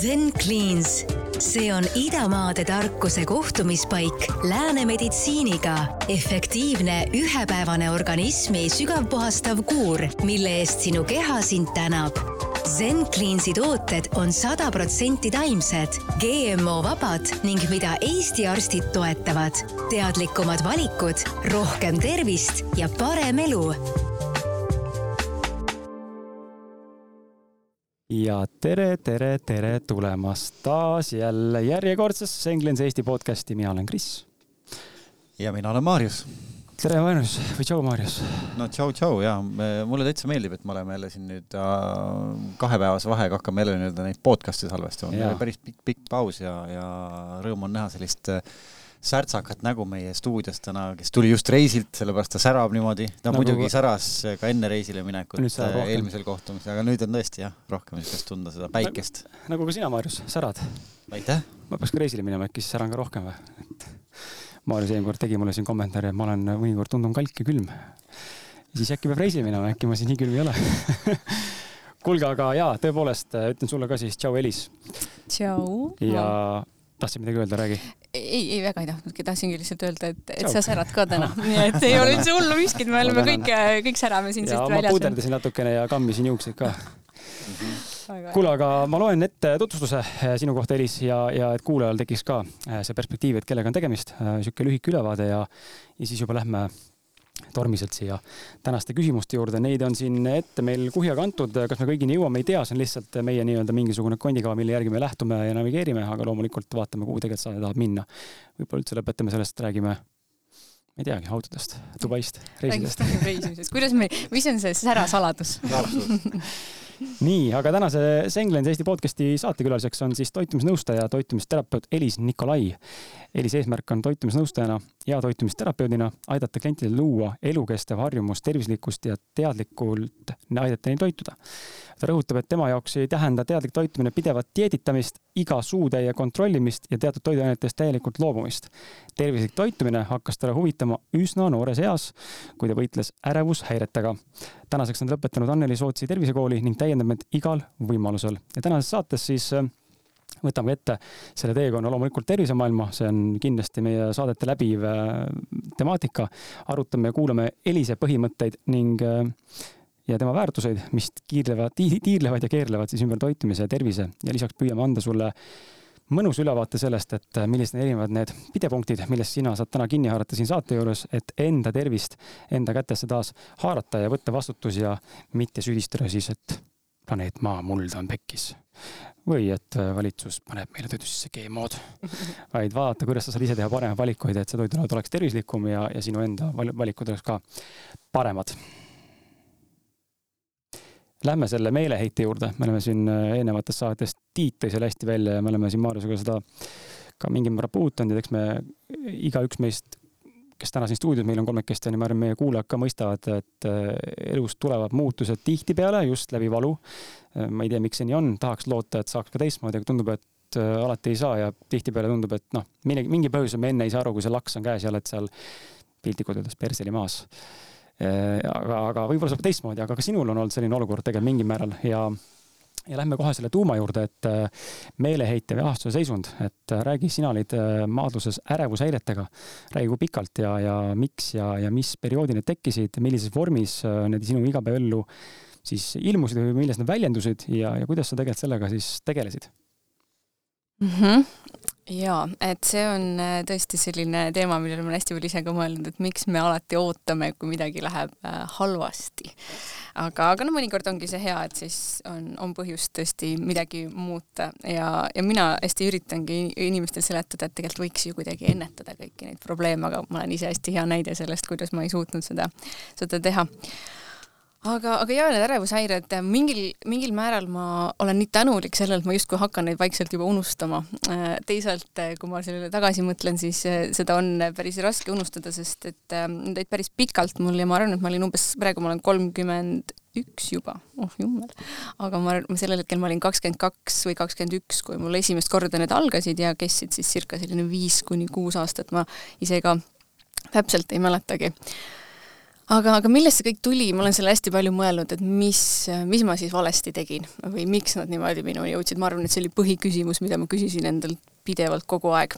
Zen Cleans, see on idamaade tarkuse kohtumispaik lääne meditsiiniga. efektiivne ühepäevane organismi sügavpuhastav kuur, mille eest sinu keha sind tänab. Zen Cleansi tooted on sada protsenti taimsed, GMO vabad ning mida Eesti arstid toetavad. teadlikumad valikud, rohkem tervist ja parem elu ja tere, tere, tere tulemast taas jälle järjekordsesse Englands Eesti podcasti, mina olen Kris. ja mina olen Maarjus. tere, Maarjus või tšau, Maarjus. no tšau, tšau ja mulle täitsa meeldib, et me oleme jälle siin nüüd äh, kahepäevase vahega hakkame jälle nii-öelda neid podcast'e salvestama. päris pikk, pikk paus ja, ja rõõm on näha sellist äh, särtsakat nägu meie stuudios täna, kes tuli just reisilt, sellepärast ta särab niimoodi. ta nagu... muidugi säras ka enne reisile minekut äh, eelmisel kohtumisel, aga nüüd on tõesti jah, rohkem niisugust tunda seda päikest nagu,. nagu ka sina, Maarjus, särad. aitäh. ma peaks ka reisile minema, äkki siis säran ka rohkem või? et Maarjus eelmine kord tegi mulle siin kommentaari, et ma olen mõnikord tundun kalk ja külm. siis äkki peab reisile minema, äkki ma siis nii külm ei ole kuulge, aga jaa, tõepoolest ütlen sulle ka siis tšau, Elis. tšau. ja tahtsid midagi öelda, räägi. Ei, ei väga ei tahtnudki, tahtsingi lihtsalt öelda, et, et sa särad ka täna, nii et ei ole üldse hullu miskit, me oleme kõik, kõik särame siin siit väljas. ma puuderdasin natukene ja kammisin juukseid ka. Kuule, aga ma loen ette tutvustuse eh, sinu kohta, Elis, ja, ja et kuulajal tekiks ka eh, see perspektiiv, et kellega on tegemist, niisugune eh, lühike ülevaade ja, ja siis juba lähme tormiselt siia tänaste küsimuste juurde, neid on siin ette meil kuhja kantud, kas me kõigini jõuame, ei tea, see on lihtsalt meie nii-öelda mingisugune kondikava, mille järgi me lähtume ja navigeerime, aga loomulikult vaatame, kuhu tegelikult saade tahab minna. võib-olla üldse lõpetame sellest, räägime ma ei teagi, autodest, Dubaist, reisidest. reisimisest, kuidas me, mis on see särasaladus nii, aga tänase Senglens Eesti podcasti saatekülaliseks on siis toitumisnõustaja, toitumisterapeut Elis Nikolai. Elis eesmärk on toitumisnõustajana ja toitumisterapeudina aidata klientidel luua elukestev harjumus tervislikust ja teadlikult aidata neil toituda. ta rõhutab, et tema jaoks ei tähenda teadlik toitumine pidevat dieeditamist, iga suutäie kontrollimist ja teatud toiduainetest täielikult loobumist. Tervislik toitumine hakkas teda huvitama üsna noores eas, kui ta võitles ärevushäiretega. tänaseks on ta lõpetanud Anneli Sootsi tervisekooli ning täiendab meid igal võimalusel ja tänases saates siis võtame ette selle teekonna loomulikult tervisemaailma, see on kindlasti meie saadete läbiv äh, temaatika. arutame ja kuulame Elise põhimõtteid ning äh, ja tema väärtuseid, mis kiirlevad, tiirlevad ja keerlevad siis ümber toitumise ja tervise ja lisaks püüame anda sulle mõnus ülevaate sellest, et äh, millised on erinevad need pidepunktid, millest sina saad täna kinni haarata siin saate juures, et enda tervist enda kätesse taas haarata ja võtta vastutus ja mitte süüdistada siis, et planeet Maa muld on pekkis või et äh, valitsus paneb meile toidusse GMO-d, vaid vaadata, kuidas sa saad ise teha paremaid valikuid, et see toidulaud oleks tervislikum ja, ja sinu enda valikud oleks ka paremad. Lähme selle meeleheite juurde, me oleme siin äh, eelnevates saates, Tiit tõi selle hästi välja ja me oleme siin Maarjusega seda ka mingil määral puudutanud ja eks me, igaüks meist kes täna siin stuudios meil on kolmekesti, ma arvan, meie kuulajad ka mõistavad, et äh, elus tulevad muutused tihtipeale just läbi valu. Äh, ma ei tea, miks see nii on, tahaks loota, et saaks ka teistmoodi, aga tundub, et äh, alati ei saa ja tihtipeale tundub, et noh, mingi, mingi põhjusel me enne ei saa aru, kui see laks on käes ja oled seal piltlikult öeldes perseli maas. Aga, aga võib-olla saab teistmoodi, aga ka sinul on olnud selline olukord tegelikult mingil määral ja ja lähme kohe selle tuuma juurde, et äh, meeleheite või ahastuse seisund, et äh, räägi, sina olid äh, maadluses ärevushäiretega. räägi, kui pikalt ja, ja miks ja, ja mis perioodi need tekkisid, millises vormis need sinu igapäevaellu siis ilmusid või milles nad väljendusid ja, ja kuidas sa tegelikult sellega siis tegelesid mm? -hmm jaa, et see on tõesti selline teema, millele ma olen hästi palju ise ka mõelnud, et miks me alati ootame, kui midagi läheb halvasti. Aga, aga no mõnikord ongi see hea, et siis on, on põhjust tõesti midagi muuta. Ja, ja mina hästi üritangi inimestele seletada, et tegelikult võiks ju kuidagi ennetada kõiki neid probleeme, aga ma olen ise hästi hea näide sellest, kuidas ma ei suutnud seda, seda teha aga, aga jaa, need ärevushäired, mingil, mingil määral ma olen nii tänulik sellele, et ma justkui hakkan neid vaikselt juba unustama. teisalt, kui ma sellele tagasi mõtlen, siis eh, seda on päris raske unustada, sest et need olid päris pikalt mul ja ma arvan, et ma olin umbes, praegu ma olen kolmkümmend üks juba, oh jummel. aga ma, sellel hetkel ma olin kakskümmend kaks või kakskümmend üks, kui mul esimest korda need algasid ja kestsid siis circa selline viis kuni kuus aastat, ma ise ka täpselt ei mäletagi aga, aga millest see kõik tuli, ma olen selle hästi palju mõelnud, et mis, mis ma siis valesti tegin või miks nad niimoodi minuni jõudsid, ma arvan, et see oli põhiküsimus, mida ma küsisin endalt pidevalt kogu aeg.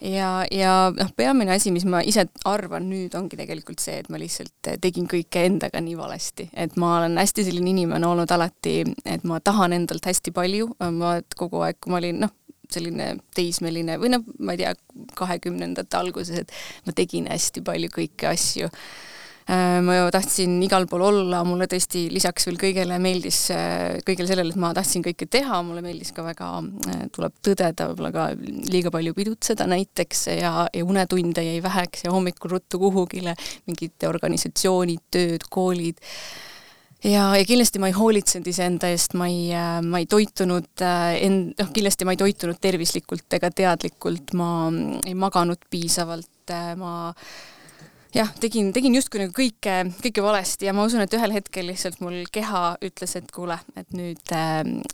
ja, ja noh, peamine asi, mis ma ise arvan nüüd, ongi tegelikult see, et ma lihtsalt tegin kõike endaga nii valesti, et ma olen hästi selline inimene olnud alati, et ma tahan endalt hästi palju, ma kogu aeg, kui ma olin noh, selline teismeline või noh, ma ei tea, kahekümnendate alguses, et ma tegin hästi palju kõiki asju ma ju tahtsin igal pool olla, mulle tõesti lisaks veel kõigele meeldis, äh, kõigele sellele, et ma tahtsin kõike teha, mulle meeldis ka väga, äh, tuleb tõdeda, võib-olla ka liiga palju pidutseda näiteks ja, ja unetunde jäi väheks ja hommikul ruttu kuhugile, mingid organisatsioonid, tööd, koolid. Ja, ja kindlasti ma ei hoolitsenud iseenda eest, ma ei, ma ei toitunud end-, noh, kindlasti ma ei toitunud tervislikult ega teadlikult, ma ei maganud piisavalt, ma jah, tegin, tegin justkui nagu kõike, kõike valesti ja ma usun, et ühel hetkel lihtsalt mul keha ütles, et kuule, et nüüd,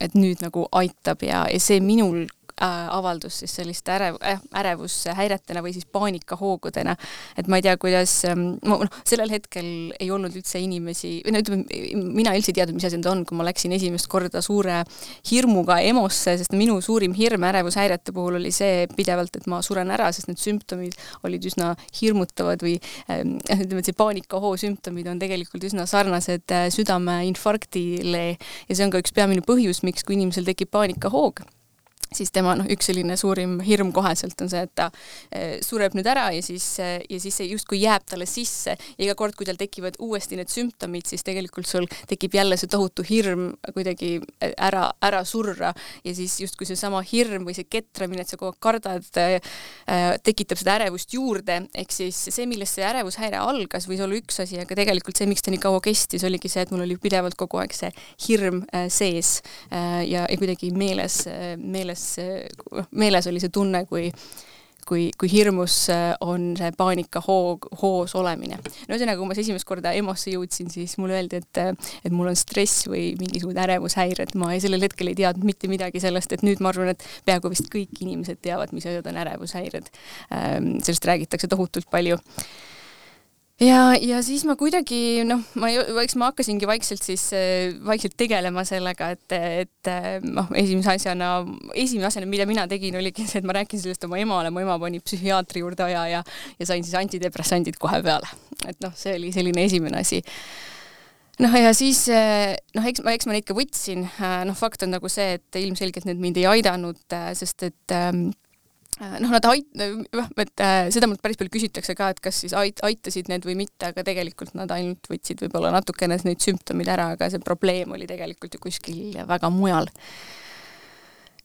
et nüüd nagu aitab ja, ja see minul Äh, avaldus siis selliste ärev, äh, ärevushäiretena või siis paanikahoogudena. et ma ei tea, kuidas, ähm, noh, sellel hetkel ei olnud üldse inimesi, või no ütleme, mina üldse ei teadnud, mis asi need on, kui ma läksin esimest korda suure hirmuga EMO-sse, sest minu suurim hirm ärevushäirete puhul oli see pidevalt, et ma suren ära, sest need sümptomid olid üsna hirmutavad või ähm, ütleme, et see paanikahoo sümptomid on tegelikult üsna sarnased äh, südameinfarktile ja see on ka üks peamine põhjus, miks, kui inimesel tekib paanikahoog siis tema noh, üks selline suurim hirm koheselt on see, et ta eh, sureb nüüd ära ja siis, eh, ja siis see justkui jääb talle sisse. Ja iga kord, kui tal tekivad uuesti need sümptomid, siis tegelikult sul tekib jälle see tohutu hirm kuidagi eh, ära, ära surra. Ja siis justkui seesama hirm või see ketramine, et sa kogu aeg kardad, tekitab seda ärevust juurde, ehk siis see, millest see ärevushäire algas, võis olla üks asi, aga tegelikult see, miks ta nii kaua kestis, oligi see, et mul oli pidevalt kogu aeg see hirm sees ja, ja kuidagi meeles, meeles meeles, meeles oli see tunne, kui kui, kui hirmus äh, on see paanikahoog, hoos olemine. no ühesõnaga, kui ma esimest korda EMO-sse jõudsin, siis mulle öeldi, et et mul on stress või mingisugune ärevushäired, ma sellel hetkel ei teadnud mitte midagi sellest, et nüüd ma arvan, et peaaegu vist kõik inimesed teavad, mis asjad on ärevushäired. Ähm, sellest räägitakse tohutult palju ja, ja siis ma kuidagi noh, ma, eks ma hakkasingi vaikselt siis, äh, vaikselt tegelema sellega, et, et äh, noh, esimese asjana, esimene asjana, mida mina tegin, oligi see, et ma rääkisin sellest oma emale, mu ema pani psühhiaatri juurde aja ja, ja sain siis antidepressandid kohe peale. et noh, see oli selline esimene asi noh, ja siis äh, noh, eks ma, eks ma neid ka võtsin, noh, fakt on nagu see, et ilmselgelt need mind ei aidanud, sest et ähm, Äh, noh, nad ait-, noh, et äh, seda mult päris palju küsitakse ka, et kas siis ait-, aitasid need või mitte, aga tegelikult nad ainult võtsid võib-olla natukene neid sümptomid ära, aga see probleem oli tegelikult ju kuskil väga mujal.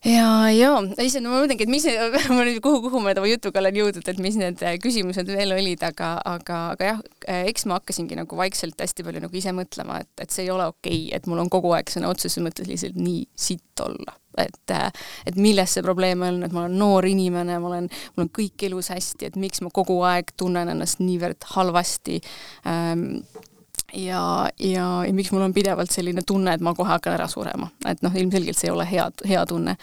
ja, ja, issand, ma mõtlengi, et mis ma nüüd, kuhu, kuhu ma oma jutuga olen jõudnud, et mis need äh, küsimused veel olid, aga, aga, aga jah, eks ma hakkasingi nagu vaikselt hästi palju nagu ise mõtlema, et, et see ei ole okei okay,, et mul on kogu aeg sõna otseses mõttes lihtsalt nii sitt olla et, et milles see probleem on, et ma olen noor inimene, ma olen, mul on kõik elus hästi, et miks ma kogu aeg tunnen ennast niivõrd halvasti ähm, ja, ja, ja miks mul on pidevalt selline tunne, et ma kohe hakkan ära surema, et noh, ilmselgelt see ei ole hea, hea tunne.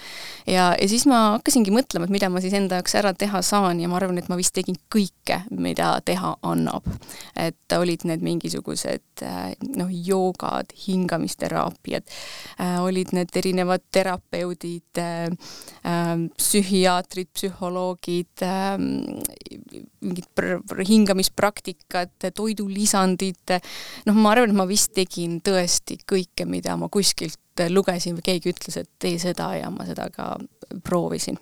ja, ja siis ma hakkasingi mõtlema, et mida ma siis enda jaoks ära teha saan ja ma arvan, et ma vist tegin kõike, mida teha annab. et olid need mingisugused noh, joogad, hingamisteraapiad, olid need erinevad terapeudid, psühhiaatrid, psühholoogid, mingid hingamispraktikad, toidulisandid, noh, ma arvan, et ma vist tegin tõesti kõike, mida ma kuskilt lugesin või keegi ütles, et tee seda ja ma seda ka proovisin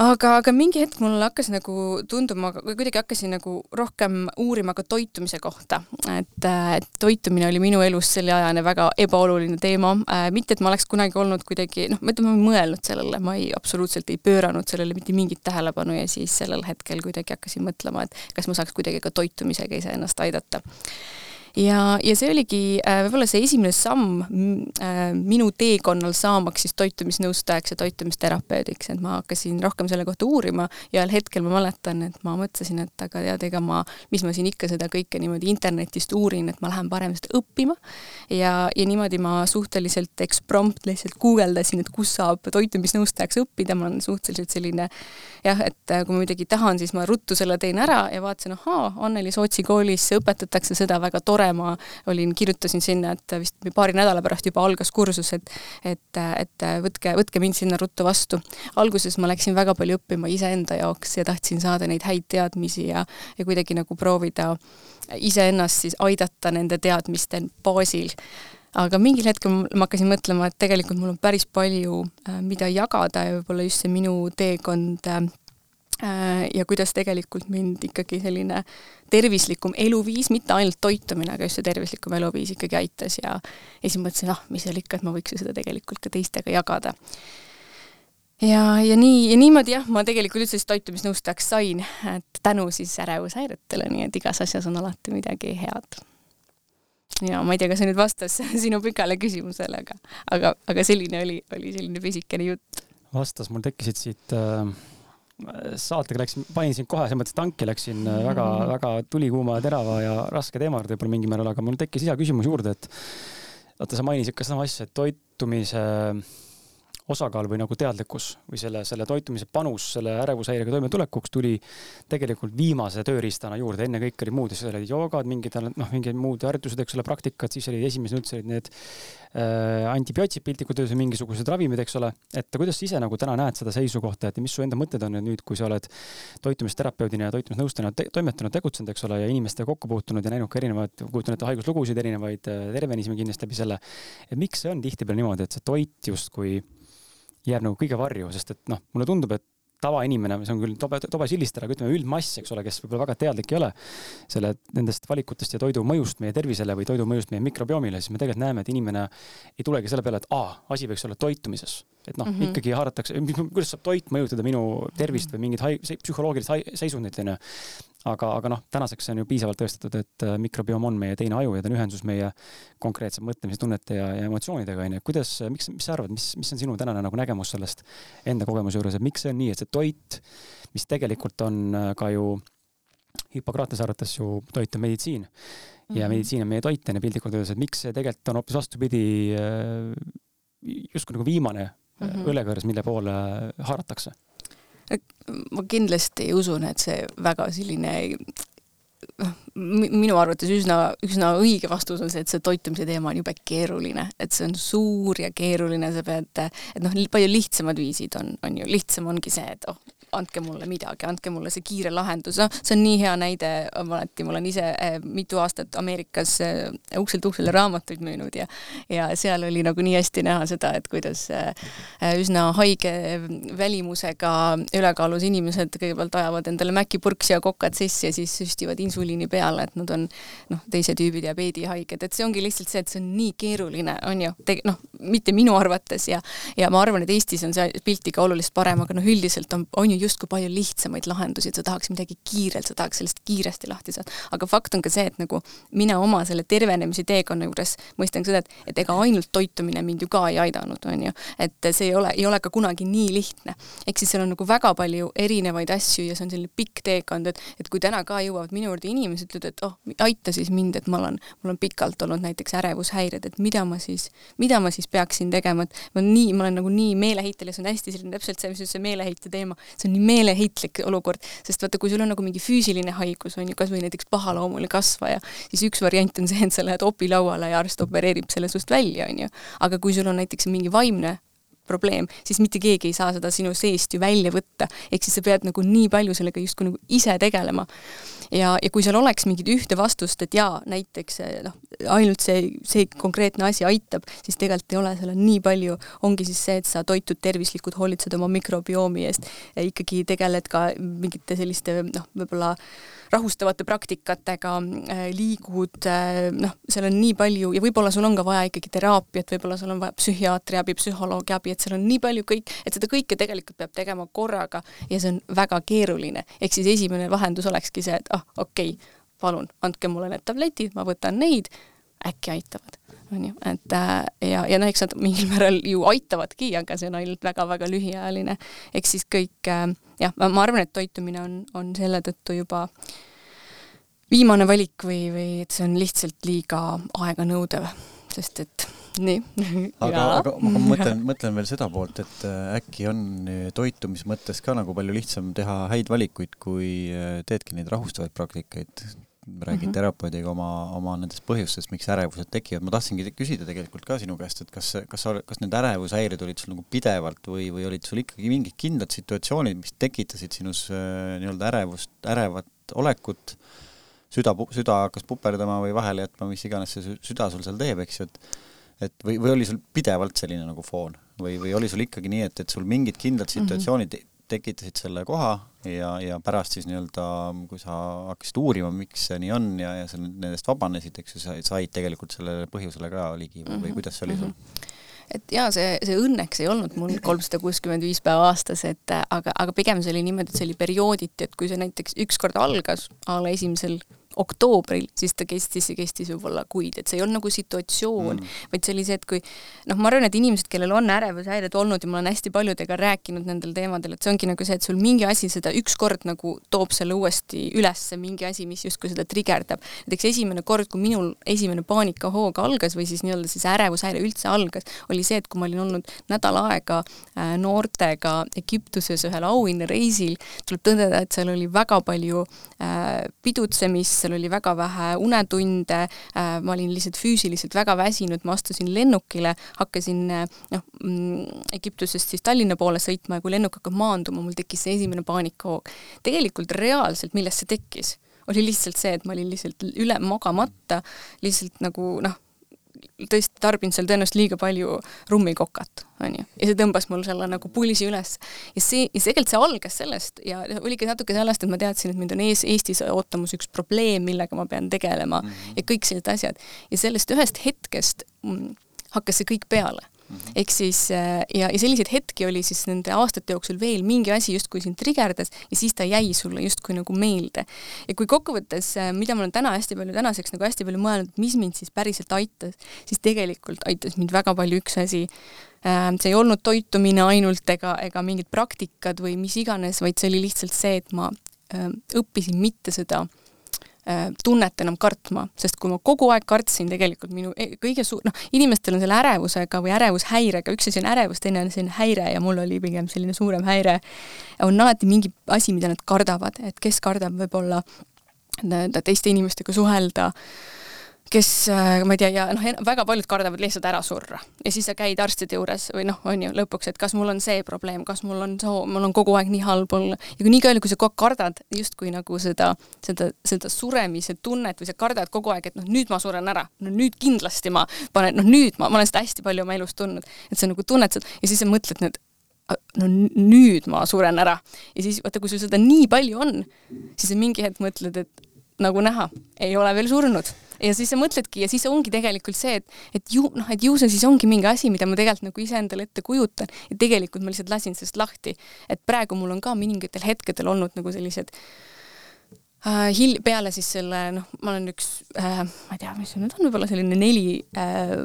aga, aga mingi hetk mul hakkas nagu tunduma, kuidagi hakkasin nagu rohkem uurima ka toitumise kohta, et, et toitumine oli minu elus selle ajani väga ebaoluline teema. Äh,, mitte et ma oleks kunagi olnud kuidagi noh, ma ütleme, ma ei mõelnud sellele, ma ei, absoluutselt ei pööranud sellele mitte mingit tähelepanu ja siis sellel hetkel kuidagi hakkasin mõtlema, et kas ma saaks kuidagi ka toitumisega iseennast aidata ja, ja see oligi äh, võib-olla see esimene samm äh, minu teekonnal saamaks siis toitumisnõustajaks ja toitumisterapeudiks, et ma hakkasin rohkem selle kohta uurima ja ühel hetkel ma mäletan, et ma mõtlesin, et aga tead, ega ma, mis ma siin ikka seda kõike niimoodi internetist uurin, et ma lähen parem seda õppima. ja, ja niimoodi ma suhteliselt eksprompt lihtsalt guugeldasin, et kus saab toitumisnõustajaks õppida, ma olen suhteliselt selline jah, et äh, kui ma midagi tahan, siis ma ruttu selle teen ära ja vaatasin, ahaa, Anneli Sootsi koolis õpetatakse seda väga tore tore, ma olin, kirjutasin sinna, et vist paari nädala pärast juba algas kursus, et et, et võtke, võtke mind sinna ruttu vastu. alguses ma läksin väga palju õppima iseenda jaoks ja tahtsin saada neid häid teadmisi ja, ja kuidagi nagu proovida iseennast siis aidata nende teadmiste baasil aga mingil hetkel ma hakkasin mõtlema, et tegelikult mul on päris palju, äh, mida jagada ja võib-olla just see minu teekond äh, ja kuidas tegelikult mind ikkagi selline tervislikum eluviis, mitte ainult toitumine, aga just see tervislikum eluviis ikkagi aitas ja ja siis mõtlesin, ah, mis seal ikka, et ma võiks ju seda tegelikult ka teistega jagada. ja, ja nii, ja niimoodi jah, ma tegelikult üldse siis toitumisnõustajaks sain, et tänu siis ärevushäiretele, nii et igas asjas on alati midagi head ja ma ei tea, kas see nüüd vastas sinu pikale küsimusele, aga, aga, aga selline oli, oli selline pisikene jutt. vastas, mul tekkisid siit äh saatega läksin, panin sind kohe, selles mõttes tanki läksin väga-väga mm -hmm. tulikuuma ja terava ja raske teema juurde võib-olla mingil määral, aga mul tekkis lisaküsimus juurde, et vaata, sa mainisid ka sama asja, et toitumise äh, osakaal või nagu teadlikkus või selle, selle toitumise panus selle ärevushäirega toimetulekuks tuli tegelikult viimase tööriistana juurde, enne kõik olid muud, siis olid joogad, mingid noh, mingid muud harjutused, eks ole, praktikad, siis olid esimesed üldse olid need äh, antibiootsid piltlikult öeldes, mingisugused ravimid, eks ole. et kuidas sa ise nagu täna näed seda seisukohta, et mis su enda mõtted on nüüd, kui sa oled toitumisterapeudina ja toitumisnõustajana te toimetanud, tegutsenud, eks ole, ja inimestega kokku puutunud ja näinud ka erinevaid, kujutan ette haiguslugusid, erinevaid äh, tervenemisi kindlasti läbi selle. et miks see on tihtipeale niimoodi, et see toit justkui jääb nagu kõige varju, sest et noh, mulle tundub, et tavainimene, see on küll tobe, tobe sildistada, aga ütleme üldmass, eks ole, kes võib-olla väga teadlik ei ole selle, nendest valikutest ja toidu mõjust meie tervisele või toidu mõjust meie mikrobiomile, siis me tegelikult näeme, et inimene ei tulegi selle peale, et aa, asi võiks olla toitumises. Et noh mm -hmm., ikkagi haaratakse, kuidas saab toit mõjutada minu tervist või mingit haig-, psühholoogilist seisundit, onju aga, aga noh, tänaseks on ju piisavalt tõestatud, et äh, mikrobiom on meie teine aju ja ta on ühenduses meie konkreetse mõtlemise, tunnete ja, ja emotsioonidega, onju. kuidas, miks, mis sa arvad, mis, mis on sinu tänane nagu nägemus sellest enda kogemuse juures, et miks see on nii, et see toit, mis tegelikult on äh, ka ju Hippokratese arvates ju toit on meditsiin ja mm -hmm. meditsiin on meie toit, onju piltlikult öeldes, et miks see tegelikult on hoopis vastupidi, äh, justkui nagu viimane mm -hmm. õlekõrs, mille poole haaratakse. Ma kindlasti usun, et see väga selline noh, minu arvates üsna, üsna õige vastus on see, et see toitumise teema on jube keeruline, et see on suur ja keeruline, sa pead, et noh, palju lihtsamad viisid on, on ju, lihtsam ongi see, et oh, andke mulle midagi, andke mulle see kiire lahendus, noh, see on nii hea näide, alati ma olen ise äh, mitu aastat Ameerikas äh, ukselt uksele raamatuid müünud ja ja seal oli nagu nii hästi näha seda, et kuidas äh, üsna haige välimusega ülekaalus inimesed kõigepealt ajavad endale mäkipurksi ja kokad sissi ja siis süstivad insuliini peale, et nad on noh, teise tüübi diabeedihaiged, et see ongi lihtsalt see, et see on nii keeruline, on ju, noh, mitte minu arvates ja ja ma arvan, et Eestis on see pilt ikka oluliselt parem, aga noh, üldiselt on, on ju justkui palju lihtsamaid lahendusi, et sa tahaks midagi kiirelt, sa tahaks sellest kiiresti lahti saada. aga fakt on ka see, et nagu mina oma selle tervenemise teekonna juures mõistan seda, et, et ega ainult toitumine mind ju ka ei aidanud, on ju. et see ei ole, ei ole ka kunagi nii lihtne. ehk siis seal on nagu väga palju erinevaid asju ja see on selline pikk teekond, et, et kui täna ka jõuavad minu juurde inimesed, ütlevad, et oh, aita siis mind, et ma olen, mul on pikalt olnud näiteks ärevushäired, et mida ma siis, mida ma siis peaksin tegema, et ma nii, ma olen nagu nii meeleheitel ja see on hästi selline täpselt see, mis see meeleheite teema, see on nii meeleheitlik olukord, sest vaata, kui sul on nagu mingi füüsiline haigus, on ju, kas või näiteks pahaloomuline kasvaja, siis üks variant on see, et sa lähed opilauale ja arst opereerib selle sust välja, on ju. aga kui sul on näiteks mingi vaimne probleem, siis mitte keegi ei saa seda sinu seest ju välja võtta. ehk siis sa pead nagu nii palju sellega justkui nagu ise tegelema. ja, ja kui seal oleks mingit ühte vastust, et jaa, näiteks noh, ainult see, see konkreetne asi aitab, siis tegelikult ei ole, seal on nii palju, ongi siis see, et sa toitud tervislikult, hoolitsed oma mikrobiomi eest, ikkagi tegeled ka mingite selliste noh, võib-olla rahustavate praktikatega, äh, liigud, äh, noh, seal on nii palju ja võib-olla sul on ka vaja ikkagi teraapiat, võib-olla sul on vaja psühhiaatri abi, psühholoogi abi, et seal on nii palju kõik, et seda kõike tegelikult peab tegema korraga ja see on väga keeruline. ehk siis esimene lahendus olekski see, et ah, okei okay,, palun, andke mulle need tabletid, ma võtan neid, äkki aitavad on ju, et äh, ja, ja noh, eks nad mingil määral ju aitavadki, aga see on ainult väga-väga lühiajaline. eks siis kõik äh, jah, ma arvan, et toitumine on, on selle tõttu juba viimane valik või, või et see on lihtsalt liiga aeganõudev, sest et nii. aga, aga ma mõtlen, mõtlen veel seda poolt, et äh, äkki on toitumise mõttes ka nagu palju lihtsam teha häid valikuid, kui teedki neid rahustavaid praktikaid räägid mm -hmm. terapeudiga oma, oma nendest põhjustest, miks ärevused tekivad, ma tahtsingi küsida tegelikult ka sinu käest, et kas, kas sa, kas need ärevushäired olid sul nagu pidevalt või, või olid sul ikkagi mingid kindlad situatsioonid, mis tekitasid sinus äh, nii-öelda ärevust, ärevat olekut, süda, süda hakkas puperdama või vahele jätma, mis iganes see süda sul seal teeb, eks ju, et et või, või oli sul pidevalt selline nagu foon või, või oli sul ikkagi nii, et, et sul mingid kindlad mhm. situatsioonid mm -hmm tekitasid selle koha ja, ja pärast siis nii-öelda, kui sa hakkasid uurima, miks see nii on ja, ja sa nendest vabanesid, eks ju, sa said tegelikult sellele põhjusele ka ligi või, või mhm, kuidas see oli sul? Mhm. et jaa, see, see õnneks ei olnud mul kolmsada kuuskümmend viis päeva aastas, et aga, aga pigem see oli niimoodi, et see oli periooditi, et kui see näiteks ükskord algas a la esimesel oktoobril, siis ta kestis ja kestis võib-olla kuid, et see ei olnud nagu situatsioon mm., vaid see oli see, et kui noh, ma arvan, et inimesed, kellel on ärevushäired olnud ja ma olen hästi paljudega rääkinud nendel teemadel, et see ongi nagu see, et sul mingi asi seda ükskord nagu toob selle uuesti ülesse, mingi asi, mis justkui seda trigerdab. näiteks esimene kord, kui minul esimene paanikahoog algas või siis nii-öelda siis ärevushäire üldse algas, oli see, et kui ma olin olnud nädal aega äh, noortega Egiptuses ühel auhinnareisil, tuleb tõdeda, et seal oli väga palju äh, pidutsemist, seal oli väga vähe unetunde, äh, ma olin lihtsalt füüsiliselt väga väsinud, ma astusin lennukile, hakkasin äh, noh, mm, Egiptusest siis Tallinna poole sõitma ja kui lennuk hakkab maanduma, mul tekkis see esimene paanikahoog. tegelikult reaalselt, millest see tekkis, oli lihtsalt see, et ma olin lihtsalt üle magamata, lihtsalt nagu noh, tõesti tarbinud seal tõenäoliselt liiga palju rummikokat, on ju. ja see tõmbas mul selle nagu pulsi üles. ja see, ja tegelikult see algas sellest ja oligi natuke sellest, et ma teadsin, et mind on ees, Eestis ootamas üks probleem, millega ma pean tegelema mm -hmm. ja kõik sellised asjad. ja sellest ühest hetkest mm, hakkas see kõik peale Mhm. ehk siis äh, ja, ja selliseid hetki oli siis nende aastate jooksul veel, mingi asi justkui sind trigerdas ja siis ta jäi sulle justkui nagu meelde. ja kui kokkuvõttes, äh, mida ma olen täna hästi palju, tänaseks nagu hästi palju mõelnud, mis mind siis päriselt aitas, siis tegelikult aitas mind väga palju üks asi, äh, see ei olnud toitumine ainult ega, ega mingid praktikad või mis iganes, vaid see oli lihtsalt see, et ma õppisin mitte seda tunnet enam kartma, sest kui ma kogu aeg kartsin tegelikult minu e-, kõige suur, noh, inimestel on selle ärevusega või ärevushäirega, üks asi on ärevus, teine on selline häire ja mul oli pigem selline suurem häire, on alati mingi asi, mida nad kardavad, et kes kardab võib-olla teiste inimestega suhelda. äh, kes, äh, ma ei tea, ja noh, väga paljud kardavad lihtsalt ära surra. ja siis sa käid arstide juures või noh, on ju, lõpuks, et kas mul on see probleem, kas mul on soo, mul on kogu aeg nii halb olla. ja kui nii palju, kui sa kogu aeg kardad justkui nagu seda, seda, seda suremise tunnet või sa kardad kogu aeg, et noh, nüüd ma suren ära, no nüüd kindlasti ma panen, noh nüüd ma, ma olen seda hästi palju oma elus tundnud, et sa nagu tunned seda ja siis sa mõtled nüüd, no nüüd ma suren ära. ja siis vaata, kui sul seda nii palju on, siis sa mingi hetk mõtled, et nagu näha, ei ole veel surnud. Ja siis sa mõtledki ja siis ongi tegelikult see, et, et ju noh, et ju see siis ongi mingi asi, mida ma tegelikult nagu iseendale ette kujutan. Ja tegelikult ma lihtsalt lasin sellest lahti. et praegu mul on ka mõningatel hetkedel olnud nagu sellised äh, hil-, peale siis selle, noh, ma olen üks äh,, ma ei tea, mis see nüüd on, võib-olla selline neli äh,,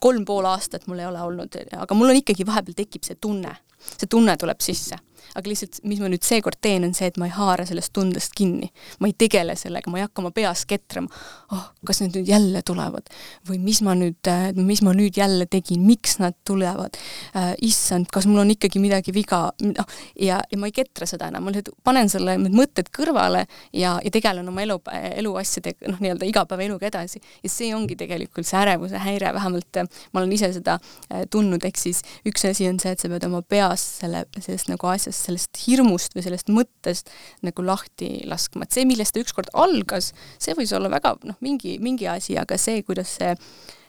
kolm pool aastat mul ei ole olnud, aga mul on ikkagi vahepeal tekib see tunne, see tunne tuleb sisse aga lihtsalt, mis ma nüüd seekord teen, on see, et ma ei haara sellest tundest kinni. ma ei tegele sellega, ma ei hakka oma peas ketrama, oh, kas need nüüd jälle tulevad? Või mis ma nüüd, äh, mis ma nüüd jälle tegin, miks nad tulevad? Äh,, issand, kas mul on ikkagi midagi viga, noh, ja, ja ma ei ketra seda enam, ma lihtsalt panen selle, need mõtted kõrvale ja, ja tegelen oma elu, eluasjadega, noh, nii-öelda igapäevaeluga edasi. ja see ongi tegelikult see ärevuse häire, vähemalt äh, ma olen ise seda äh, tundnud, ehk siis üks asi on see, et sa pead oma peas selle, sellest nagu asjast sellest hirmust või sellest mõttest nagu lahti laskma, et see, millest ta ükskord algas, see võis olla väga noh, mingi, mingi asi, aga see, kuidas see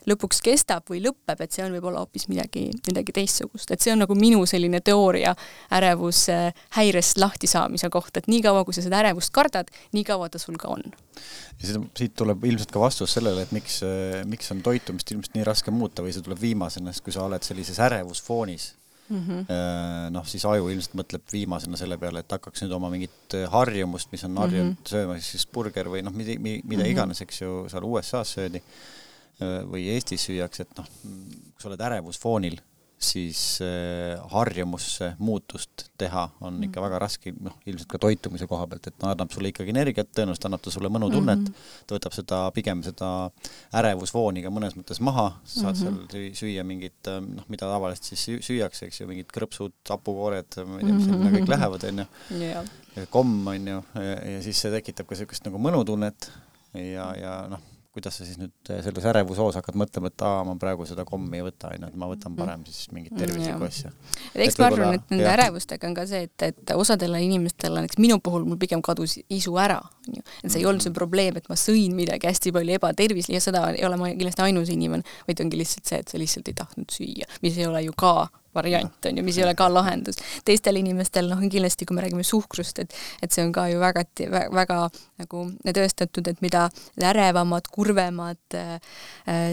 lõpuks kestab või lõpeb, et see on võib-olla hoopis midagi, midagi teistsugust, et see on nagu minu selline teooria ärevushäirest lahtisaamise kohta, et niikaua, kui sa seda ärevust kardad, nii kaua ta sul ka on. ja siis, siit tuleb ilmselt ka vastus sellele, et miks, miks on toitumist ilmselt nii raske muuta või see tuleb viimasena, sest kui sa oled sellises ärevusfoonis mm -hmm. noh, siis aju ilmselt mõtleb viimasena selle peale, et hakkaks nüüd oma mingit harjumust, mis on harjunud mm -hmm. sööma siis burger või noh, mida, mida mm -hmm. iganes, eks ju, seal USA-s söödi või Eestis süüakse, et noh, kui sa oled ärevusfoonil siis äh, harjumusse muutust teha on mm. ikka väga raske, noh, ilmselt ka toitumise koha pealt, et ta annab sulle ikkagi energiat, tõenäoliselt annab ta sulle mõnutunnet mm, -hmm. ta võtab seda, pigem seda ärevusfooni ka mõnes mõttes maha, sa saad mm -hmm. seal süüa mingit, äh, noh, mida tavaliselt siis süüakse, eks ju, mingid krõpsud, hapukoored, ma ei tea, mis sinna -hmm. kõik lähevad, on ju, komm, on ju, ja siis see tekitab ka niisugust nagu mõnutunnet ja, ja noh kuidas sa siis nüüd eh, selles ärevushoos hakkad mõtlema, et aa, ma praegu seda kommi ei võta, onju, et ma võtan mm. parem siis mingit mm, tervislikku mm, asja. eks ma arvan, et nende jah. ärevustega on ka see, et, et osadele inimestele, näiteks minu puhul mul pigem kadus isu ära, onju. et see ei olnud see mm. probleem, et ma sõin midagi hästi palju ebatervislikku ja seda ei ole ma kindlasti ainus inimene, vaid ongi lihtsalt see, et sa lihtsalt ei tahtnud süüa, mis ei ole ju ka variant, on ju, mis ei ole ka lahendus. teistel inimestel noh, kindlasti kui me räägime suhkrust, et et see on ka ju väga, väga nagu tõestatud, et mida ärevamad, kurvemad äh,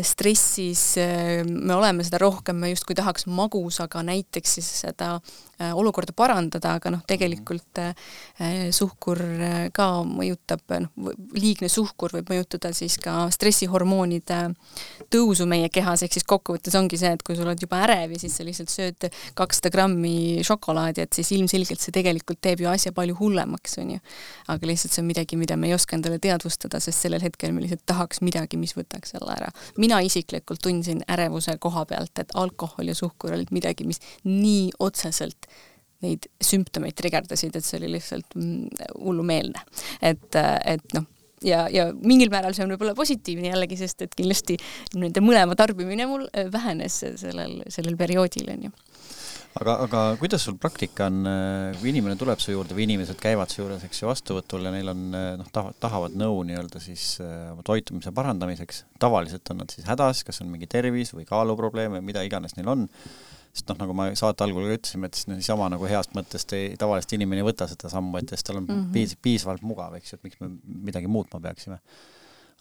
stressis äh, me oleme, seda rohkem me justkui tahaks magusaga näiteks siis seda äh, olukorda parandada, aga noh, tegelikult äh, suhkur äh, ka mõjutab, noh, liigne suhkur võib mõjutada siis ka stressihormoonide tõusu meie kehas, ehk siis kokkuvõttes ongi see, et kui sa oled juba ärev ja siis sa lihtsalt sööd kakssada grammi šokolaadi, et siis ilmselgelt see tegelikult teeb ju asja palju hullemaks, on ju. aga lihtsalt see on midagi, mida me ei oska endale teadvustada, sest sellel hetkel me lihtsalt tahaks midagi, mis võtaks selle ära. mina isiklikult tundsin ärevuse koha pealt, et alkohol ja suhkur olid midagi, mis nii otseselt neid sümptomeid trigerdasid, et see oli lihtsalt mm, hullumeelne. et, et noh, ja, ja mingil määral see on võib-olla positiivne jällegi, sest et kindlasti nende mõlema tarbimine mul äh, vähenes sellel, sellel perioodil, on ju aga, aga kuidas sul praktika on, äh, kui inimene tuleb su juurde või inimesed käivad su juures, eks ju, vastuvõtul ja neil on äh, noh, tahavad nõu nii-öelda siis oma toitumise parandamiseks, tavaliselt on nad siis hädas, kas on mingi tervis või kaaluprobleem või mida iganes neil on sest noh, nagu ma saate algul ka ütlesime, et siis niisama nagu heast mõttest ei, tavaliselt inimene ei võta seda sammu ette, sest tal on mm -hmm. piis-, piisavalt mugav, eks ju, et miks me midagi muutma peaksime.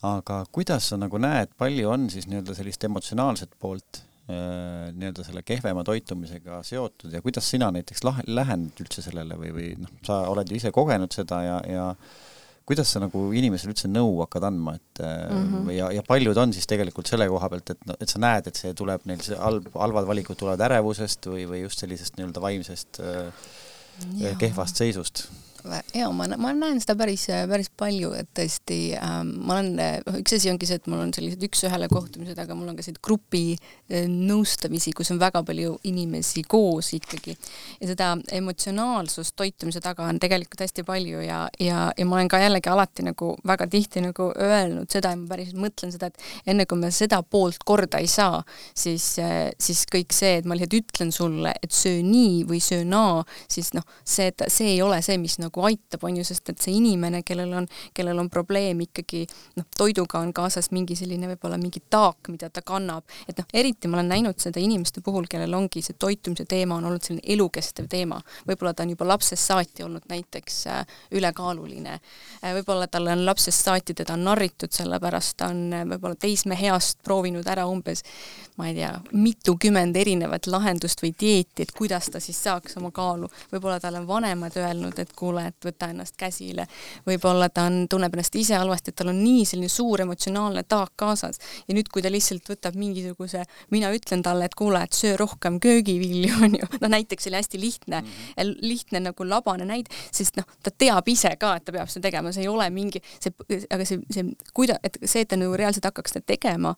aga kuidas sa nagu näed, palju on siis nii-öelda sellist emotsionaalset poolt äh, nii-öelda selle kehvema toitumisega seotud ja kuidas sina näiteks lah-, lähened üldse sellele või, või noh, sa oled ju ise kogenud seda ja, ja kuidas sa nagu inimesele üldse nõu hakkad andma, et mm -hmm. ja, ja paljud on siis tegelikult selle koha pealt, et, et sa näed, et see tuleb neil, see halb, halvad valikud tulevad ärevusest või, või just sellisest nii-öelda vaimsest äh, kehvast seisust ja ma, ma näen seda päris, päris palju, et tõesti ähm, ma olen, üks asi ongi see, et mul on sellised üks-ühele kohtumised, aga mul on ka selliseid grupi äh, nõustamisi, kus on väga palju inimesi koos ikkagi. ja seda emotsionaalsust toitumise taga on tegelikult hästi palju ja, ja, ja ma olen ka jällegi alati nagu väga tihti nagu öelnud seda ja ma päriselt mõtlen seda, et enne kui me seda poolt korda ei saa, siis, äh, siis kõik see, et ma lihtsalt ütlen sulle, et söö nii või söö naa, siis noh, see, see ei ole see, mis nagu nagu aitab, on ju, sest et see inimene, kellel on, kellel on probleem ikkagi noh, toiduga on kaasas mingi selline võib-olla mingi taak, mida ta kannab, et noh, eriti ma olen näinud seda inimeste puhul, kellel ongi see toitumise teema on olnud selline elukestev teema. võib-olla ta on juba lapsest saati olnud näiteks äh, ülekaaluline, äh, võib-olla talle on lapsest saati teda narritud, sellepärast ta on äh, võib-olla teismeheast proovinud ära umbes ma ei tea, mitukümmend erinevat lahendust või dieeti, et kuidas ta siis saaks oma kaalu. võib-olla talle on vanemad öelnud, et kuule, et võta ennast käsile. võib-olla ta on, tunneb ennast ise halvasti, et tal on nii selline suur emotsionaalne taak kaasas ja nüüd, kui ta lihtsalt võtab mingisuguse, mina ütlen talle, et kuule, et söö rohkem köögivilju, on ju, noh näiteks oli hästi lihtne mm, -hmm. lihtne nagu labane näide, sest noh, ta teab ise ka, et ta peab seda tegema, see ei ole mingi, see, aga see, see, kuida-, et see, et ta nagu reaalselt hakkaks seda tegema,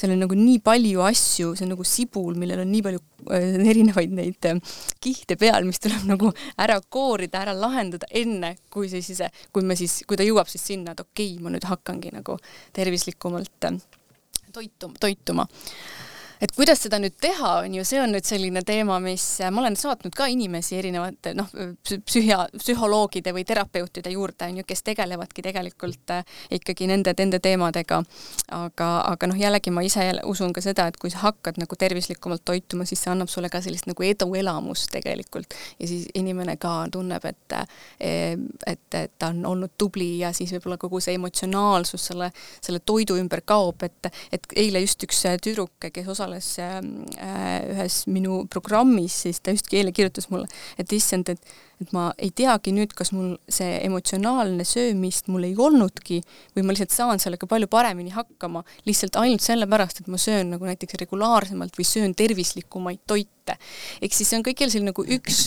seal on nagu nii palju asju, see on nagu sibul, millel on nii palju äh, erinevaid neid äh, kihte peal, mis tuleb nagu ära koorida, ära lahendada enne, kui see siis, kui me siis, kui ta jõuab siis sinna, et okei okay,, ma nüüd hakkangi nagu tervislikumalt äh, toitu, toituma et kuidas seda nüüd teha, on ju, see on nüüd selline teema, mis ma olen saatnud ka inimesi erinevate noh, psühhia, psühholoogide või terapeutide juurde, on ju, kes tegelevadki tegelikult äh, ikkagi nende, nende teemadega. aga, aga noh, jällegi ma ise usun ka seda, et kui sa hakkad nagu tervislikumalt toituma, siis see annab sulle ka sellist nagu eduelamust tegelikult ja siis inimene ka tunneb, et äh, et, et ta on olnud tubli ja siis võib-olla kogu see emotsionaalsus selle, selle toidu ümber kaob, et, et eile just üks tüdruk, kes osales osales äh, ühes minu programmis, siis ta just eile kirjutas mulle, et issand, et et ma ei teagi nüüd, kas mul see emotsionaalne söömist mul ei olnudki või ma lihtsalt saan sellega palju paremini hakkama lihtsalt ainult sellepärast, et ma söön nagu näiteks regulaarsemalt või söön tervislikumaid toite. ehk siis see on jälle selline nagu üks,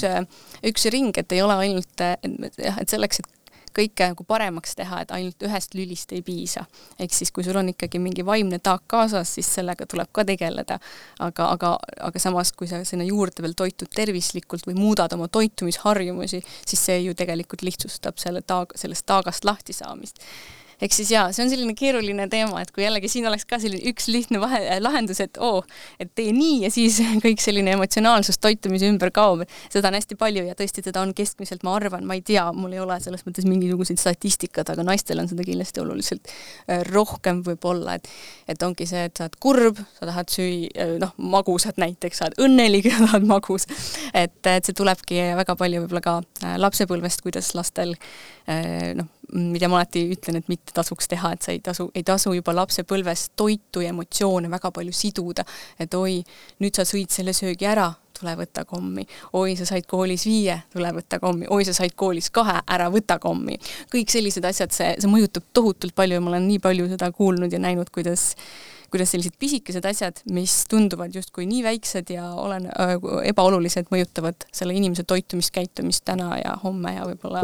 üks ring, et ei ole ainult, et jah, et selleks, et kõike nagu paremaks teha, et ainult ühest lülist ei piisa. ehk siis, kui sul on ikkagi mingi vaimne taak kaasas, siis sellega tuleb ka tegeleda. aga, aga, aga samas, kui sa sinna juurde veel toitud tervislikult või muudad oma toitumisharjumusi, siis see ju tegelikult lihtsustab selle taag, sellest taagast lahti saamist ehk siis jaa, see on selline keeruline teema, et kui jällegi siin oleks ka selline üks lihtne vahe, äh, lahendus, et oo, et tee nii ja siis kõik selline emotsionaalsus toitumise ümber kaob, seda on hästi palju ja tõesti, teda on keskmiselt, ma arvan, ma ei tea, mul ei ole selles mõttes mingisuguseid statistikat, aga naistel on seda kindlasti oluliselt äh, rohkem võib-olla, et et ongi see, et sa oled kurb, sa tahad süüa, äh, noh, magusat näiteks, sa oled õnnelik ja tahad magus. et, et see tulebki väga palju võib-olla ka lapsepõlvest, kuidas lastel noh, mida ma alati ütlen, et mitte tasuks teha, et sa ei tasu, ei tasu juba lapsepõlves toitu ja emotsioone väga palju siduda, et oi, nüüd sa sõid selle söögi ära, tule võta kommi. oi, sa said koolis viie, tule võta kommi. oi, sa said koolis kahe, ära võta kommi. kõik sellised asjad, see, see mõjutab tohutult palju ja ma olen nii palju seda kuulnud ja näinud, kuidas kuidas sellised pisikesed asjad, mis tunduvad justkui nii väiksed ja olen äh,, ebaolulised, mõjutavad selle inimese toitumiskäitumist täna ja homme ja võib-olla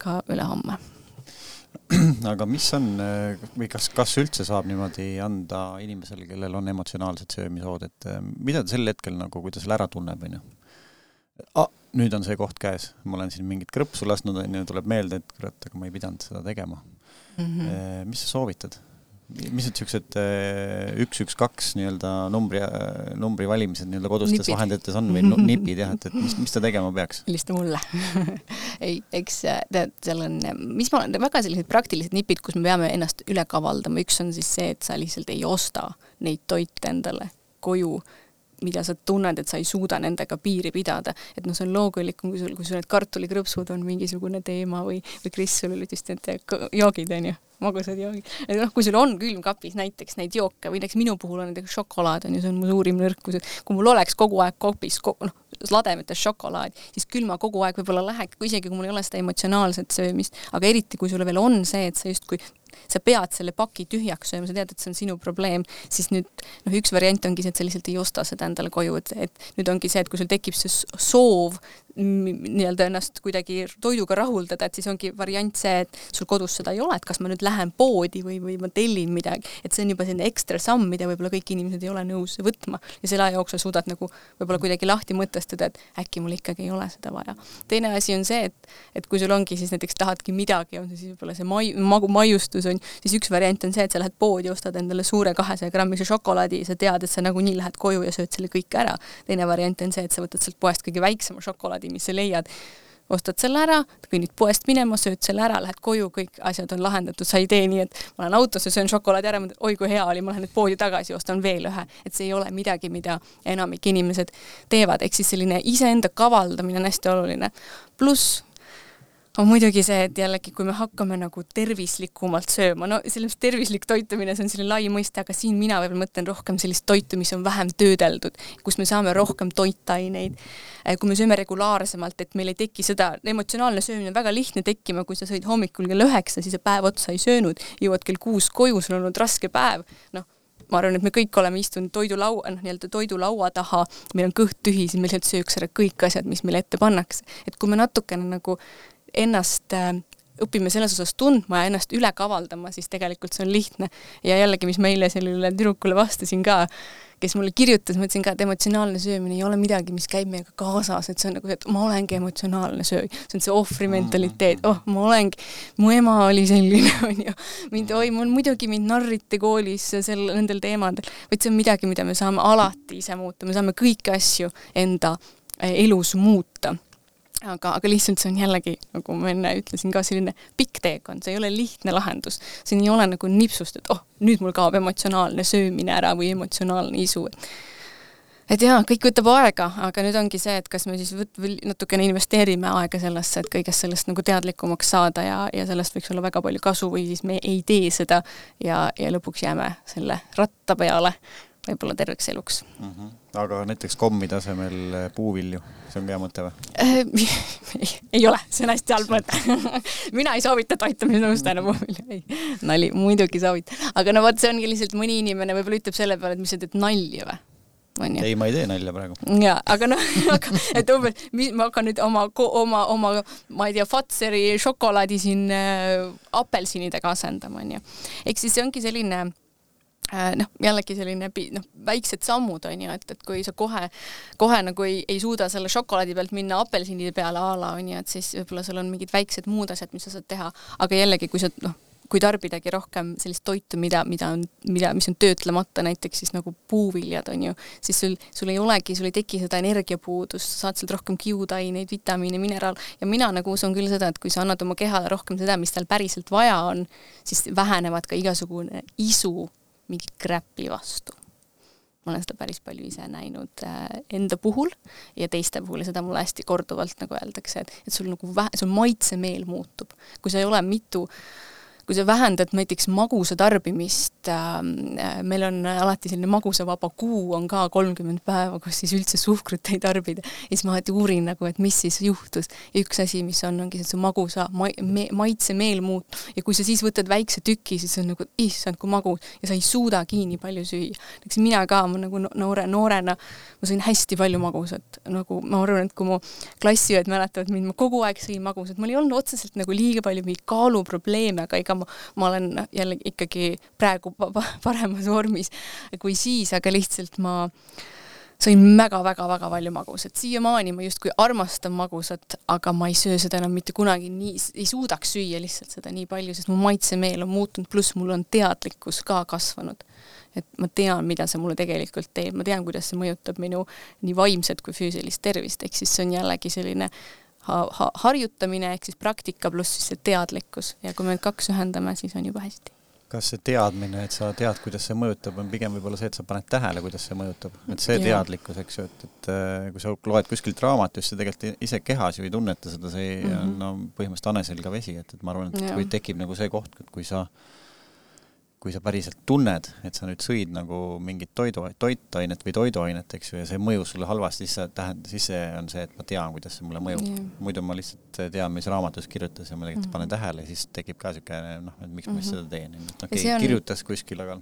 ka ülehomme aga mis on või kas, kas üldse saab niimoodi anda inimesele, kellel on emotsionaalsed söömishood, et eh, mida ta sel hetkel nagu, kui ta selle ära tunneb, onju? Nüüd on see koht käes, ma olen siin mingit krõpsu lasknud, onju, tuleb meelde, et kurat, aga ma ei pidanud seda tegema mm. -hmm. mis sa soovitad? Mis need niisugused äh, üks, üks, kaks nii-öelda numbri, numbri valimised nii-öelda kodustes nipid. vahendites on või nipid jah, et, et mis, mis ta tegema peaks? helista mulle ei, eks äh, tead, seal on, mis ma olen, väga sellised praktilised nipid, kus me peame ennast üle kavaldama, üks on siis see, et sa lihtsalt ei osta neid toite endale koju mida sa tunned, et sa ei suuda nendega piiri pidada. et noh, see on loomulikum, kui sul, kui sul need kartulikrõpsud on mingisugune teema või, või Kris, sul olid vist need joogid, on ju magusad joogid. et noh, kui sul on külmkapis näiteks neid jooke või näiteks minu puhul on näiteks šokolaad on ju, see on mu suurim nõrkus, et kui mul oleks kogu aeg kopis ko, noh, lademetes šokolaad, siis küll ma kogu aeg võib-olla läheks, isegi kui mul ei ole seda emotsionaalset söömist, aga eriti kui sul veel on see, et sa justkui sa pead selle paki tühjaks sööma, sa tead, et see on sinu probleem, siis nüüd noh, üks variant ongi see, et sa lihtsalt ei osta seda endale koju, et, et nüüd ongi see, et kui sul tekib see soov nii-öelda ennast kuidagi toiduga rahuldada, et siis ongi variant see, et sul kodus seda ei ole, et kas ma nüüd lähen poodi või, või ma tellin midagi, et see on juba selline ekstra samm, mida võib-olla kõik inimesed ei ole nõus võtma ja selle aja jooksul suudad nagu võib-olla kuidagi lahti mõtestada, et äkki mul ikkagi ei ole seda vaja. teine asi on see, et, et kui sul ongi siis näiteks tahadki midagi, on see siis võib-olla see mai-, magu, maiustus on, siis üks variant on see, et sa lähed poodi, ostad endale suure kahesaja grammise šokolaadi ja sa tead, et sa nagunii lähed koju ja sööd selle kõik ära. teine variant on see, et sa võtad sealt poest kõige väiksema šokolaadi, mis sa leiad, ostad selle ära, kõnnid poest minema, sööd selle ära, lähed koju, kõik asjad on lahendatud, sa ei tee nii, et ma lähen autosse, söön šokolaadi ära, oi kui hea oli, ma lähen nüüd poodi tagasi, ostan veel ühe. et see ei ole midagi, mida enamik inimesed teevad, ehk siis selline iseenda kavaldamine on hästi oluline. pluss on muidugi see, et jällegi, kui me hakkame nagu tervislikumalt sööma, no selles mõttes tervislik toitumine, see on selline lai mõiste, aga siin mina võib-olla mõtlen rohkem sellist toitu, mis on vähem töödeldud, kus me saame rohkem toitaineid. Eh, kui me sööme regulaarsemalt, et meil ei teki seda, emotsionaalne söömine on väga lihtne tekkima, kui sa sõid hommikul kell üheksa, siis sa päev otsa ei söönud, jõuad kell kuus koju, sul on olnud raske päev, noh ma arvan, et me kõik oleme istunud toidulaua, noh, nii-öelda toidulaua taha, meil on kõht tühi, siis me lihtsalt sööks ära kõik asjad, mis meile ette pannakse. et kui me natukene nagu ennast äh, õpime selles osas tundma ja ennast üle kavaldama, siis tegelikult see on lihtne. ja jällegi, mis ma eile sellele tüdrukule vastasin ka, kes mulle kirjutas, ma ütlesin ka, et emotsionaalne söömine ei ole midagi, mis käib meiega kaasas, et see on nagu et ma olengi emotsionaalne sööja. see on see ohvrimentaliteet, oh, ma olengi, mu ema oli selline, onju. mind, oi, mul muidugi mind narriti koolis sel, nendel teemadel, vaid see on midagi, mida me saame alati ise muuta, me saame kõiki asju enda eh, elus muuta aga, aga lihtsalt see on jällegi, nagu ma enne ütlesin ka, selline pikk teekond, see ei ole lihtne lahendus. siin ei ole nagu nipsust, et oh, nüüd mul kaob emotsionaalne söömine ära või emotsionaalne isu, et jaa, kõik võtab aega, aga nüüd ongi see, et kas me siis võt-, natukene investeerime aega sellesse, et kõigest sellest nagu teadlikumaks saada ja, ja sellest võiks olla väga palju kasu või siis me ei tee seda ja, ja lõpuks jääme selle ratta peale võib-olla terveks eluks mm. -hmm. aga näiteks kommi tasemel äh, puuvilju, see on hea mõte või ei ole, see on hästi halb mõte mina ei soovita toitumisnõustajana puuvilju, ei. nali, muidugi soovitan. aga no vot, see ongi lihtsalt mõni inimene võib-olla ütleb selle peale, et mis sa teed nalja või onju. ei, ma ei tee nalja praegu. jaa, aga noh, aga et umbes, mis ma hakkan nüüd oma, oma, oma, ma ei tea, Fatseri šokolaadi siin äh, apelsinidega asendama, onju. ehk siis see ongi selline äh, noh, jällegi selline noh, väiksed sammud on ju, et, et kui sa kohe, kohe nagu ei, ei suuda selle šokolaadi pealt minna apelsinide peale a la on ju, et siis võib-olla sul on mingid väiksed muud asjad, mis sa saad teha, aga jällegi, kui sa noh, kui tarbidagi rohkem sellist toitu, mida, mida on, mida, mis on töötlemata, näiteks siis nagu puuviljad, on ju, siis sul, sul ei olegi, sul ei teki seda energiapuudust, sa saad sealt rohkem kiudaineid, vitamiine, mineraal, ja mina nagu usun küll seda, et kui sa annad oma kehale rohkem seda, mis tal päriselt vaja on, siis vähenevad ka igasugune isu mingi crap'i vastu ma olen seda päris palju ise näinud äh, enda puhul ja teiste puhul ja seda mulle hästi korduvalt nagu öeldakse, et, et sul nagu vähe, sul maitsemeel muutub. kui sa ei ole mitu äh, kui sa vähendad näiteks magusa tarbimist äh,, meil on alati selline magusavaba kuu on ka kolmkümmend päeva, kus siis üldse suhkrut ei tarbida, ja siis ma alati uurin nagu, et mis siis juhtus. ja üks asi, mis on, ongi see magusa ma, me, maitsemeel muut- ja kui sa siis võtad väikse tüki, siis on nagu issand, kui magus. Ja sa ei suudagi nii palju süüa. näiteks mina ka, ma nagu noore, noorena, ma sõin hästi palju magusat, nagu ma arvan, et kui mu klassiõed mäletavad mind, ma kogu aeg sõin magusat, mul ei olnud otseselt nagu liiga palju mingeid kaaluprobleeme, aga ega ma, ma olen jälle ikkagi praegu paremas vormis kui siis, aga lihtsalt ma sõin väga-väga-väga palju magusat, siiamaani ma justkui armastan magusat, aga ma ei söö seda enam mitte kunagi nii, ei suudaks süüa lihtsalt seda nii palju, sest mu maitsemeel on muutunud, pluss mul on teadlikkus ka kasvanud. et ma tean, mida see mulle tegelikult teeb, ma tean, kuidas see mõjutab minu nii vaimset kui füüsilist tervist, ehk siis see on jällegi selline ha ha harjutamine ehk siis praktika pluss siis see teadlikkus ja kui me need kaks ühendame, siis on juba hästi kas see teadmine, et sa tead, kuidas see mõjutab, on pigem võib-olla see, et sa paned tähele, kuidas see mõjutab, et see teadlikkus, eks ju, et, et äh, kui sa loed kuskilt raamatust ja tegelikult ise kehas ju ei tunneta seda, see mm -hmm. on no põhimõtteliselt haneselga vesi, et, et ma arvan, et ja. kui tekib nagu see koht, et kui sa äh, kui sa päriselt tunned, et sa nüüd sõid nagu mingit toidu, toitainet või toiduainet, eks ju, ja see mõjus sulle halvasti, siis see tähendab, siis see on see, et ma tean, kuidas see mulle mõjub yeah.. muidu ma lihtsalt tean, mis raamatus kirjutas ja ma tegelikult mm -hmm. panen tähele ja siis tekib ka niisugune noh, et miks mm -hmm. ma siis mhm. seda teen, et okei okay, on... kirjutas kuskil, aga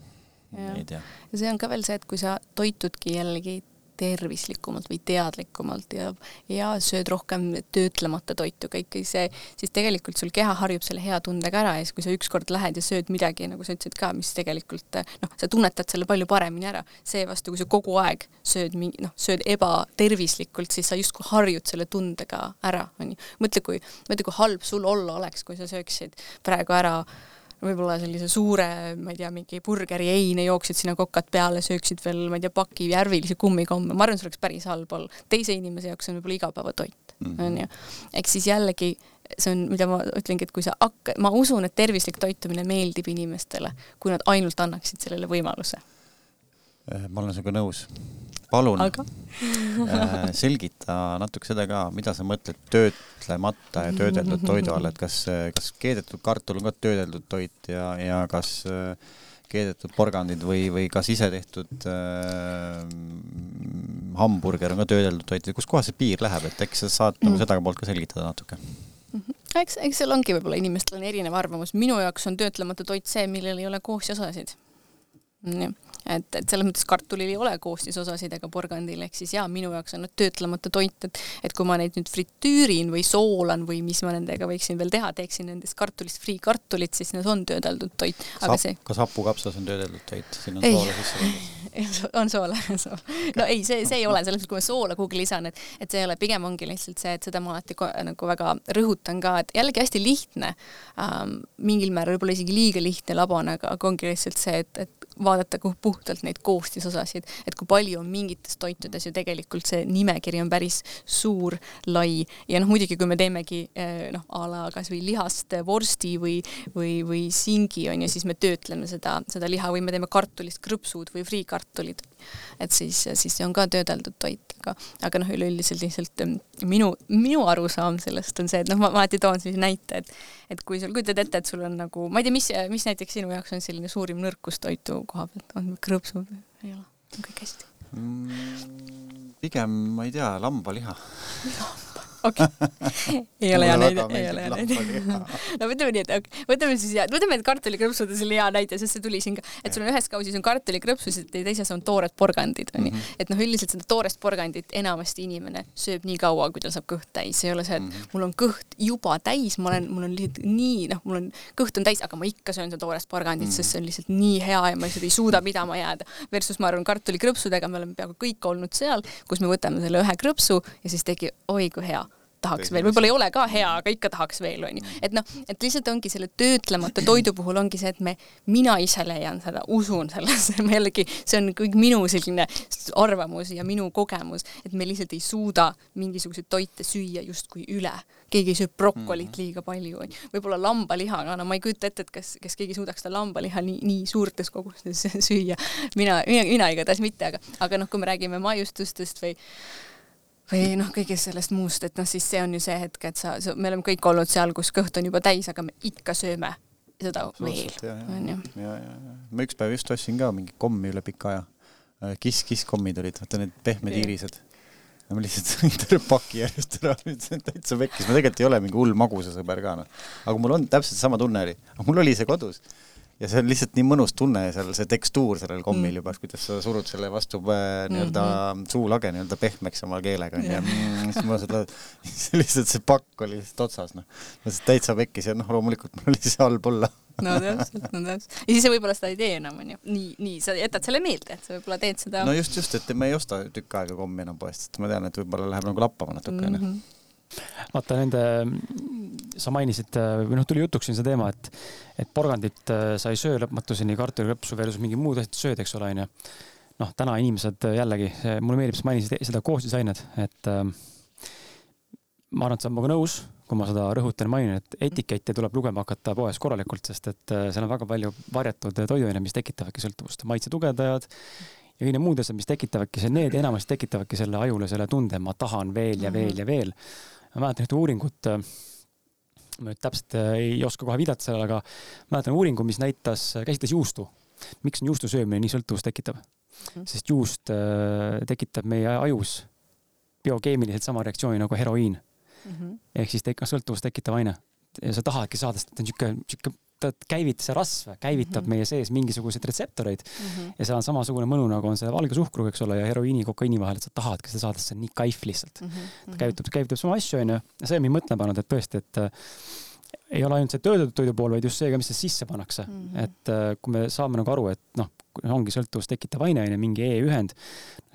ja. ei tea. ja see on ka veel see, et kui sa toitudki jällegi tervislikumalt või teadlikumalt ja, ja sööd rohkem töötlemata toitu, kõike see, siis tegelikult sul keha harjub selle hea tundega ära ja siis, kui sa ükskord lähed ja sööd midagi, nagu sa ütlesid ka, mis tegelikult noh, sa tunnetad selle palju paremini ära. seevastu, kui sa kogu aeg sööd mingi noh, sööd ebatervislikult, siis sa justkui harjud selle tundega ära, onju. mõtle, kui, mõtle, kui halb sul olla oleks, kui sa sööksid praegu ära võib-olla sellise suure, ma ei tea, mingi burgeri eine, jooksid sinna kokad peale, sööksid veel, ma ei tea, paki värvilisi kummikomme, ma arvan, see oleks päris halb olla. teise inimese jaoks on võib-olla igapäevatoit, mhm. onju. ehk siis jällegi see on, mida ma ütlengi, et kui sa hakka-, ma usun, et tervislik toitumine meeldib inimestele, kui nad ainult annaksid sellele võimaluse. Eh, ma olen sinuga nõus palun Aga? Äh, selgita natuke seda ka, mida sa mõtled töötlemata ja töödeldud toidu all, et kas, kas keedetud kartul on ka töödeldud toit ja, ja kas äh, keedetud porgandid või, või kas isetehtud äh, hamburger on ka töödeldud toit või kus kohas see piir läheb, et äkki sa saad nagu mm. seda poolt ka selgitada natuke? Mhm. eks, eks seal ongi võib-olla inimestel on erinev arvamus, minu jaoks on töötlemata toit see, millel ei ole koostisosasid. nii et, et selles mõttes kartulil ei ole koostisosasid ega porgandil, ehk siis jaa, minu jaoks on nad töötlemata toit, et et kui ma neid nüüd fritüürin või soolan või mis ma nendega võiksin veel teha, teeksin nendest kartulist friikartulit, siis need on töödeldud toit. aga see kas hapukapsas on töödeldud toit, siin on ei. soola sisse pandud? on soola, soola. no ei, see, see ei ole, selles mõttes, kui ma soola kuhugi lisan, et et see ei ole, pigem ongi lihtsalt see, et seda ma alati nagu väga rõhutan ka, et jällegi hästi lihtne ähm,, mingil määral võib-olla isegi liiga lihtne, labane, aga, aga ongi lihtsalt see, et, et vaadata puhtalt neid koostisosasid, et kui palju on mingites toitudes ju tegelikult see nimekiri on päris suur, lai ja noh, muidugi kui me teemegi eh, noh, a la kasvõi lihast vorsti või, või, või singi on ju, siis me töötleme seda, seda liha või me teeme kartulist krõpsud või friikartulid. et siis, siis see on ka töödeldud toit, aga, aga noh, üleüldiselt lihtsalt minu, minu arusaam sellest on see, et noh, ma alati toon sellise näite, et et kui sul kujutad ette, et sul on nagu, ma ei tea, mis, mis näiteks sinu jaoks on selline suurim nõrkus toitu koha pealt, on krõpsud? ei ole on kõik hästi mm,? pigem, ma ei tea, lambaliha okei okay. ei ole hea näide, ei ole hea näide. no ütleme nii, et okay. võtame siis, võtame need kartulikrõpsud on selle hea näide, sest see tuli siin ka, et sul on ühes kausis on kartulikrõpsusid ja teises on toored porgandid, onju. Mhm. et noh, üldiselt seda toorest porgandit enamasti inimene sööb nii kaua, kui tal saab kõht täis, ei ole see, et mm -hmm. mul on kõht juba täis, ma olen, mul on lihtsalt nii, noh, mul on, kõht on täis, aga ma ikka söön seda toorest porgandit mm, -hmm. sest see on lihtsalt nii hea ja ma lihtsalt ei suuda pidama jääda. Versus ma arvan, kartulikrõpsudega me oleme peaaegu kõik olnud seal, kus me võtame selle ühe krõpsu ja siis tekib, oi kui hea tahaks veel, võib-olla ei ole ka hea, aga ikka tahaks veel, onju. et noh, et lihtsalt ongi selle töötlemata toidu puhul ongi see, et me, mina ise leian seda, usun sellesse, ma jällegi, see on kõik minu selline arvamus ja minu kogemus, et me lihtsalt ei suuda mingisuguseid toite süüa justkui üle. keegi ei söö brokolit mhm. liiga palju, onju. võib-olla lambaliha, aga no ma ei kujuta ette, et kas, kas keegi suudaks seda lambaliha nii, nii suurtes kogustes süüa. mina, mina, mina igatahes mitte, aga, aga noh, kui me räägime maiustustest või või noh, kõigest sellest muust, et noh, siis see on ju see hetk, et sa, sa, me oleme kõik olnud seal, kus kõht on juba täis, aga me ikka sööme seda veel, onju. ja, ja, ja ma üks päev just ostsin ka mingi kommi üle pika aja. Äh, kiss-kiss kommid olid, vaata need pehmed iirised. ja ma lihtsalt sõin terve paki järjest ära, ütlesin täitsa pekkis, ma tegelikult ei ole mingi hull magusasõber ka noh. aga mul on täpselt sama tunne oli, aga mul oli see kodus ja see on lihtsalt nii mõnus tunne seal, see tekstuur sellel kommil mm. juba, kuidas sa surud selle vastu äh, nii-öelda mm -hmm. suulage nii-öelda pehmeks oma keelega onju yeah. mm,, siis ma seda, lihtsalt see pakk oli lihtsalt otsas noh. täitsa pekkis ja noh, loomulikult mul oli see halb olla no täpselt, no täpselt. ja siis sa võib-olla seda ei tee enam onju. nii, nii, sa jätad selle meelde, et sa võib-olla teed seda. no just, just, et ma ei osta tükk aega kommi enam poest, et ma tean, et võib-olla läheb nagu lappama natuke onju mm -hmm vaata nende, sa mainisid või noh, tuli jutuks siin see teema, et, et porgandit äh, sa ei söö lõpmatuseni, kartulikrõpsu versus mingi muud asjad sööd, eks ole, onju. noh, täna inimesed jällegi, mulle meeldib, sa mainisid seda koostisainet, et äh, ma arvan, et sa oled minuga nõus, kui ma seda rõhutan mainin, et etikette tuleb lugema hakata poes korralikult, sest et äh, seal on väga palju varjatud toiduaineid, mis tekitavadki sõltuvust, maitsetugevdajad ja kõige muud asjad, mis tekitavadki, need enamasti tekitavadki selle ajule selle tunde, ma tahan veel ja veel ja veel ma mäletan ühte uuringut, äh, ma nüüd täpselt äh, ei oska kohe viidata sellele, aga mäletan uuringu, mis näitas, käsitles juustu. miks on juustu söömine nii sõltuvust tekitav? -hmm. sest juust äh, tekitab meie ajus biokeemiliselt sama reaktsiooni nagu heroiin mm. -hmm. ehk siis tek-, sõltuvust tekitav aine. ja sa tahadki saada, sest ta on sihuke, sihuke ta käivitab, see rasv käivitab mm -hmm. meie sees mingisuguseid retseptoreid mm -hmm. ja seal on samasugune mõnu, nagu on see valge suhkruga, eks ole, ja heroiini, kokaiini vahel, et sa tahadki seda saada, see on nii kaif lihtsalt mm. -hmm. ta käivitab, käivitab sama asju, onju, ja see on mind mõtlema pannud, et tõesti, et äh, ei ole ainult see töödeldud toidu pool, vaid just see ka, mis see sisse pannakse mm. -hmm. et äh, kui me saame nagu aru, et noh, ongi sõltuvust tekitav aine, on ju, mingi E-ühend,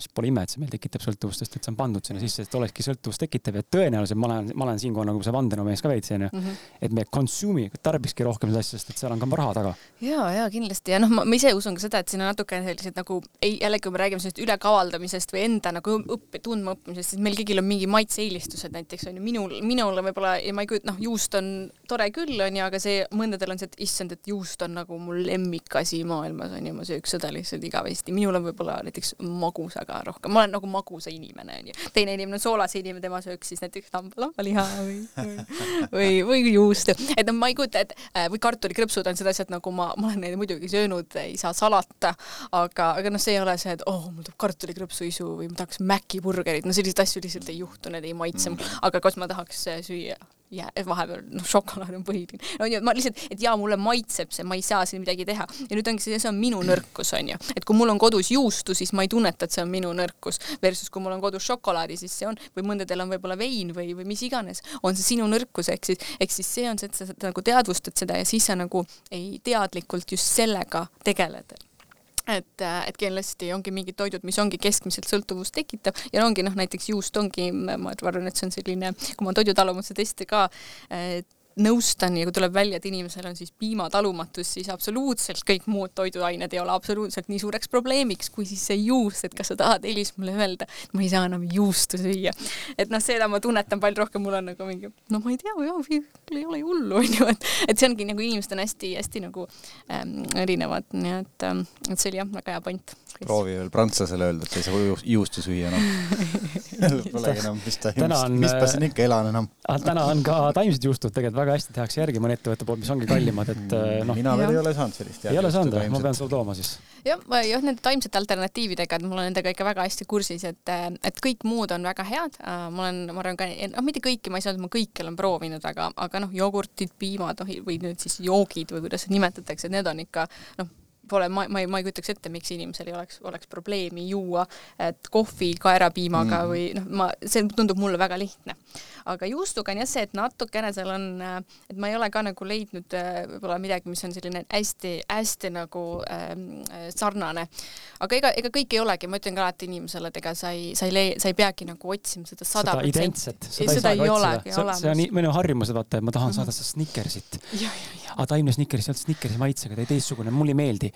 siis pole ime, et see meil tekitab sõltuvust, sest et see on pandud sinna sisse, et olekski sõltuvust tekitav ja tõenäoliselt ma olen, ma olen siinkohal nagu see vandenõumees ka veits, on ju. Mhm. et me consume'i, tarbikski rohkem seda asja, sest et seal on ka raha taga. ja, ja kindlasti ja noh, ma ise usun ka seda, et siin on natukene sellised nagu ei, jällegi kui me räägime sellest ülekavaldamisest või enda nagu õppe, tundmaõppimisest, siis meil kõigil on mingi maitse-eelistused näiteks on ju, minul, minul võib-olla ja ma ei kujuta, noh, juust on tore küll, on ju, aga see mõndadel on see, et issand, et juust on nagu mul lemmikasi maailmas on ju, ma sööks seda lihtsalt igavesti. minul on võib-olla näiteks magusaga rohkem, ma olen nagu magusa inimene onju. teine inimene on soolase inimene, tema sööks siis näiteks lamba, lambaliha või, või, või, või juustu. et noh, ma ei kujuta ette, äh, või kartulikrõpsud on seda asjad nagu ma, ma olen neid muidugi söönud, ei saa salata, aga, aga noh, see ei ole see, et oh, mul tuleb kartulikrõpsuisu või ma tahaks Maci burgerit, no selliseid asju lihtsalt ei juhtu, need ei maitse, mm. aga kas ma tahaks äh, süüa jää, vahepeal noh, šokolaad on põhiline. no ja ma lihtsalt, et jaa, mulle maitseb see, ma ei saa siin midagi teha. ja nüüd ongi see, see on minu nõrkus, onju. et kui mul on kodus juustu, siis ma ei tunneta, et see on minu nõrkus. Versus kui mul on kodus šokolaadi, siis see on, või mõndadel on võib-olla vein või, või mis iganes, on see sinu nõrkus, ehk siis, ehk siis see on see, et sa nagu teadvustad seda ja siis sa nagu ei teadlikult just sellega tegeled et, äh, et kindlasti ongi mingid toidud, mis ongi keskmiselt sõltuvust tekitav ja ongi noh, näiteks juust ongi, ma arvan, et see on selline, kui ma toidutalumuse teste ka et nõustan ja kui tuleb välja, et inimesel on siis piimatalumatus, siis absoluutselt kõik muud toiduained ei ole absoluutselt nii suureks probleemiks kui siis see juust, et kas sa tahad, Elis, mulle öelda, et ma ei saa enam juustu süüa. et noh, seda ma tunnetan palju rohkem, mul on nagu mingi, no ma ei tea, ei ole ju hullu, onju, et, et see ongi nagu inimesed on hästi-hästi nagu ähm, erinevad, nii et ähm,, et see oli jah, väga hea point proovi veel prantslasele öelda, et ei saa juustu süüa enam Polegi enam, mis ta, mis, mis ma siin ikka elan enam ah, täna on ka taimsed juustud tegelikult väga hästi tehakse järgi mõne ettevõtte poolt, mis ongi kallimad, et mm, noh. mina veel ei ole saanud sellist. ei ole saanud, ma pean sulle tooma siis. jah, jah, nende taimsete alternatiividega, et mul on nendega ikka väga hästi kursis, et, et kõik muud on väga head. ma olen, ma arvan ka, noh, mitte kõiki, ma ei saa öelda, et ma kõiki olen proovinud, aga, aga noh, jogurtid, piimad, noh, või nüüd siis joogid või kuidas seda nimetatakse, et need on ikka noh, pole, ma, ma ei, ma ei kujutaks ette, miks inimesel ei oleks, oleks probleemi juua, et kohvi kaerapiimaga mm. või noh, ma, see tundub mulle väga lihtne. aga juustuga on jah see, et natukene seal on, et ma ei ole ka nagu leidnud äh, võib-olla midagi, mis on selline hästi-hästi nagu ähm, sarnane. aga ega, ega kõik ei olegi, ma ütlen ka alati inimesele, et ega sa ei, sa ei lei-, sa ei peagi nagu otsima seda sada protsenti. seda, ei, olegi olemas. see on minu harjumus, vaata, et ma tahan mm -hmm. saada seda Snickersit. aga taimne Snickers ei olnud Snickersi maitsega, ta oli teistsugune, mulle ei meeldi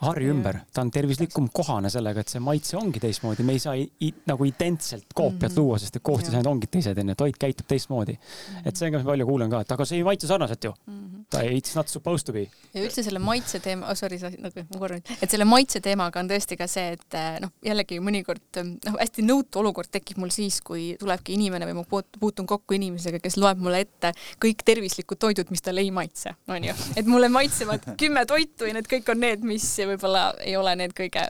harju ümber, ta on tervislikum, kohane sellega, et see maitse ongi teistmoodi, me ei saa nagu identselt koopiat mm -hmm. luua, sest et koostisaineid ongi teised onju, toit käitub teistmoodi mm. -hmm. et see on ka, mis ma palju kuulen ka, et aga see ei maitse sarnaselt ju mm. -hmm. ta ei, it's not supposed to be. ja üldse selle maitse teema oh,, sorry, nagu ma korra, et selle maitse teemaga on tõesti ka see, et eh, noh, jällegi mõnikord noh, hästi nõutu olukord tekib mul siis, kui tulebki inimene või ma puutun kokku inimesega, kes loeb mulle ette kõik tervislikud toidud, mis talle ei maitse, onju. et mulle maitsevad kümme toitu ja need kõik on need, mis võib-olla ei ole need kõige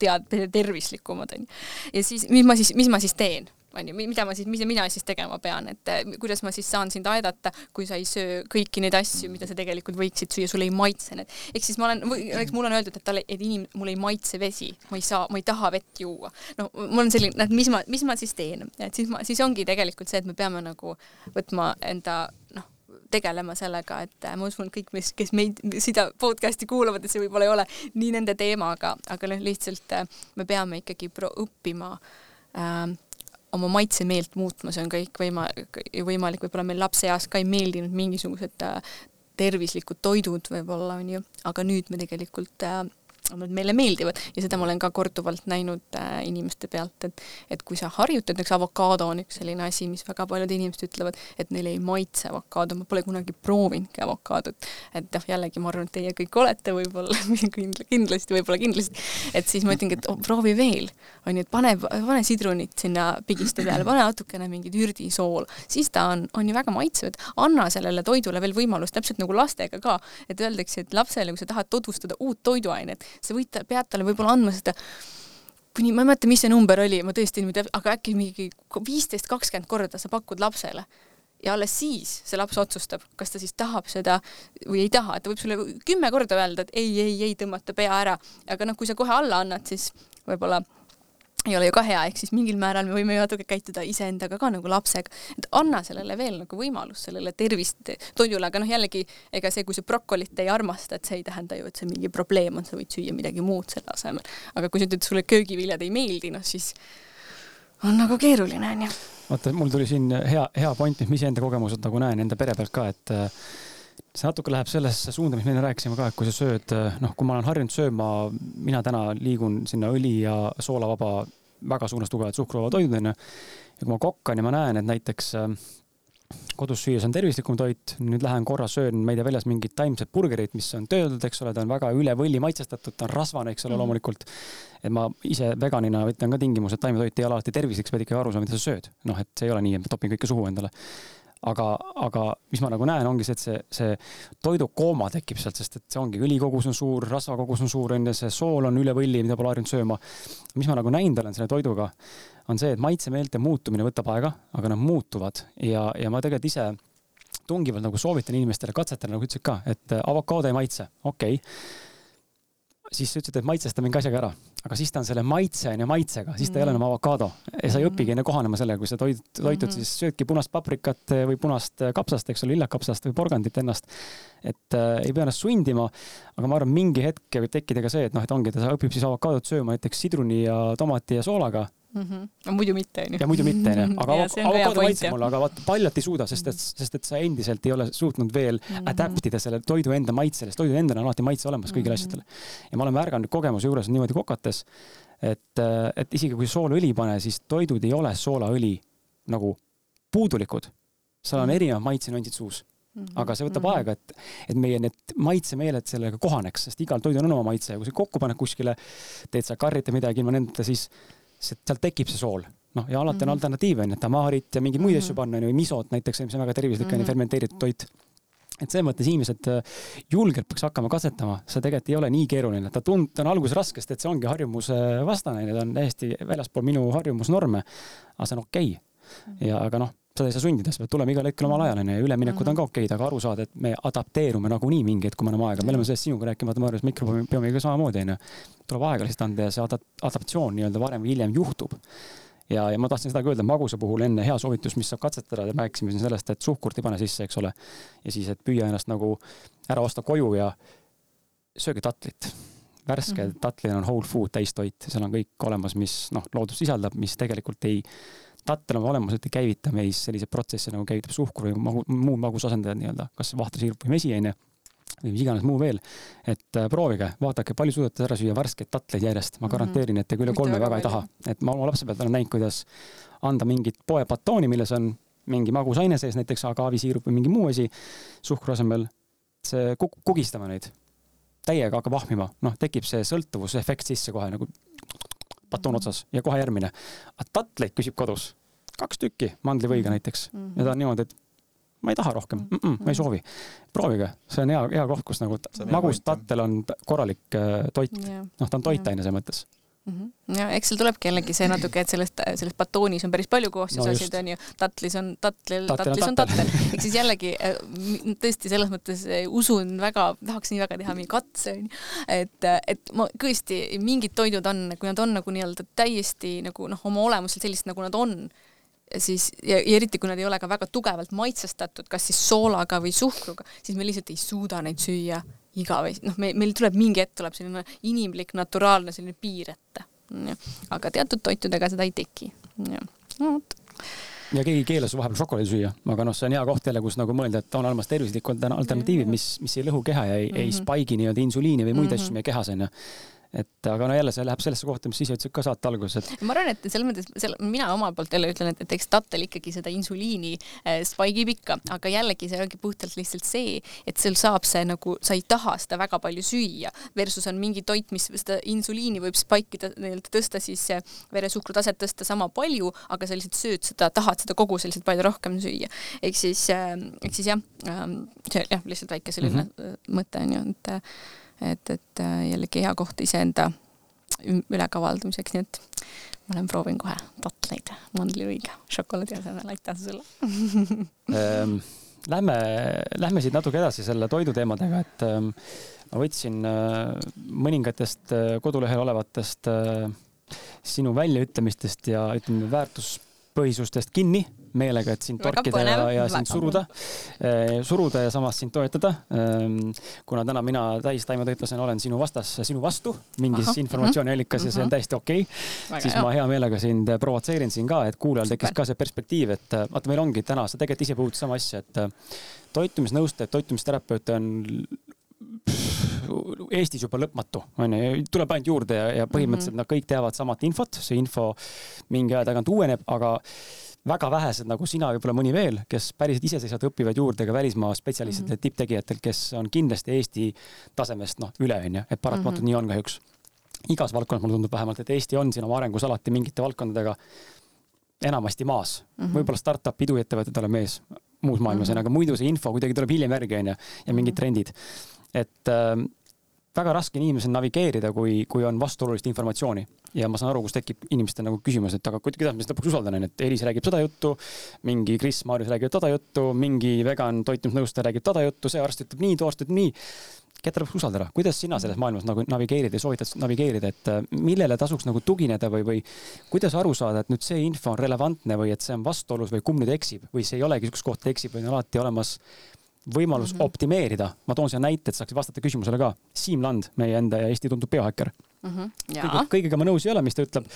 tead-, tervislikumad onju. ja siis, mis ma siis, mis ma siis teen? onju, mida ma siis, mis mina siis tegema pean, et eh, kuidas ma siis saan sind aidata, kui sa ei söö kõiki neid asju, mida sa tegelikult võiksid süüa, sulle ei maitse need. ehk siis ma olen, näiteks mulle on öeldud, et talle, et inim-, mulle ei maitse vesi, ma ei saa, ma ei taha vett juua. no mul on selline, et mis ma, mis ma siis teen, et siis ma, siis ongi tegelikult see, et me peame nagu võtma enda noh, tegelema sellega, et äh, ma usun, kõik, mis, kes meid, seda podcast'i kuulavad, et see võib-olla ei ole nii nende teema, aga, aga noh, lihtsalt äh, me peame ikkagi õppima äh, oma maitsemeelt muutma, see on kõik võimalik, võimalik, võib-olla meil lapseeas ka ei meeldinud mingisugused äh, tervislikud toidud võib-olla onju, aga nüüd me tegelikult äh, nad meile meeldivad. Ja seda ma olen ka korduvalt näinud äh, inimeste pealt, et et kui sa harjutad, näiteks avokaado on üks selline asi, mis väga paljud inimesed ütlevad, et neile ei maitse avokaado, ma pole kunagi proovinudki avokaadot. et noh, jällegi ma arvan, et teie kõik olete võib-olla kindlasti, võib-olla kindlasti, et siis ma ütlengi, et oh, proovi veel, on ju, et pane, pane sidrunit sinna pigiste peale, pane natukene mingit ürdisoola, siis ta on, on ju väga maitsev, et anna sellele toidule veel võimalust, täpselt nagu lastega ka, et öeldakse, et lapsele, kui sa tahad tutvustada uut toiduainet, sa võid, pead talle võib-olla andma seda kuni, ma ei mäleta, mis see number oli, ma tõesti niimoodi, aga äkki mingi viisteist, kakskümmend korda sa pakud lapsele. Ja alles siis see laps otsustab, kas ta siis tahab seda või ei taha, et ta võib sulle kümme korda öelda, et ei, ei, ei tõmmata pea ära, aga noh, kui sa kohe alla annad, siis võib-olla ei ole ju ka hea, ehk siis mingil määral me võime ju natuke käituda iseendaga ka nagu lapsega, et anna sellele veel nagu võimalus sellele tervist toidule, aga noh, jällegi ega see, kui sa brokolit ei armasta, et see ei tähenda ju, et see mingi probleem on, sa võid süüa midagi muud selle asemel. aga kui sa ütled, sulle köögiviljad ei meeldi, noh siis on nagu keeruline, onju. vaata, mul tuli siin hea, hea point, mis ma iseenda kogemused nagu näen enda pere pealt ka, et see natuke läheb sellesse suunda, mis me enne rääkisime ka, et kui sa sööd, noh, kui ma olen harjunud sööma, mina täna liigun sinna õli ja soolavaba, väga suunas tugevad suhkruvaba toidud onju. ja kui ma kokkan ja ma näen, et näiteks äh, kodus süües on tervislikum toit, nüüd lähen korra söön, ma ei tea, väljas mingit taimset burgerit, mis on töödeldud, eks ole, ta on väga üle võlli maitsestatud, ta on rasvane, eks ole mm, -hmm. loomulikult. et ma ise veganina ütlen ka tingimuse, et taimetoit ei ole alati tervislik, sa pead ikkagi aru saama, mida sa sööd. noh, et see ei ole nii, et ma topin kõike suhu endale aga, aga mis ma nagu näen, ongi see, et see, see toidukooma tekib sealt, sest et see ongi, õlikogus on suur, rasvakogus on suur, on ju, see sool on üle võlli, mida pole harjunud sööma. mis ma nagu näinud olen selle toiduga, on see, et maitsemeelte muutumine võtab aega, aga nad muutuvad. Ja, ja ma tegelikult ise tungivalt nagu soovitan inimestele katsetada, nagu ütlesid ka, et avokaado ei maitse, okei. okay siis sa ütlesid, et maitsesta mingi asjaga ära, aga siis ta on selle maitse on ju maitsega, siis ta ei ole enam avokaado ja sa ei õpigi enne kohanema sellega, kui sa toid, toitud mm, -hmm. siis söödki punast paprikat või punast kapsast, eks ole, lillakapsast või porgandit ennast. et äh, ei pea ennast sundima, aga ma arvan, mingi hetk võib tekkida ka see, et noh, et ongi, ta õpib siis avokaadot sööma näiteks sidruni ja tomati ja soolaga mm. -hmm. no muidu mitte, onju. ja muidu mitte, onju. aga avokaado maitseb mulle, aga vaata, paljalt ei suuda, sest et, sest et sa endiselt ei ole suutnud veel mm -hmm. adapt ida selle toidu enda maitsele, sest toidul endal on alati maitse olemas kõigile mm -hmm. asjadele. ja ma olen märganud kogemuse juures niimoodi kokates, et, et isegi kui soolaõli ei pane, siis toidud ei ole soolaõli nagu puudulikud. seal on mhm. erinevad maitsenüansid suus aga see võtab mm -hmm. aega, et, et meie need maitsemeeled sellega kohaneks, sest igal toidul on oma maitse ja kui sa kokku paned kuskile, teed sa karrita midagi ilma nendeta, siis sealt tekib see sool noh, ja alati mm -hmm. on mhm. alternatiive, on ju, tamaarit ja mingeid muid mm -hmm. asju panna, on ju, misot näiteks, mis on väga tervislik mm, -hmm. mhm. fermenteeritud toit. et selles mõttes inimesed äh, julgelt peaks hakkama katsetama, see tegelikult ei ole nii keeruline, ta tund-, ta on alguses raske, sest et see ongi harjumuse vastane, ta on täiesti väljaspool minu harjumusnorme. aga see on okei okay. ja, aga noh, seda ei saa sundida, see peab tulema igal hetkel omal ajal, onju, ja üleminekud on ka okeid, aga aru saada, et me adapteerume nagunii mingi hetk, kui me anname aega, me oleme sellest sinuga rääkimata, ma arvan, et mikrobiomiga samamoodi, onju. tuleb aega lihtsalt anda ja see adaptatsioon nii-öelda varem või hiljem juhtub ja, ja ma tahtsin seda ka öelda, magusa puhul enne hea soovitus, mis saab katsetada, rääkisime siin sellest, et suhkurt ei pane sisse, eks ole. ja siis, et püüa ennast nagu ära osta koju ja sööge tatlit. värske mm -hmm. tatlina on whole food täistoit, seal on kõik olemas, mis noh, loodus sisaldab, mis tegelikult ei, tattel oma olemuselt ei käivita meis selliseid protsesse nagu käivitab suhkur või magu, muud magusasendajad nii-öelda, kas vahtrisiirup või mesi, onju või mis iganes muu veel. et äh, proovige, vaadake, palju suudate ära süüa värskeid tatleid järjest, ma mhm. garanteerin, et te üle kolme väga ei taha. et ma oma lapse pealt olen näinud, kuidas anda mingit poebatooni, milles on mingi magusaine sees, näiteks agaavisiirup või mingi muu asi suhkru asemel. see kuk-, kugistame neid. täiega hakkab ahmima, noh, tekib see sõltuvusefekt sisse kohe nagu batoon mhm. otsas ja kohe järgmine. aga tatleid küsib kodus kaks tükki mandlivõiga mhm. näiteks mm -hmm. ja ta on niimoodi, et ma ei taha rohkem mm, -mm, ma ei soovi. proovige, see on hea, hea koht, kus nagu magus tattel on korralik toit. noh, ta on toitaine selles mõttes. Ja eks seal tulebki jällegi see natuke, et sellest, sellest batoonis on päris palju koostisosid no, onju, tatlis on tatlil, tatlis on tattel, ehk siis jällegi äh, tõesti selles mõttes äh, usun väga, tahaks nii väga teha mingi katse onju, et, et ma tõesti, mingid toidud on, kui nad on nagu nii-öelda täiesti nagu noh, oma olemuselt sellised, nagu nad on siis ja, ja eriti, kui nad ei ole ka väga tugevalt maitsestatud, kas siis soolaga või suhkruga, siis me lihtsalt ei suuda neid süüa igavesti, noh, me, meil tuleb mingi hetk tuleb selline inimlik, naturaalne selline piir ette. aga teatud toitudega seda ei teki. no ja keegi keelas vahepeal šokolaadi süüa, aga noh, see on hea koht jälle, kus nagu mõelda, et on olemas tervislikud alternatiivid, mis, mis ei lõhu keha ja ei mm, -hmm. ei mhm. spaigi nii-öelda insuliini või muid mm -hmm. asju meie kehas onju et aga no jälle see läheb sellesse kohta, mis sa ise ütlesid ka saate alguses, et. ma arvan, et selles mõttes, seal mina omalt poolt jälle ütlen, et, et eks tattel ikkagi seda insuliini äh, spaigib ikka, aga jällegi see ongi puhtalt lihtsalt see, et sul saab see nagu, sa ei taha seda väga palju süüa, versus on mingi toit, mis seda insuliini võib spaikida, nii-öelda tõsta siis veresuhkru taset tõsta sama palju, aga sa lihtsalt sööd seda, tahad seda koguselt lihtsalt palju rohkem süüa. ehk siis äh,, ehk siis jah äh,, see jah, lihtsalt väike selline mm -hmm. mõte on ju, et et, et äh, jällegi hea koht iseenda ülekavaldamiseks, nii et ma lähen proovin kohe tatleid mandliõiga šokolaadi asemel, aitäh sulle! Ähm, Lähme, lähme siit natuke edasi selle toiduteemadega, et ähm, ma võtsin äh, mõningatest äh, kodulehel olevatest sinu väljaütlemistest ja ütleme väärtuspõhisustest kinni meelega, et sind torkida ja, ja sind suruda, eh, suruda ja samas sind toetada. Ehm, kuna täna mina täistaimetoitlasena olen sinu vastas, sinu vastu mingis informatsiooniallikas ja see on mhm. täiesti okei okay., siis ma hea meelega sind provotseerin siin ka, et kuulajal tekkis ka see perspektiiv, et vaata, meil ongi täna, sa tegelikult ise puudutasid sama asja, et toitumisnõustajaid, toitumisterapeute on Eestis juba lõpmatu, onju, tuleb ainult juurde ja, ja põhimõtteliselt mm -hmm. nad kõik teavad samat infot, see info mingi aja tagant uueneb, aga väga vähesed, nagu sina, võib-olla mõni veel, kes päriselt iseseisvalt õpivad juurde ka välismaa spetsialistidelt mm -hmm. tipptegijatelt, kes on kindlasti Eesti tasemest noh, üle onju, et paratamatult mm -hmm. nii on kahjuks. igas valdkonnas mulle tundub vähemalt, et Eesti on siin oma arengus alati mingite valdkondadega enamasti maas mm -hmm.. võib-olla startup iduettevõtted oleme ees muus maailmas mm, -hmm. aga muidu see info kuidagi tuleb hiljem järgi onju ja mingid mm -hmm. trendid. et äh, väga raske on inimesel navigeerida, kui, kui on vastuolulist informatsiooni ja ma saan aru, kus tekib inimestel nagu küsimus, et aga kuidas ma siis lõpuks usaldan, onju, et Elis räägib seda juttu, mingi Kris Maarjus räägib toda juttu, mingi vegan toitumisnõustaja räägib toda juttu, see arst ütleb nii, too arst ütleb nii. keda lõpuks usaldada, kuidas sina selles maailmas nagu navigeerida ja soovitad navigeerida, et äh, millele tasuks nagu tugineda või, või kuidas aru saada, et nüüd see info on relevantne või et see on vastuolus või kumb nüüd eksib või see ei olegi üks koht eksib, või on alati olemas võimalus mm -hmm. optimeerida. ma toon siia näite, et saaks vastata küsimusele ka. Siim Land, meie enda ja Eesti tuntud biohäkker mm. -hmm. Kõige, kõigega ma nõus ei ole, mis ta ütleb.